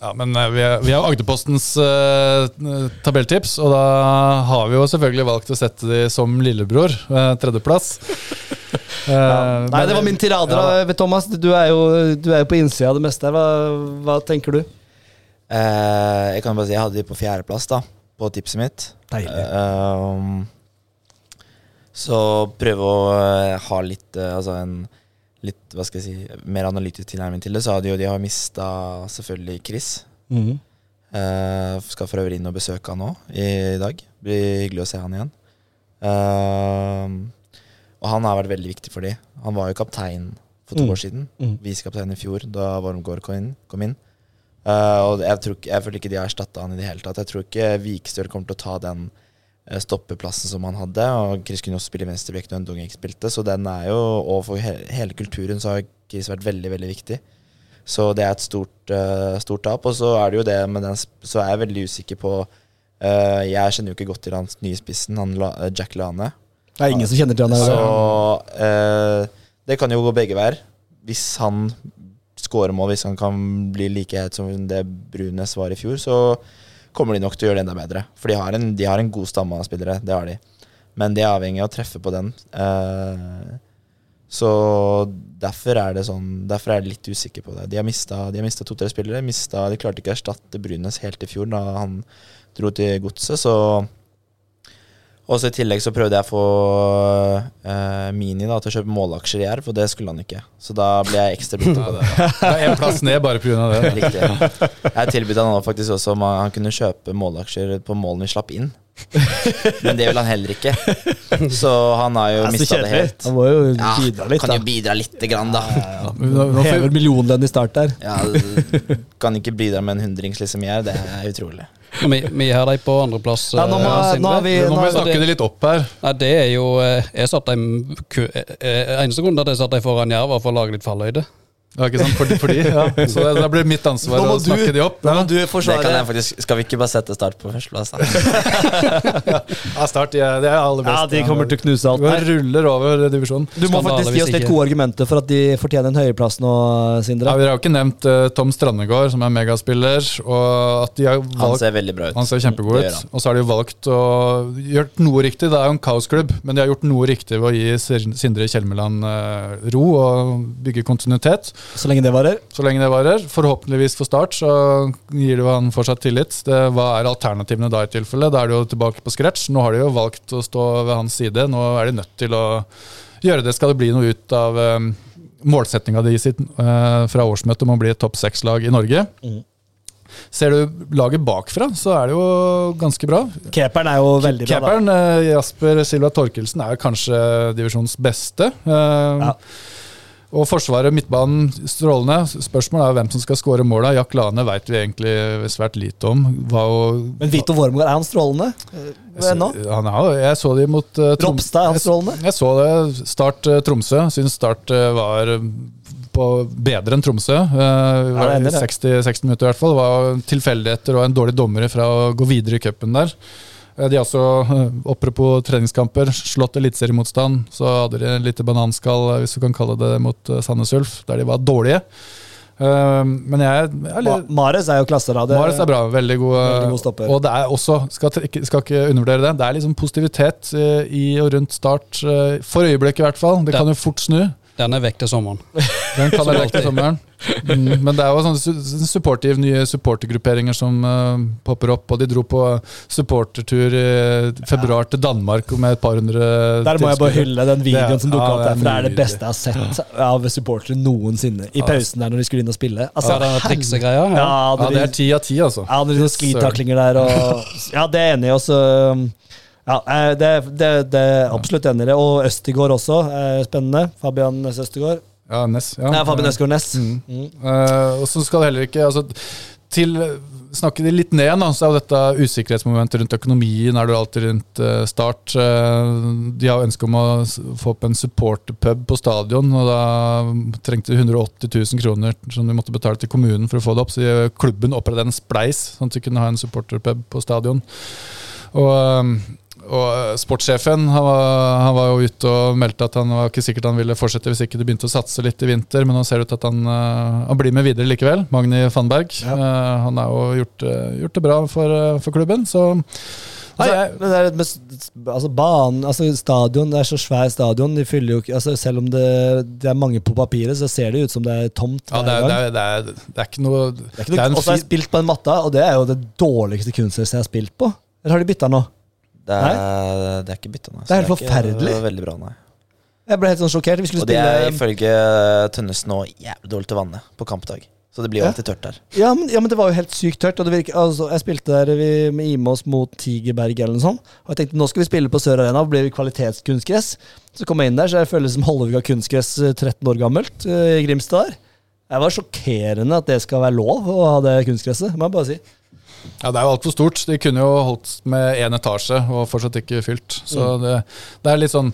Ja, men eh, vi er, vi er Agderpostens uh, tabelltips, og da har vi jo selvfølgelig valgt å sette de som lillebror. Uh, tredjeplass. <laughs> Eh, Nei, men- det var min tirade, Ja, da, Thomas. Du er jo, du er jo på innsida av det meste her. Hva, hva tenker du? Eh, jeg kan bare si jeg hadde de på fjerdeplass da på tipset mitt. Deilig. Eh, um, så prøve å eh, ha litt eh, Altså en litt, hva skal jeg si, mer analytisk tilnærming til det. Så hadde jo de har mista selvfølgelig Chris. Mm. Uh, skal for øvrig inn og besøke han nå i dag. Blir hyggelig å se han igjen. Uh, og han har vært veldig viktig for de. Han var jo kaptein for to Mm. år siden. Mm. Visekaptein i fjor, da Wormgård kom inn. Kom inn. Eh, og jeg, tror, jeg føler ikke de har erstatta han i det hele tatt. Jeg tror ikke Vikstøl kommer til å ta den eh, stoppeplassen som han hadde. Og Chris kunne også spille venstreback når Ndong ikke spilte, så den er jo Og for he hele kulturen så har Chris vært veldig, veldig viktig. Så det er et stort, uh, stort tap. Og så er det jo det med den Så er jeg veldig usikker på uh, Jeg kjenner jo ikke godt til hans nye spissen, han La, Jack Lane. Det er ingen som kjenner til han Så her. eh, det kan jo gå begge veier. Hvis han scorer mål, hvis han kan bli like het som det Brunes var i fjor, så kommer de nok til å gjøre det enda bedre. For de har en, de har en god stamme av spillere, det har de. Men de er avhengig av å treffe på den. Eh, så derfor er det sånn Derfor er jeg litt usikker på det. De har mista to-tre spillere. Mista, de klarte ikke å erstatte Brunes helt i fjor da han dro til godset, så og så I tillegg så prøvde jeg å få eh, Mini da til å kjøpe målaksjer i Jerv, og det skulle han ikke. Så da ble jeg ekstra bitter på det. <laughs> da. Det er en plass ned bare pga. det. Riktig. Jeg tilbød han faktisk også om han kunne kjøpe målaksjer på målene vi slapp inn. Men det vil han heller ikke. Så han har jo mista det helt. Han må jo Ja, bidra litt, kan da. jo bidra lite grann, da. Ja, nå får, Hever millionlønn i start der. Ja, kan ikke bidra med en hundrings liksom jeg, det er utrolig. Vi, vi har dem på andreplass. Ja, nå må- eh, nå har vi- nå må vi snakke det- det litt opp her. Nei, det er jo eh, Jeg satt dem eh, Eneste grunn til at jeg satt dem foran Jerv, var for å lage litt fallhøyde. Ja, ikke sant? Fordi, fordi, ja. <laughs> Så det, det blir mitt ansvar å snakke du- de opp. Nå Ja. må du Det kan jeg faktisk, skal vi ikke bare sette Start på førsteplass, da? <laughs> Ja, start, ja, det er aller best. Ja, de kommer til å knuse alt. Vi ruller over divisjonen. Du må Skandale faktisk gi oss litt gode argumenter for at de fortjener en høyreplass nå, Sindre. Ja, vi har jo ikke nevnt uh, Tom Strandegård, som er megaspiller, og at de har Han ser veldig bra ut. Han ser kjempegod ut. Og så har de jo valgt å gjort noe riktig. Det er jo en kaosklubb, men de har gjort noe riktig ved å gi Sindre Kjelmeland uh, ro og bygge kontinuitet. Så lenge det varer. Så lenge det varer. Forhåpentligvis for Start så gir jo han fortsatt tillit. Det, hva er alternativene da i tilfelle? Da er det jo tilbake på scratch. Nå har de jo valgt å stå ved hans side. Nå er de nødt til å gjøre det. Skal det bli noe ut av um, målsettinga sitt eh, fra årsmøtet om å bli et topp seks-lag i Norge? Mm. Ser du laget bakfra, så er det jo ganske bra. Keeperen er jo veldig bra. Keeperen, eh, Jasper Silva Torkelsen, er kanskje divisjonens beste. Ja. Og forsvaret, midtbanen, strålende. Spørsmålet er hvem som skal skåre måla. Jack Lane veit vi egentlig svært lite om. Og, Men Vito Wormgård, er han strålende? ennå? Han er, jo- jeg så de mot uh, Ropstad, er han strålende? Jeg så det. Start uh, Tromsø. Syns Start uh, var eh, på bedre enn Tromsø. Uh, Ja, det er 60, 60 minutter i hvert fall. Det var tilfeldigheter og en dårlig dommer fra å gå videre i cupen der. De har også, eh, apropos treningskamper, slått eliteseriemotstand. Så hadde de en lite bananskall, eh, hvis du kan kalle det, mot eh, Sandnes Ulf, der de var dårlige. Men jeg, jeg Ma Mares er jo klasse, Mares er bra, veldig god. Veldig god stopper. Og det er også, skal, skal ikke undervurdere det, det er liksom positivitet i og rundt start. For øyeblikket i hvert fall. Det det kan jo fort snu. Den er vekk til sommeren. Den kan være vekk til sommeren. Mm, men det er jo sånne su- supportive, nye supportergrupperinger som uh, popper opp. Og de dro på supportertur i februar til Danmark med et par hundre Der må jeg bare hylle den videoen er, som dukka ja, opp er der, for det er det beste jeg har sett av supportere noensinne. I pausen der når de skulle inn og spille. Altså, Ja, denne triksegreia. ja, Ja. det er ti av ti, altså. ja, når de noen sklitaklinger der og Ja, det er jeg enig i. Ja, eh, det, det, det er absolutt enig i det. Og Østigård også. er Spennende. Fabian Næss Østigård. Ja, Ness. Ja. Nei, Fabian Østigård Næss. Mm. Mm. Uh, og så skal det heller ikke altså, til Snakke det litt ned, da, så er jo dette usikkerhetsmomentet rundt økonomien er det jo alltid rundt eh, start. Eh, de har ønske om å få opp en supporterpub på stadion, og da trengte de 180 000 kroner som de måtte betale til kommunen for å få det opp. Så de- klubben opprettet en spleis, sånn at de kunne ha en supporterpub på stadion. Og, eh, og sportssjefen han var, han var jo ute og meldte at han var ikke sikkert han ville fortsette hvis ikke de begynte å satse litt i vinter, men nå ser det ut at han, eh, han blir med videre likevel. Magni Fannberg. Ja. Eh, han har jo gjort, eh, gjort det bra for, eh, for klubben, så Nei, jeg- altså banen, altså stadion, det er så svær stadion. De fyller jo ikke altså Selv om det, det er mange på papiret, så ser det ut som det er tomt. ja, det, er, det, er, det, er, det er ikke noe, og så har jeg spilt på en matta, og det er jo det dårligste kunstgresset jeg har spilt på. Eller har de bytta nå? Det er, det er ikke bytta, nei. Det er helt forferdelig. ikke veldig bra, nei. Jeg ble helt sånn sjokkert. Vi skulle Og det er ifølge Tønnesen nå jævlig dårlig til vannet på kampdag. Så det blir jo alltid tørt der. ja men, ja, men det var jo helt sykt tørt. Og det virker, altså, jeg spilte der vi, med Imos mot Tigerberg eller noe sånt. Og jeg tenkte nå skal vi spille på Sør Arena, blir vi kvalitetskunstgress. Så kom jeg inn der, så jeg føles som Hollevika kunstgress eh, 13 år gammelt eh, i Grimstad der. Det var sjokkerende at det skal være lov å ha det kunstgresset, må jeg bare si. Ja, Det er jo altfor stort. De kunne jo holdt med én etasje og fortsatt ikke fylt. Så Mm. det, det er litt sånn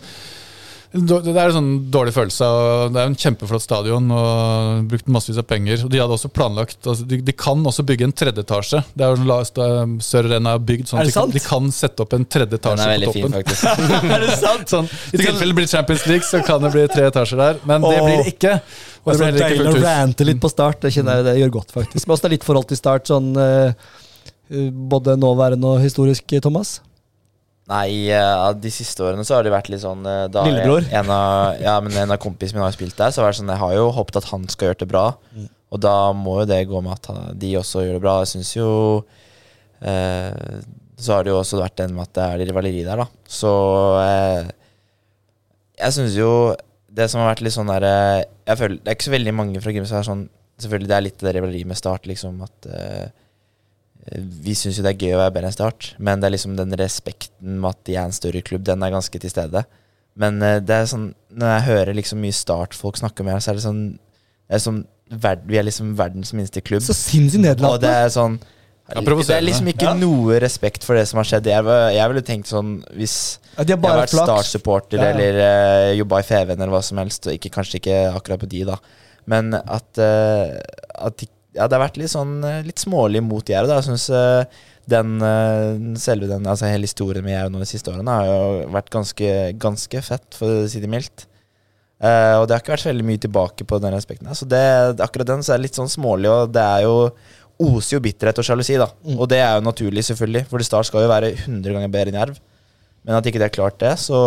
det er en sånn dårlig følelse. Det er en kjempeflott stadion og brukt massevis av penger. Og De hadde også planlagt altså de, de kan også bygge en tredje etasje. Det er jo Sør Arena er bygd sånn Er det sant? de kan sette opp en tredje Den etasje er på veldig fin, toppen. faktisk. <laughs> er det sant? Sånn, I tilfelle det blir Champions League, så kan det bli tre etasjer der. Men det blir det ikke. Og det blir heller ikke deilig fullt å hus. rante litt på start. Det kjenner jeg det gjør godt, faktisk. Men også det er litt forhold til start, sånn eh, både nåværende og historisk, Thomas. Nei, eh, de siste årene så har det vært litt sånn eh, da Lillebror? En av, ja, men en av kompisene mine har spilt der, så har det sånn, jeg har jo håpet at han skal gjøre det bra. Mm. Og da må jo det gå med at han- de også gjør det bra. Jeg syns jo eh, Så har det jo også vært den med at det er rivaleri der, da. Så eh, jeg syns jo det som har vært litt sånn der eh, Jeg føler Det er ikke så veldig mange fra Grimstad som er sånn Selvfølgelig det er litt det rivaleriet med Start, liksom at eh, vi syns jo det er gøy å være bedre enn Start, men det er liksom den respekten med at de er en større klubb, den er ganske til stede. Men eh, det er sånn når jeg hører liksom mye Start-folk snakke om her, så er det sånn, det er sånn verd, Vi er liksom verdens minste klubb. Så sinnssykt Og det er sånn Ja, det er liksom ikke Ja. noe respekt for det som har skjedd. Jeg, jeg ville tenkt sånn Hvis Ja, jeg har vært. Start-supporter Ja, ja. eller uh, jobba i Feven eller hva som helst, og ikke, kanskje ikke akkurat på de, da, men at, uh, at de, ja, det har vært litt sånn eh, litt smålig mot Jerv. Jeg syns den eh, selve den, altså hele historien med Jerv nå de siste årene har jo vært ganske, ganske fett, for å si det mildt. Uh, og det har ikke vært så veldig mye tilbake på den respekten. Så det, akkurat den så er det litt sånn smålig, og det er jo oser jo bitterhet og sjalusi, da. Mm. Og det er jo naturlig, selvfølgelig, for Start skal jo være 100 ganger bedre enn Jerv. Men at ikke de har klart det, så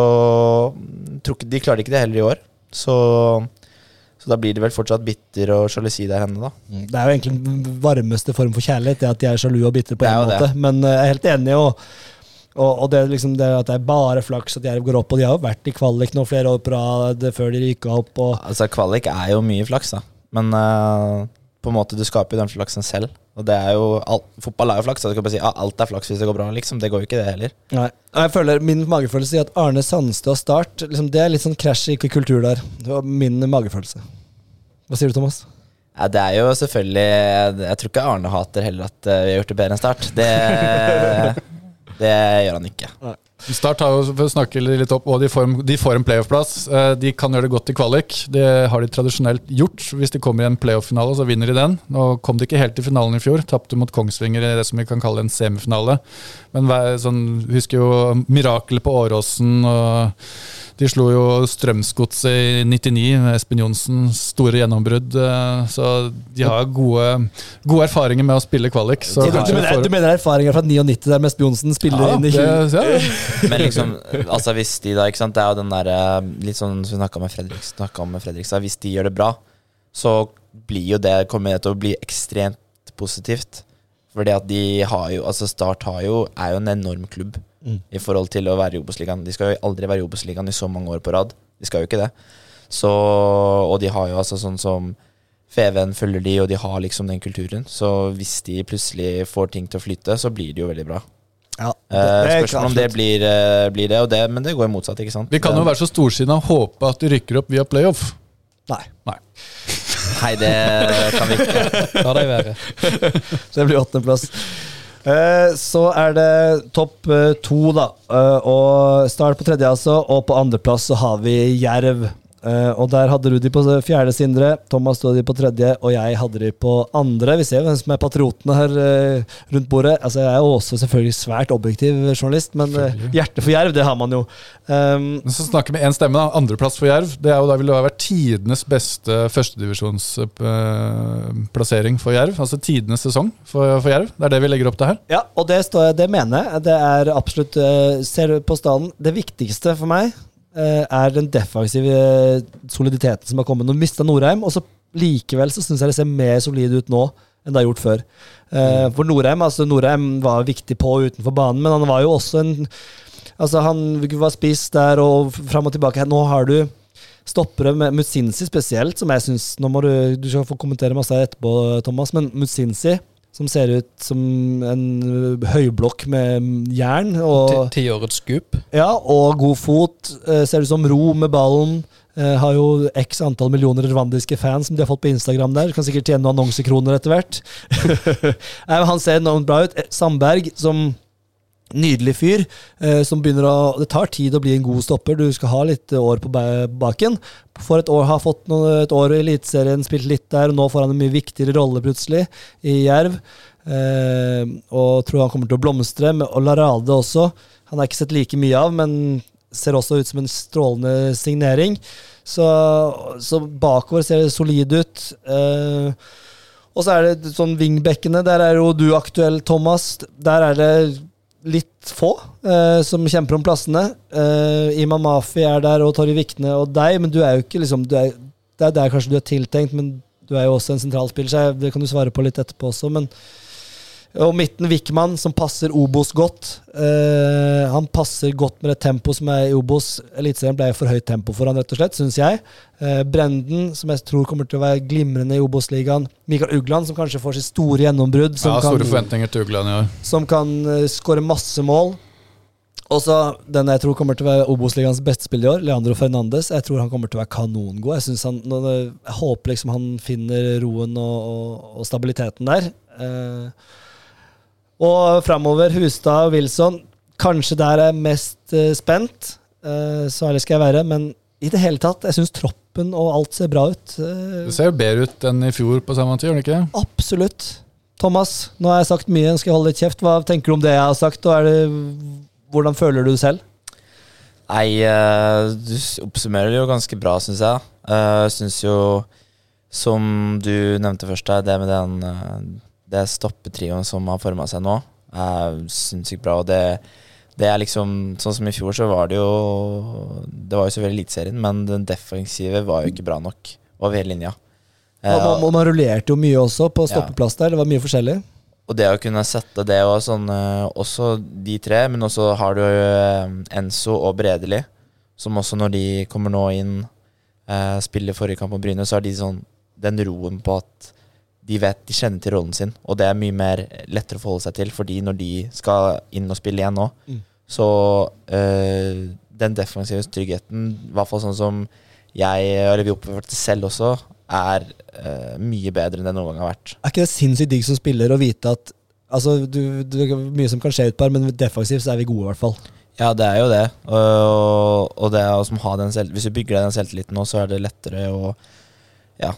tror ikke, De klarte ikke det heller i år. Så, så da blir det vel fortsatt bitter og sjalusi der henne, da. Mm, Det er jo egentlig den varmeste form for kjærlighet, det at de er sjalu og bitre på en måte. det. Men eh, jeg er helt enig, og, og, og det, liksom det at det er bare flaks at Jerv går opp. Og de har jo vært i kvalik nå flere år på rad før de rykka opp. Og, Altså Kvalik er jo mye flaks, da. Men eh, på en måte du skaper jo den flaksen selv. Og det er jo alt, Fotball er jo flaks. så Du kan bare si ja, alt er flaks hvis det går bra, liksom. Det går jo ikke, det heller. Nei. Jeg føler, Min magefølelse sier at Arne Sandstø og Start liksom, Det er litt sånn krasj i kultur der. Det var min magefølelse. Hva sier du, Thomas? Ja, det er jo selvfølgelig Jeg tror ikke Arne hater heller at eh, vi har gjort det bedre enn Start. Det, <laughs> det gjør han ikke. Start har jo, for å snakke litt opp, og de får, de får en playoff-plass. Eh, De kan gjøre det godt i kvalik. Det har de tradisjonelt gjort. Hvis de kommer i en playoff-finale, så vinner de den. Nå kom de ikke helt til finalen i fjor. Tapte mot Kongsvinger i det som vi kan kalle en semifinale. Men sånn, husker jo mirakelet på Åråsen. og De slo jo Strømsgodset i 99 med Espen Johnsens store gjennombrudd. eh, Så de har gode, gode erfaringer med å spille kvalik. Så Du, du, mener, du mener erfaringer fra 99 der med Espen Johnsen spiller ja, inn i 20 det, ja, <laughs> Men liksom, altså hvis de da, ikke sant Det er jo den derre Litt sånn som vi snakka med Fredrik, med Fredrikstad. Hvis de gjør det bra, så blir jo det, kommer det til å bli ekstremt positivt. Fordi at de har jo Altså Start har jo, er jo en enorm klubb Mm. i forhold til å være i Obos-ligaen. De skal jo aldri være i Obos-ligaen i så mange år på rad. De skal jo ikke det. Så, og de har jo altså sånn som Feven følger de, og de har liksom den kulturen. Så hvis de plutselig får ting til å flyte, så blir det jo veldig bra. Ja, Eh, spørsmålet om det blir, eh, blir det, og det, men det går jo motsatt, ikke sant? Vi kan jo være så storsinna og håpe at de rykker opp via playoff. Nei, Nei, det kan vi ikke. La deg være. så det blir åttendeplass. Eh, Så er det topp eh, to, da. Eh, Og Start på tredje, altså. Og på andreplass så har vi Jerv. Eh, Og der hadde du de på fjerde, Sindre. Thomas stod de på tredje, og jeg hadde de på andre. Vi ser hvem som er patriotene her uh, rundt bordet. Altså, jeg er også selvfølgelig svært objektiv journalist, men uh, Selvfølgelig. hjerte for Jerv, det har man jo. Um, så snakker vi med én stemme. da Andreplass for Jerv. Det er jo da ville det vært tidenes beste førstedivisjonsplassering for Jerv. Altså tidenes sesong for, for Jerv. Det er det vi legger opp til her. Ja, og det, står, jeg- det mener jeg. Det er absolutt Ser du på staden Det viktigste for meg er den defensive eh, soliditeten som har kommet. Nå mista Norheim, og så likevel så syns jeg det ser mer solid ut nå enn det har gjort før. Eh, For Norheim altså Norheim var viktig på og utenfor banen, men han var jo også en Altså Han var spiss der og fram og tilbake. Nå har du stoppere med Mutsinsi spesielt, som jeg syns Nå må du Du skal få kommentere masse etterpå, Thomas, men Mutsinsi som ser ut som en høyblokk med jern. Og, Ti- Tiårets skup. ja, og god fot. Eh, ser ut som ro med ballen. Eh, har jo x antall millioner rwandiske fans som de har fått på Instagram der. Kan sikkert tjene noen annonsekroner etter hvert. <laughs> Han ser enormt bra ut. Eh, Sandberg som nydelig fyr, eh, som begynner å Det tar tid å bli en god stopper. Du skal ha litt år på baken. For et år har fått noe, et år i Eliteserien, spilt litt der, og nå får han en mye viktigere rolle plutselig i Jerv. Eh, og tror han kommer til å blomstre. Og Larade også. Han har ikke sett like mye av, men ser også ut som en strålende signering. Så, så bakover ser det solid ut. Eh, og så er det sånn wingbackene. Der er jo du aktuell, Thomas. Der er det litt få eh, som kjemper om plassene. Eh, Iman Mafi er der, og Torje Vikne og deg, men du er jo ikke liksom er, Det er der kanskje du er tiltenkt, men du er jo også en sentralspiller, så det kan du svare på litt etterpå også. men og midten Wickman, som passer Obos godt. Uh, han passer godt med det tempoet som er i Obos. Eliteserien ble for høyt tempo for han, rett og slett, syns jeg. Uh, Brenden, som jeg tror kommer til å være glimrende i Obos-ligaen. Mikael Ugland, som kanskje får sitt store gjennombrudd. Som Ja, Store kan, forventninger til Ugland i år. som kan uh, skåre masse mål. Og så den jeg tror kommer til å være Obos-ligaens beste spiller i år, Leandro Fernandes. Jeg tror han kommer til å være kanongod. Jeg, han, jeg håper liksom han finner roen og, og, og stabiliteten der. Eh, og framover, Hustad og Wilson. Kanskje der er mest uh, spent. Uh, så ærlig skal jeg være. Men i det hele tatt, jeg syns troppen og alt ser bra ut. Uh, Det ser jo bedre ut enn i fjor på samme tid, gjør det ikke? Absolutt. Thomas, nå har jeg sagt mye, nå skal jeg holde litt kjeft. Hva tenker du om det jeg har sagt, og er det, hvordan føler du det selv? Nei, du oppsummerer det jo ganske bra, syns jeg. Uh, syns jo, som du nevnte først her, det med den Det stoppetrioen som har forma seg nå, er sinnssykt bra. Og det, det er liksom Sånn som i fjor, så var det jo Det var jo så veldig Eliteserien, men den defensive var jo ikke bra nok over hele linja. Ja, man, man rullerte jo mye også på stoppeplass der. Det var mye forskjellig. Og det å kunne sette det og sånn eh, Også de tre, men også har du eh, Enzo og Bredeli, som også når de kommer nå inn, eh, spiller forrige kamp mot Bryne, så har de sånn den roen på at de vet de kjenner til rollen sin, og det er mye mer lettere å forholde seg til, fordi når de skal inn og spille igjen nå, Mm. så eh, den defensive tryggheten, i hvert fall sånn som jeg, eller vi oppførte selv også, er eh, mye bedre enn det noen gang har vært. Er ikke det sinnssykt digg som spiller å vite at Altså, du, du, mye som kan skje utpå her, men defensivt så er vi gode, i hvert fall. Ja, det er jo det. Og, og det er å ha den selv, Hvis du bygger deg den selvtilliten nå, så er det lettere å Ja,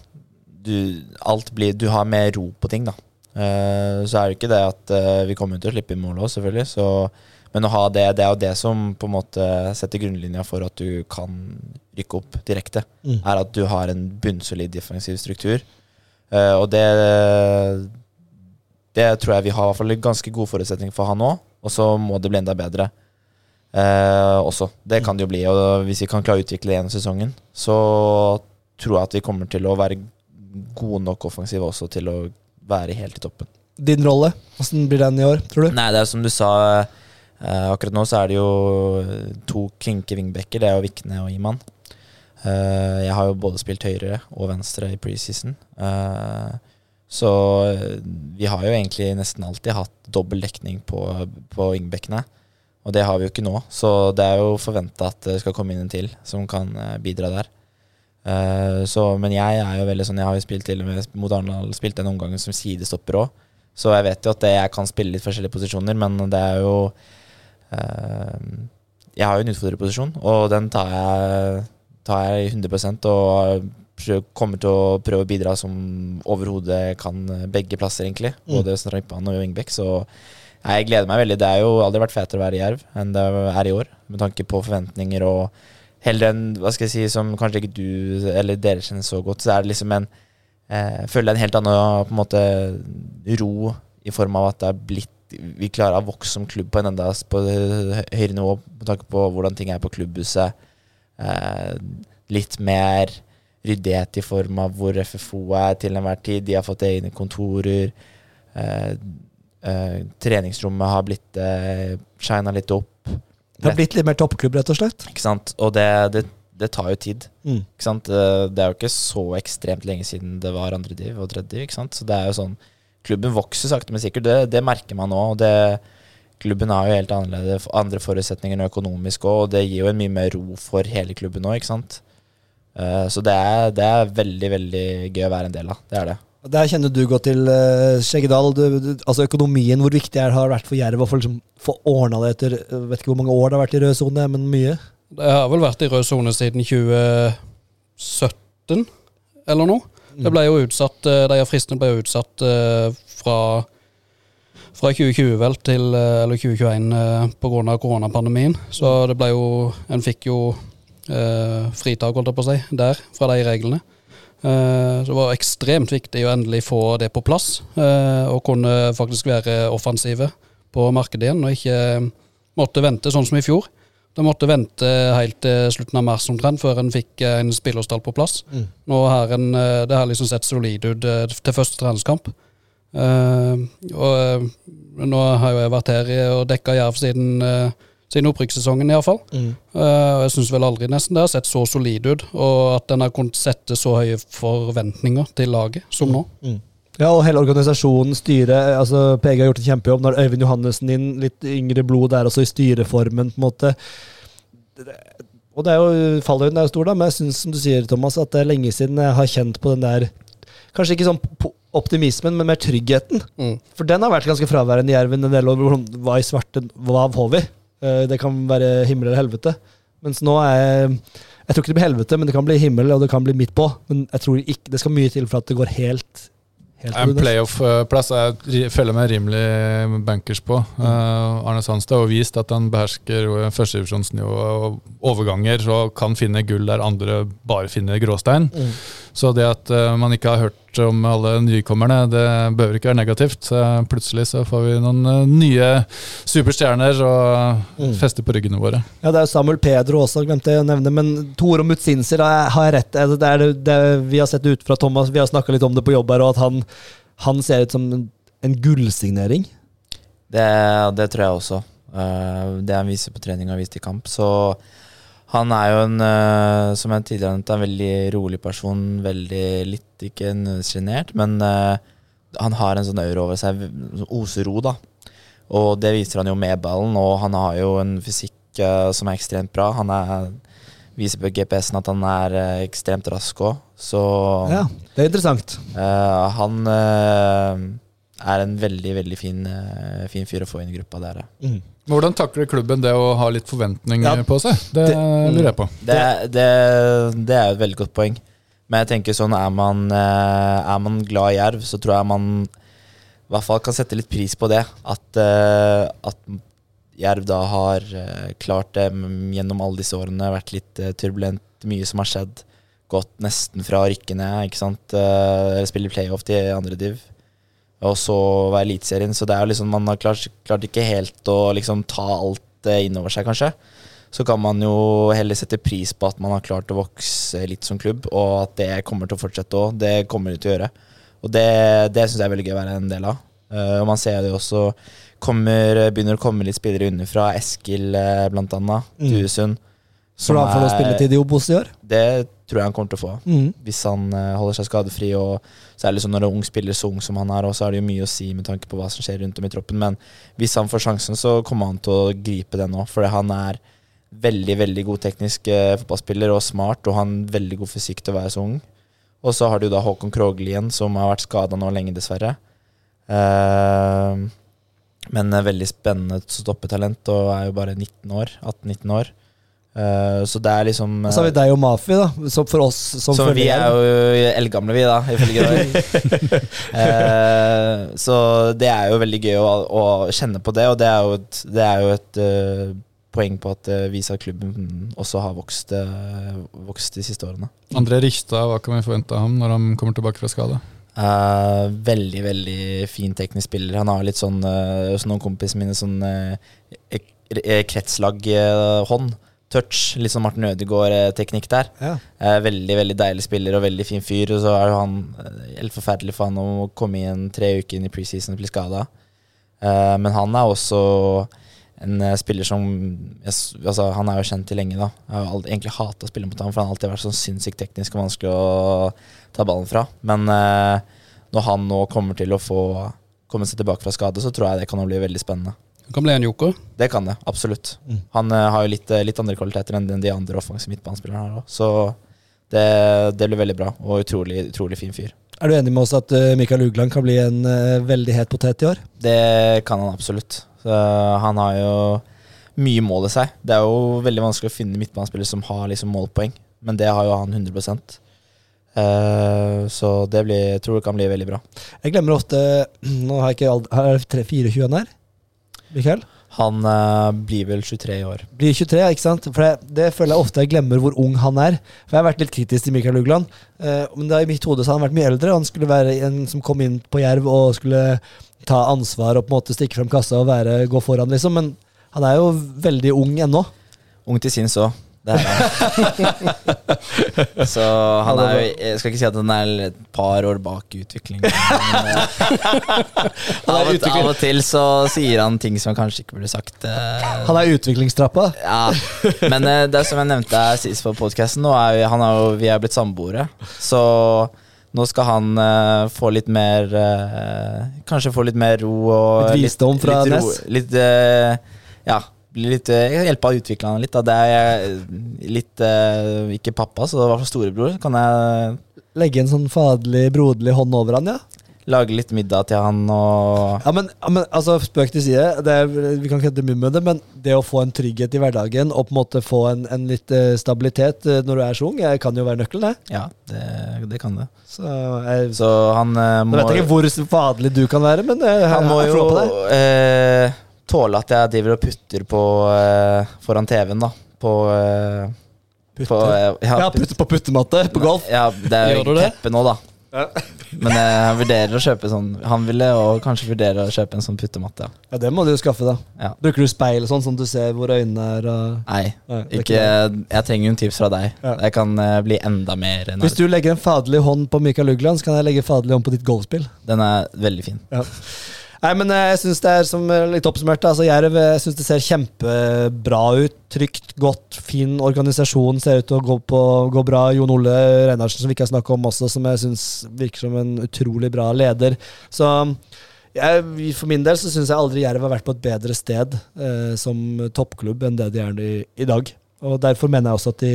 du, alt blir, du har mer ro på ting, da. Uh, så er det ikke det at uh, vi kommer til å slippe inn mål òg, selvfølgelig. Så, men å ha det, det er jo det som på en måte setter grunnlinja for at du kan rykke opp direkte. Mm. Er at du har en bunnsolid defensiv struktur. Uh, og det Det tror jeg vi har i hvert fall ganske god forutsetning for han nå. Og så må det bli enda bedre også. Det kan det jo bli. Og hvis vi kan klare å utvikle det gjennom sesongen, så tror jeg at vi kommer til å være gode nok offensive også til å være helt i toppen. Din rolle, åssen blir den i år, tror du? Nei, det er som du sa. Uh, akkurat nå så er det jo to klinke vingbekker. Det er jo Vikne og Iman. Uh, jeg har jo både spilt høyre og venstre i preseason. Uh, så eh, vi har jo egentlig nesten alltid hatt dobbel dekning på, på vingbekkene. Og det har vi jo ikke nå, så det er jo forventa at det skal komme inn en til som kan eh, bidra der. Eh, så, men jeg er jo veldig sånn Jeg har jo spilt til og med mot Arendal spilt en omgang som sidestopper òg. Så jeg vet jo at det, jeg kan spille litt forskjellige posisjoner, men det er jo uh, Jeg har jo en utfordrerposisjon, og den tar jeg, tar jeg 100% og kommer til å prøve å bidra som overhodet kan begge plasser, egentlig. Mm. Både Strømpan og Wingbekk. Så jeg gleder meg veldig. Det er jo aldri vært fetere å være i Jerv enn det er i år, med tanke på forventninger og Heller enn hva skal jeg si, som kanskje ikke du eller dere kjenner så godt, så er det liksom en eh, Føler er en helt annen på en måte ro i form av at det er blitt vi klarer å vokse som klubb på en enda på høyere nivå med tanke på hvordan ting er på klubbhuset. Eh, litt mer ryddighet i form av hvor FFO er til enhver tid. De har fått egne kontorer. Eh, eh, treningsrommet har blitt eh, shina litt opp. Det har blitt litt mer toppklubb, rett og slett. Ikke sant? Og det, det, det tar jo tid. Mm. Ikke sant? Eh, Det er jo ikke så ekstremt lenge siden det var andre div og tredje div. Ikke sant? Så det er jo sånn Klubben vokser sakte, men sikkert. Det, det merker man nå. Og det, klubben har jo helt annerledes, andre forutsetninger økonomisk òg, og det gir jo en mye mer ro for hele klubben nå, ikke sant. Eh, Så det er, det er veldig, veldig gøy å være en del av. Det er det. Der kjenner du godt til uh, Skjeggedal. Du, du, altså økonomien, hvor viktig det har vært for Jerv å få liksom, få ordna det etter jeg vet ikke hvor mange år det har vært i rød sone, men mye? Det har vel vært i rød sone siden 2017, eller noe. Det ble jo utsatt, eh, De fristene ble jo utsatt eh, fra, fra 2020 vel til eh, eller 2021 eh, pga. koronapandemien. Så det ble jo En fikk jo eh, fritak, holdt jeg på å si, der fra de reglene. Eh, så det var ekstremt viktig å endelig få det på plass, eh, og kunne faktisk være offensive på markedet igjen, og ikke måtte vente sånn som i fjor. De måtte vente helt til slutten av mars omtrent før en fikk eh, en spillerstall på plass. Mm. Nå har en, det har liksom sett solid ut til første treningskamp. Og nå har jo jeg vært her og dekka Jerv siden, siden opprykkssesongen, iallfall. Mm. Uh, jeg syns vel aldri nesten det har sett så solid ut, og at den har kunnet sette så høye forventninger til laget som nå. Mm. Ja, og hele organisasjonen, styret altså PG har gjort en kjempejobb. Når Øyvind Johannessen inn, litt yngre blod der også i styreformen, på en måte. Og det er jo, fallhøyden er jo stor, da, men jeg syns, som du sier, Thomas, at det er lenge siden jeg har kjent på den der Kanskje ikke sånn optimismen, men mer tryggheten. Mm. For den har vært ganske fraværende i Jerven en del år. hvor Hva i svarte, hva får vi? Eh, Det kan være himmel eller helvete. Mens nå er jeg Jeg tror ikke det blir helvete, men det kan bli himmel, og det kan bli midt på. Men jeg tror ikke det skal mye til for at det går helt, helt En playoff-plass jeg føler meg rimelig bankers på. Eh, Arne Sandstad har vist at han behersker førstedivisjonsnivået førstedivisjonsnivå og overganger og kan finne gull der andre bare finner gråstein. Mm. Så det at eh, man ikke har hørt om alle nykommerne, det behøver ikke være negativt. Så plutselig så får vi noen eh, nye superstjerner og Mm. fester på ryggene våre. Ja, det er jo Samuel Pedro også, glemte jeg å nevne. Men Tore Mutsinser, har jeg- rett? Altså, Det er det, det vi har sett ut fra Thomas, vi har snakka litt om det på jobb her, og at han, han ser ut som en, gullsignering. Det, det tror jeg også. Eh, det han viser på trening og har vist i kamp. Så han er jo en, eh, som jeg tidligere nevnte, en veldig rolig person. Veldig litt ikke sjenert, men eh, han har en sånn aura over seg. Oser Osero, da. Og det viser han jo med ballen, og han har jo en fysikk eh, som er ekstremt bra. Han er, viser på GPS-en at han er ekstremt rask òg, så Ja, det er interessant. Uh, han eh, er en veldig, veldig fin, eh, fin fyr å få inn i gruppa der. Mm. Hvordan takler klubben det å ha litt forventninger Ja, på seg? Det, det- lurer jeg på. Det, det, det er et veldig godt poeng. Men jeg tenker sånn, er man, eh, er man glad i jerv, så tror jeg man i hvert fall kan sette litt pris på det. At, eh, at jerv da har klart det gjennom alle disse årene. Vært litt turbulent, mye som har skjedd. Gått nesten fra å rykke ned, ikke sant. Spille playoff til andre div. Og så være Eliteserien. Så det er jo liksom, man har klart, klart ikke helt å liksom ta alt eh, inn over seg, kanskje. så kan man jo heller sette pris på at man har klart å vokse litt som klubb, og at det kommer til å fortsette òg. Det kommer det til å gjøre. Og det, det syns jeg er veldig gøy å være en del av. Eh, og man ser det også kommer, begynner å komme litt spillere underfra. Eskil, uh, blant annet. Mm. Så da får du spilletid i Obos i år? Det tror jeg han kommer til å få. Mm. Hvis han eh, holder seg skadefri. Og særlig sånn når en ung spiller så ung som han er, og så er det jo mye å si med tanke på hva som skjer rundt om i troppen. Men hvis han får sjansen, så kommer han til å gripe den nå. For han er veldig veldig god teknisk eh, fotballspiller og smart, og han har veldig god fysikk til å være så ung. Og så har du da Håkon Krogli igjen, som har vært skada nå lenge, dessverre. Uh, men veldig spennende stoppetalent, og er jo bare 19 år. 18-19 år. Eh, så det er liksom uh, så har vi deg og Mafi, da. Som for oss som, som vi er jo eldgamle, vi, da, ifølge deg. uh, <laughs> så det er jo veldig gøy å, å kjenne på det, og det er jo et, det er jo et eh, poeng på at det viser at klubben også har vokst, eh, vokst de siste årene. André Rikstad, hva kan vi forvente av ham når han kommer tilbake fra skade? Uh, veldig, veldig fin teknisk spiller. Han har litt sånn, uh, noen kompiser mine, sånn uh, kretslag-hånd. Touch. Litt sånn Martin Ødegaard-teknikk der. Ja. Eh, veldig veldig deilig spiller og veldig fin fyr. Og så er jo han eh, helt forferdelig for han å komme inn tre uker inn i preseason og bli skada. Eh, men han er også en eh, spiller som altså, Han er jo kjent til lenge, da. Jeg har egentlig hata å spille mot ham, for han har alltid vært sånn sinnssykt teknisk og vanskelig å ta ballen fra. Men eh, når han nå kommer til å få komme seg tilbake fra skade, så tror jeg det kan bli veldig spennende. Det kan bli en joker. Det kan det, absolutt. Mm. Han uh, har jo litt, eh, litt andre kvaliteter enn de andre offensive midtbanespillerne har òg. Så det, det blir veldig bra, og utrolig, utrolig fin fyr. Er du enig med oss at uh, Mikael Ugland kan bli en uh, veldig het potet i år? Det kan han absolutt. Så han har jo mye mål i seg. Det er jo veldig vanskelig å finne midtbanespillere som har liksom målpoeng, men det har jo han 100 Uh, Så det blir, jeg tror det kan bli veldig bra. Jeg glemmer ofte <clears throat> Nå har jeg ikke ald- Her er det 24 han her. Mikael? Han uh, blir vel 23 i år. Blir 23, ikke sant? For det, det føler jeg ofte jeg glemmer hvor ung han er. For jeg har vært litt kritisk til Mikael Ugland. Uh, men da i mitt hode så har han vært mye eldre. Han skulle være en som kom inn på Jerv og skulle ta ansvar og på en måte stikke frem kassa og være, gå foran, liksom. Men han er jo veldig ung ennå. Ung til sinns òg. Det er han. <laughs> Så han er jo Jeg skal ikke si at han er et par år bak utviklingen. Men, <laughs> eh, av, og, av og til så sier han ting som kanskje ikke burde sagt. eh, Han er utviklingstrappa. Ja, Men eh, det er som jeg nevnte sist på podkasten, vi, han vi er blitt samboere. Så nå skal han uh, få litt mer uh, Kanskje få litt mer ro og Litt visdom fra litt, Ness. Litt, uh, ja, litt, kan hjelpe å utvikle han litt. Da. Det er jeg litt uh, Ikke pappa, så det var for storebror. Kan jeg Legge en sånn faderlig, broderlig hånd over han, ja. lage litt middag til han og Ja, men, ja, men altså, Spøk til side, det er, vi kan hente mye med det, men det å få en trygghet i hverdagen og på en måte få en, en litt eh, stabilitet eh, når du er så ung, eh, kan jo være nøkkelen, det. Ja, det, det kan det. Så jeg, Så han må Nå vet jeg ikke hvor faderlig du kan være, men uh, Han må jo på deg. eh, tåle at jeg driver og putter på uh, foran TV-en, da. På, Putter? på Putte. eh, Ja, putte på puttematte på golf. Ja, det er jo teppe nå, da. Men eh, jeg vurderer å kjøpe sånn Han ville og kanskje vurdere å kjøpe en sånn puttematte. Ja. Ja, det må du jo skaffe, da. Ja. Bruker du speil sånn, sånn du ser hvor øynene er? Og... Nei, Nei, er ikke, jeg trenger jo en tips fra deg. Ja. Jeg kan uh, bli enda mer Hvis du legger en faderlig hånd på Mikael Ugland, så kan jeg legge faderlig hånd på ditt golfspill. Den er veldig fin. Ja. Nei, men eh, jeg synes det er som eh, litt oppsummert. Altså, Jerv jeg synes det ser kjempebra ut. Trygt, godt, fin organisasjon. Ser ut til å gå, på, gå bra. Jon Ole Reinhardsen, som vi ikke har snakket om også, som jeg synes virker som en utrolig bra leder. Så jeg, for min del så syns jeg aldri Jerv har vært på et bedre sted eh, som toppklubb enn det de er i, i dag. Og Derfor mener jeg også at de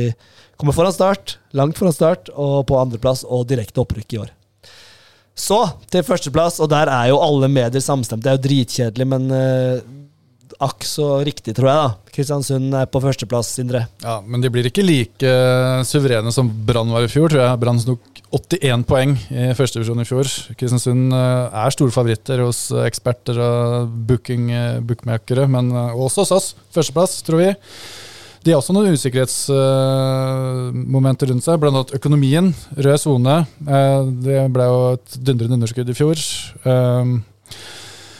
kommer foran start, langt foran start, og på andreplass og direkte opprykk i år. Så til førsteplass, og der er jo alle medier samstemt. Det er jo dritkjedelig, men uh, akk så riktig, tror jeg. da Kristiansund er på førsteplass, Sindre. Ja, Men de blir ikke like eh, suverene som Brann var i fjor, tror jeg. Brann tok 81 poeng i førstedivisjon i fjor. Kristiansund eh, er store favoritter hos eksperter og booking, bookmakere, men også hos oss. Førsteplass, tror vi. De har også noen usikkerhetsmomenter rundt seg, bl.a. økonomien. Rød sone. eh, Det ble jo et dundrende underskudd i fjor. Um,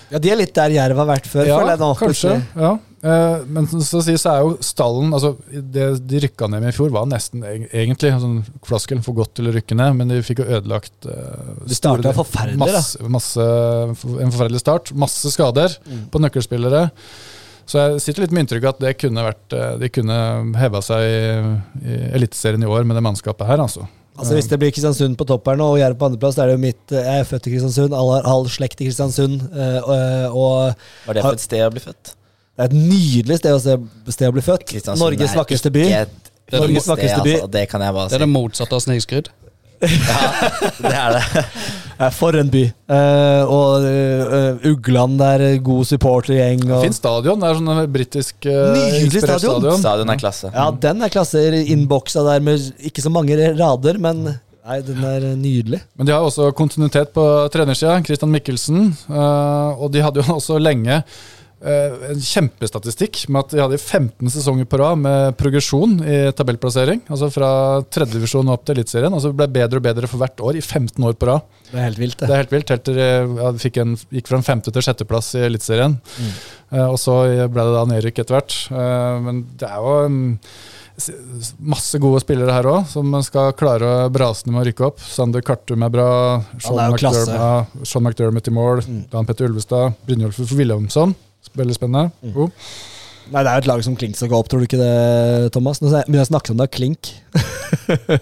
Ja, De er litt der Jerv har vært før, ja, jeg kanskje. Ja. Eh, men så, er jo stallen altså Det de rykka ned med i fjor, var nesten egentlig sånn flaskelen for godt til å rykke ned, men de fikk jo ødelagt Det De starta forferdelig, da. masse, masse, En forferdelig start. Masse skader Mm. på nøkkelspillere. Så jeg sitter litt med inntrykk av at det kunne vært eh, de kunne heva seg i, i Eliteserien i år med det mannskapet her, altså. Altså Hvis det blir Kristiansund på topp her nå, og Jerv på andreplass, da er det jo mitt eh, Jeg er født i Kristiansund, alle har halv slekt i Kristiansund. eh, og, og Var det for et sted å bli født? det er et nydelig sted å, se, sted å bli født. Norges vakreste by. et Det det Norges vakreste by. Altså, det kan jeg bare Det er det motsatte av snikskryt. Det er det. <laughs> For en by. Uh, og uh, Ugland der, eh, god supportergjeng. Og, Fin stadion. Det er sånn britisk uh, Nydelig stadion. Stadion er klasse. ja, den er klasse innboksa der med ikke så mange rader, men nei, den er nydelig. Men de har også kontinuitet på trenersida. Christian Mikkelsen. eh, og de hadde jo også lenge en kjempestatistikk med at de hadde 15 sesonger på rad med progresjon i tabellplassering. Altså fra tredjedivisjon opp til Eliteserien. Altså ble bedre og bedre for hvert år i 15 år på rad. Det er helt vilt, Det det. er helt vilt. Helt til ja, de fikk en, gikk fra en femte til sjetteplass i Eliteserien. Eh, og så ble det da nedrykk etter hvert. Eh, men det er jo en masse gode spillere her òg, som skal klare å brase ned med å rykke opp. Sander Kartum er bra. Sean, ja. McDermott, i mål. Dan Petter Ulvestad. Brynjolf Wilhelmsson. Veldig spennende. God. Nei, Det er jo et lag som Klink skal gå opp, tror du ikke det, Thomas? Nå begynner jeg å snakke om det, er Klink. <laughs>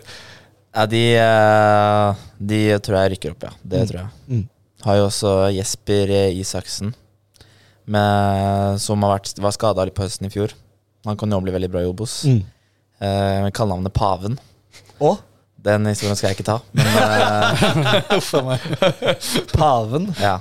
Ja, de, eh, de tror jeg rykker opp, ja. Det Mm. tror jeg. Mm. Har jo også Jesper Isaksen, med, som har vært, var skada litt på høsten i fjor. Han kan jo bli veldig bra i Obos. Mm. Eh, med kallenavnet Paven. Og Den historien skal jeg ikke ta, men eh, <laughs> Paven. ja.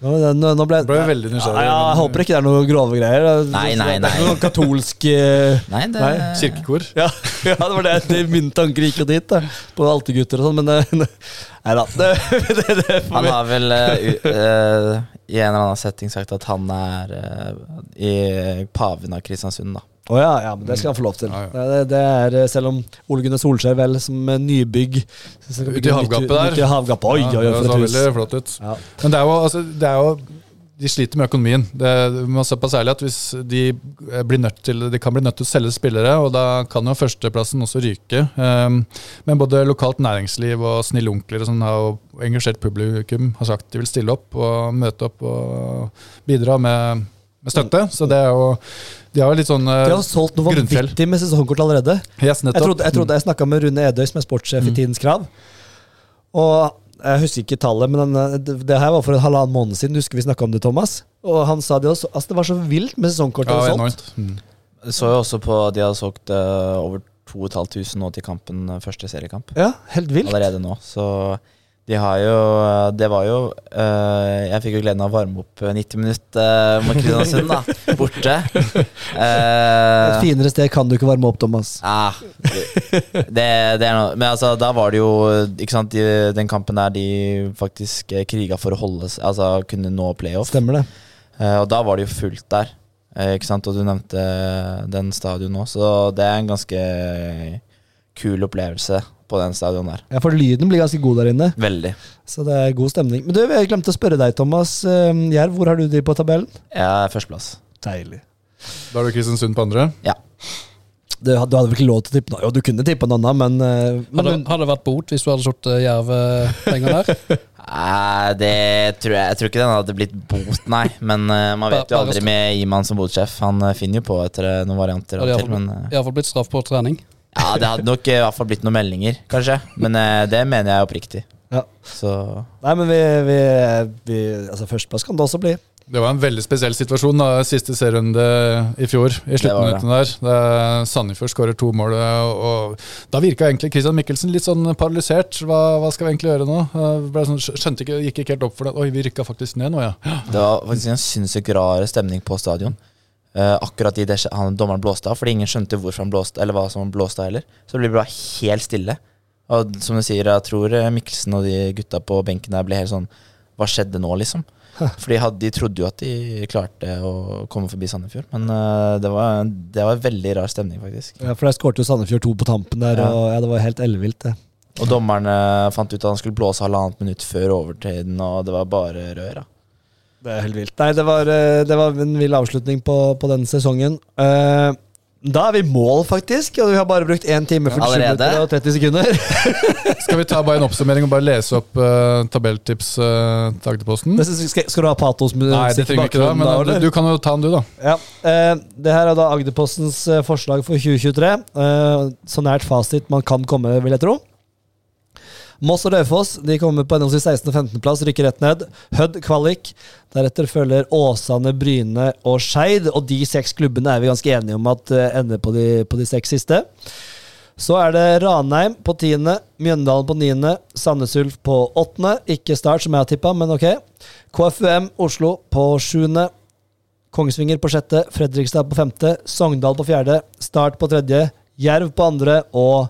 Nå, nå, nå ble, Ble jeg veldig nysgjerrig. Ja, ja, jeg håper ikke det er noe grove greier. Nei, nei, nei. noe katolsk eh, Nei, det Nei, Kirkekor. ja, <laughs> ja, det var det, det mine tanker gikk jo dit, da. På altergutter og sånn, men <laughs> Nei da. Det, <laughs> det, det Han har vel uh, u- eh, i en eller annen setting sagt at han er uh, i paven av Kristiansund, da. Å ja, ja, men det skal han få lov til. Ja, ja. Det, det, er, eh, selv om Ole Gunnar Solskjær vel som eh, nybygg Ute i havgapet der. Ut i havgapet. Oi, oi, oi, for så et hus. flott ut. Men det er jo, altså, det er jo de sliter med økonomien. Det må på særlig at hvis de eh, blir nødt til De kan bli nødt til å selge spillere, og da kan jo førsteplassen også ryke. Um, men både lokalt næringsliv og snille onkler og sånn har jo engasjert publikum har sagt de vil stille opp og møte opp og bidra med, med støtte. Så det er jo De har jo litt sånn grunnfjell. De har solgt noe Grunnfjell. vanvittig med sesongkort allerede. yes, Jeg trodde jeg, trodde jeg snakka med Rune Edøy, som er sportssjef i Tidens Krav. Og jeg husker ikke tallet, men den, det, her var for en halvannen måned siden. Du husker vi snakka om det, Thomas? Og han sa det også. Altså, det var så vilt med sesongkort. ja, enormt. Mm. Så jo også på at de har solgt uh, over 2500 nå til kampen, eh, første seriekamp. Ja, helt vilt. Allerede nå. Så de har jo Det var jo eh, Jeg fikk jo gleden av å varme opp eh, 90 minutter mot Kristiansund, da. <laughs> Borte. Et Uh, finere sted kan du ikke varme opp, Thomas. Ja, det, det er noe Men altså, da var det jo Ikke sant, de, Den kampen der de faktisk eh, kriga for å holde Altså kunne nå playoff. Stemmer det. Uh, og da var det jo fullt der. Uh, ikke sant, Og du nevnte den stadion nå, så det er en ganske kul opplevelse på den stadion der. Ja, For lyden blir ganske god der inne, Veldig. så det er god stemning. Men du, jeg glemte å spørre deg, Thomas eh, Jerv, hvor har du de på tabellen? Jeg er førsteplass. Deilig. Da har du Kristiansund på andre. Du, had- du hadde vel ikke lov til å tippe noe? Jo, du kunne tippe en annen, men, eh, men Hadde, hadde det vært bot hvis du hadde satt Jerv penger der? <laughs> Nei, det tror jeg Jeg tror ikke den hadde blitt bot, nei. Men uh, man vet jo aldri med Iman som botsjef. Han uh, finner jo på etter uh, noen varianter. Til, men eh, Iallfall blitt straff på trening. Ja, det hadde nok eh, i hvert fall blitt noen meldinger, kanskje. Men eh, det mener jeg oppriktig. Ja. Så Nei, men vi, vi, vi Altså, førsteplass kan det også bli. Det var en veldig spesiell situasjon da, siste serierunde i fjor. I sluttminuttene der. Da Sandefjord skårer to mål. Og da virka egentlig Christian Mikkelsen litt sånn paralysert. Hva, hva skal vi egentlig gjøre nå? Eh, sånn, skjønte ikke, Gikk ikke helt opp for det. Oi, vi rykka faktisk ned nå, ja. det var faktisk en sinnssykt rar stemning på stadion. Eh, akkurat i det han dommeren blåste av, fordi ingen skjønte hvorfor han blåste, eller hva som blåste av heller. Så det ble bare helt stille. Og som du sier, jeg tror eh, Mikkelsen og de gutta på benken der ble helt sånn Hva skjedde nå, liksom? <laughs> For de, trodde jo at de klarte å komme forbi Sandefjord. Men uh, det, var, det var en veldig rar stemning, faktisk. Ja, For der skårte jo Sandefjord to på tampen der, Ja. og ja, det var helt ellevilt, det. Og dommeren eh, fant ut at han skulle blåse halvannet minutt før overtiden, og det var bare rør. da. Det er helt vilt. Nei, det var, eh, det var en vill avslutning på, på denne sesongen. Uh, da er vi i mål, faktisk. Og vi har bare brukt 1 time 47 Allerede? minutter og 30 sekunder. <laughs> Skal vi ta bare en oppsummering og bare lese opp uh, tabelltips uh, til Agderposten? Skal, skal du ha patos-musikk Nei, det trenger vi ikke da, men da, du, du kan jo ta den, du, da. Ja. Uh, det her er da Agderpostens forslag for 2023. Eh, så nært fasit man kan komme, vil jeg tro. Moss og Raufoss de kommer på henholdsvis 16. og 15. plass, rykker rett ned. Hødd kvalik. Deretter følger Åsane, Bryne og Skeid. Og de seks klubbene er vi ganske enige om at eh, ender på de, på de seks siste. Så er det Ranheim på tiende, Mjøndalen på niende, Sandnes Ulf på åttende. Ikke Start, som jeg har tippa, men ok. KFUM Oslo på sjuende. Kongsvinger på sjette, Fredrikstad på femte, Sogndal på fjerde, Start på tredje, Jerv på andre og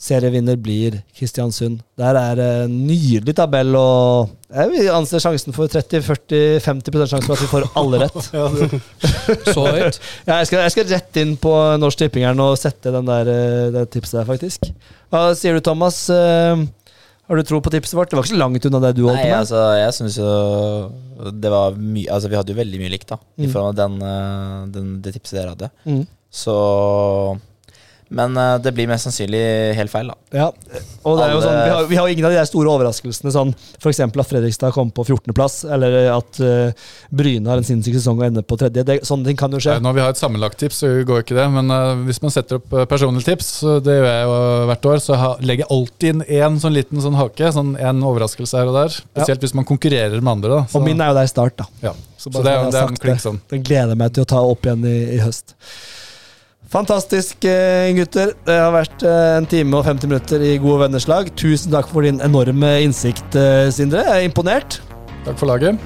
serievinner blir Kristiansund. Der er en nydelig tabell, og jeg vil anse sjansen for 30-40-50 sjanse for at vi får alle rett. <laughs> <laughs> Så høyt. Ja, jeg, skal, jeg skal rett inn på Norsk Tipping her nå og sette den der, eh, det tipset der, faktisk. Hva sier du, Thomas? Eh, Har du tro på tipset vårt? Det var ikke så langt unna det du holdt Nei, på med. altså, jeg synes jo det var mye Altså, vi hadde jo veldig mye likt, da, i Mm. forhold til den, eh, den, det tipset dere hadde. Mm. Så Men eh, det blir mest sannsynlig helt feil, da. Ja, og det er jo sånn, vi har, vi har jo ingen av de der store overraskelsene, sånn f.eks. at Fredrikstad kom på 14.-plass, eller at uh, Bryne har en sinnssyk sesong og ender på tredje. Det, sånne ting kan jo skje. Når vi har et sammenlagt tips, så går ikke det. Men uh, hvis man setter opp personlige tips, det gjør jeg jo hvert år, så ha, legger jeg alltid inn én sånn liten sånn hake. Sånn en overraskelse her og der. Spesielt hvis man konkurrerer med andre. da. Så, Og min er jo der i start, da. ja. Så så, bare det, så er, jeg det er en klink sånn. Den gleder jeg meg til å ta opp igjen i, i høst. Fantastisk, gutter. Det har vært eh, en time og 50 minutter i gode venners lag. Tusen takk for din enorme innsikt, eh, Sindre. Jeg er imponert. Takk for laget.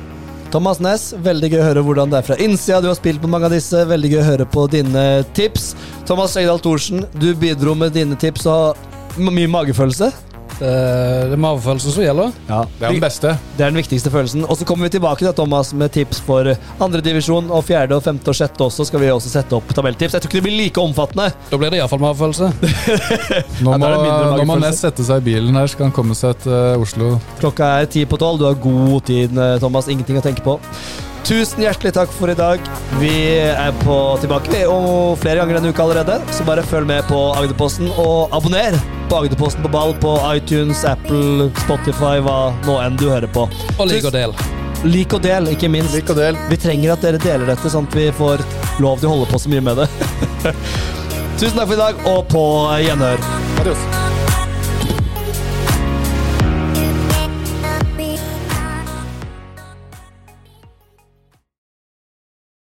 Thomas Næss, veldig gøy å høre hvordan det er fra innsida. Du har spilt på mange av disse. Veldig gøy å høre på dine tips. Thomas Skjegdal Thorsen, du bidro med dine tips og mye magefølelse. Det det er magefølelsen som gjelder. Ja, Det er den beste. Det er den viktigste følelsen. Og så kommer vi tilbake til Thomas, med tips for andredivisjon og fjerde, og femte og sjette også. Skal vi også sette opp tabelltips. Jeg tror ikke det blir like omfattende. Da blir det iallfall magefølelse. <laughs> Nå må, nå må. Ness sette seg i bilen her, skal han komme seg til eh, Oslo. Klokka er ti på tolv. Du har god tid, eh, Thomas. Ingenting å tenke på. Tusen hjertelig takk for i dag. Vi er på tilbake vi, og flere ganger denne uka allerede. Så bare følg med på Agderposten, og abonner på Agderposten på ball på iTunes, Apple, Spotify, hva nå enn du hører på. Og lik og del. Lik og del, ikke minst. Lik og del. Vi trenger at dere deler dette, sånn at vi får lov til å holde på så mye med det. <laughs> Tusen takk for i dag, og på gjenhør. Adios.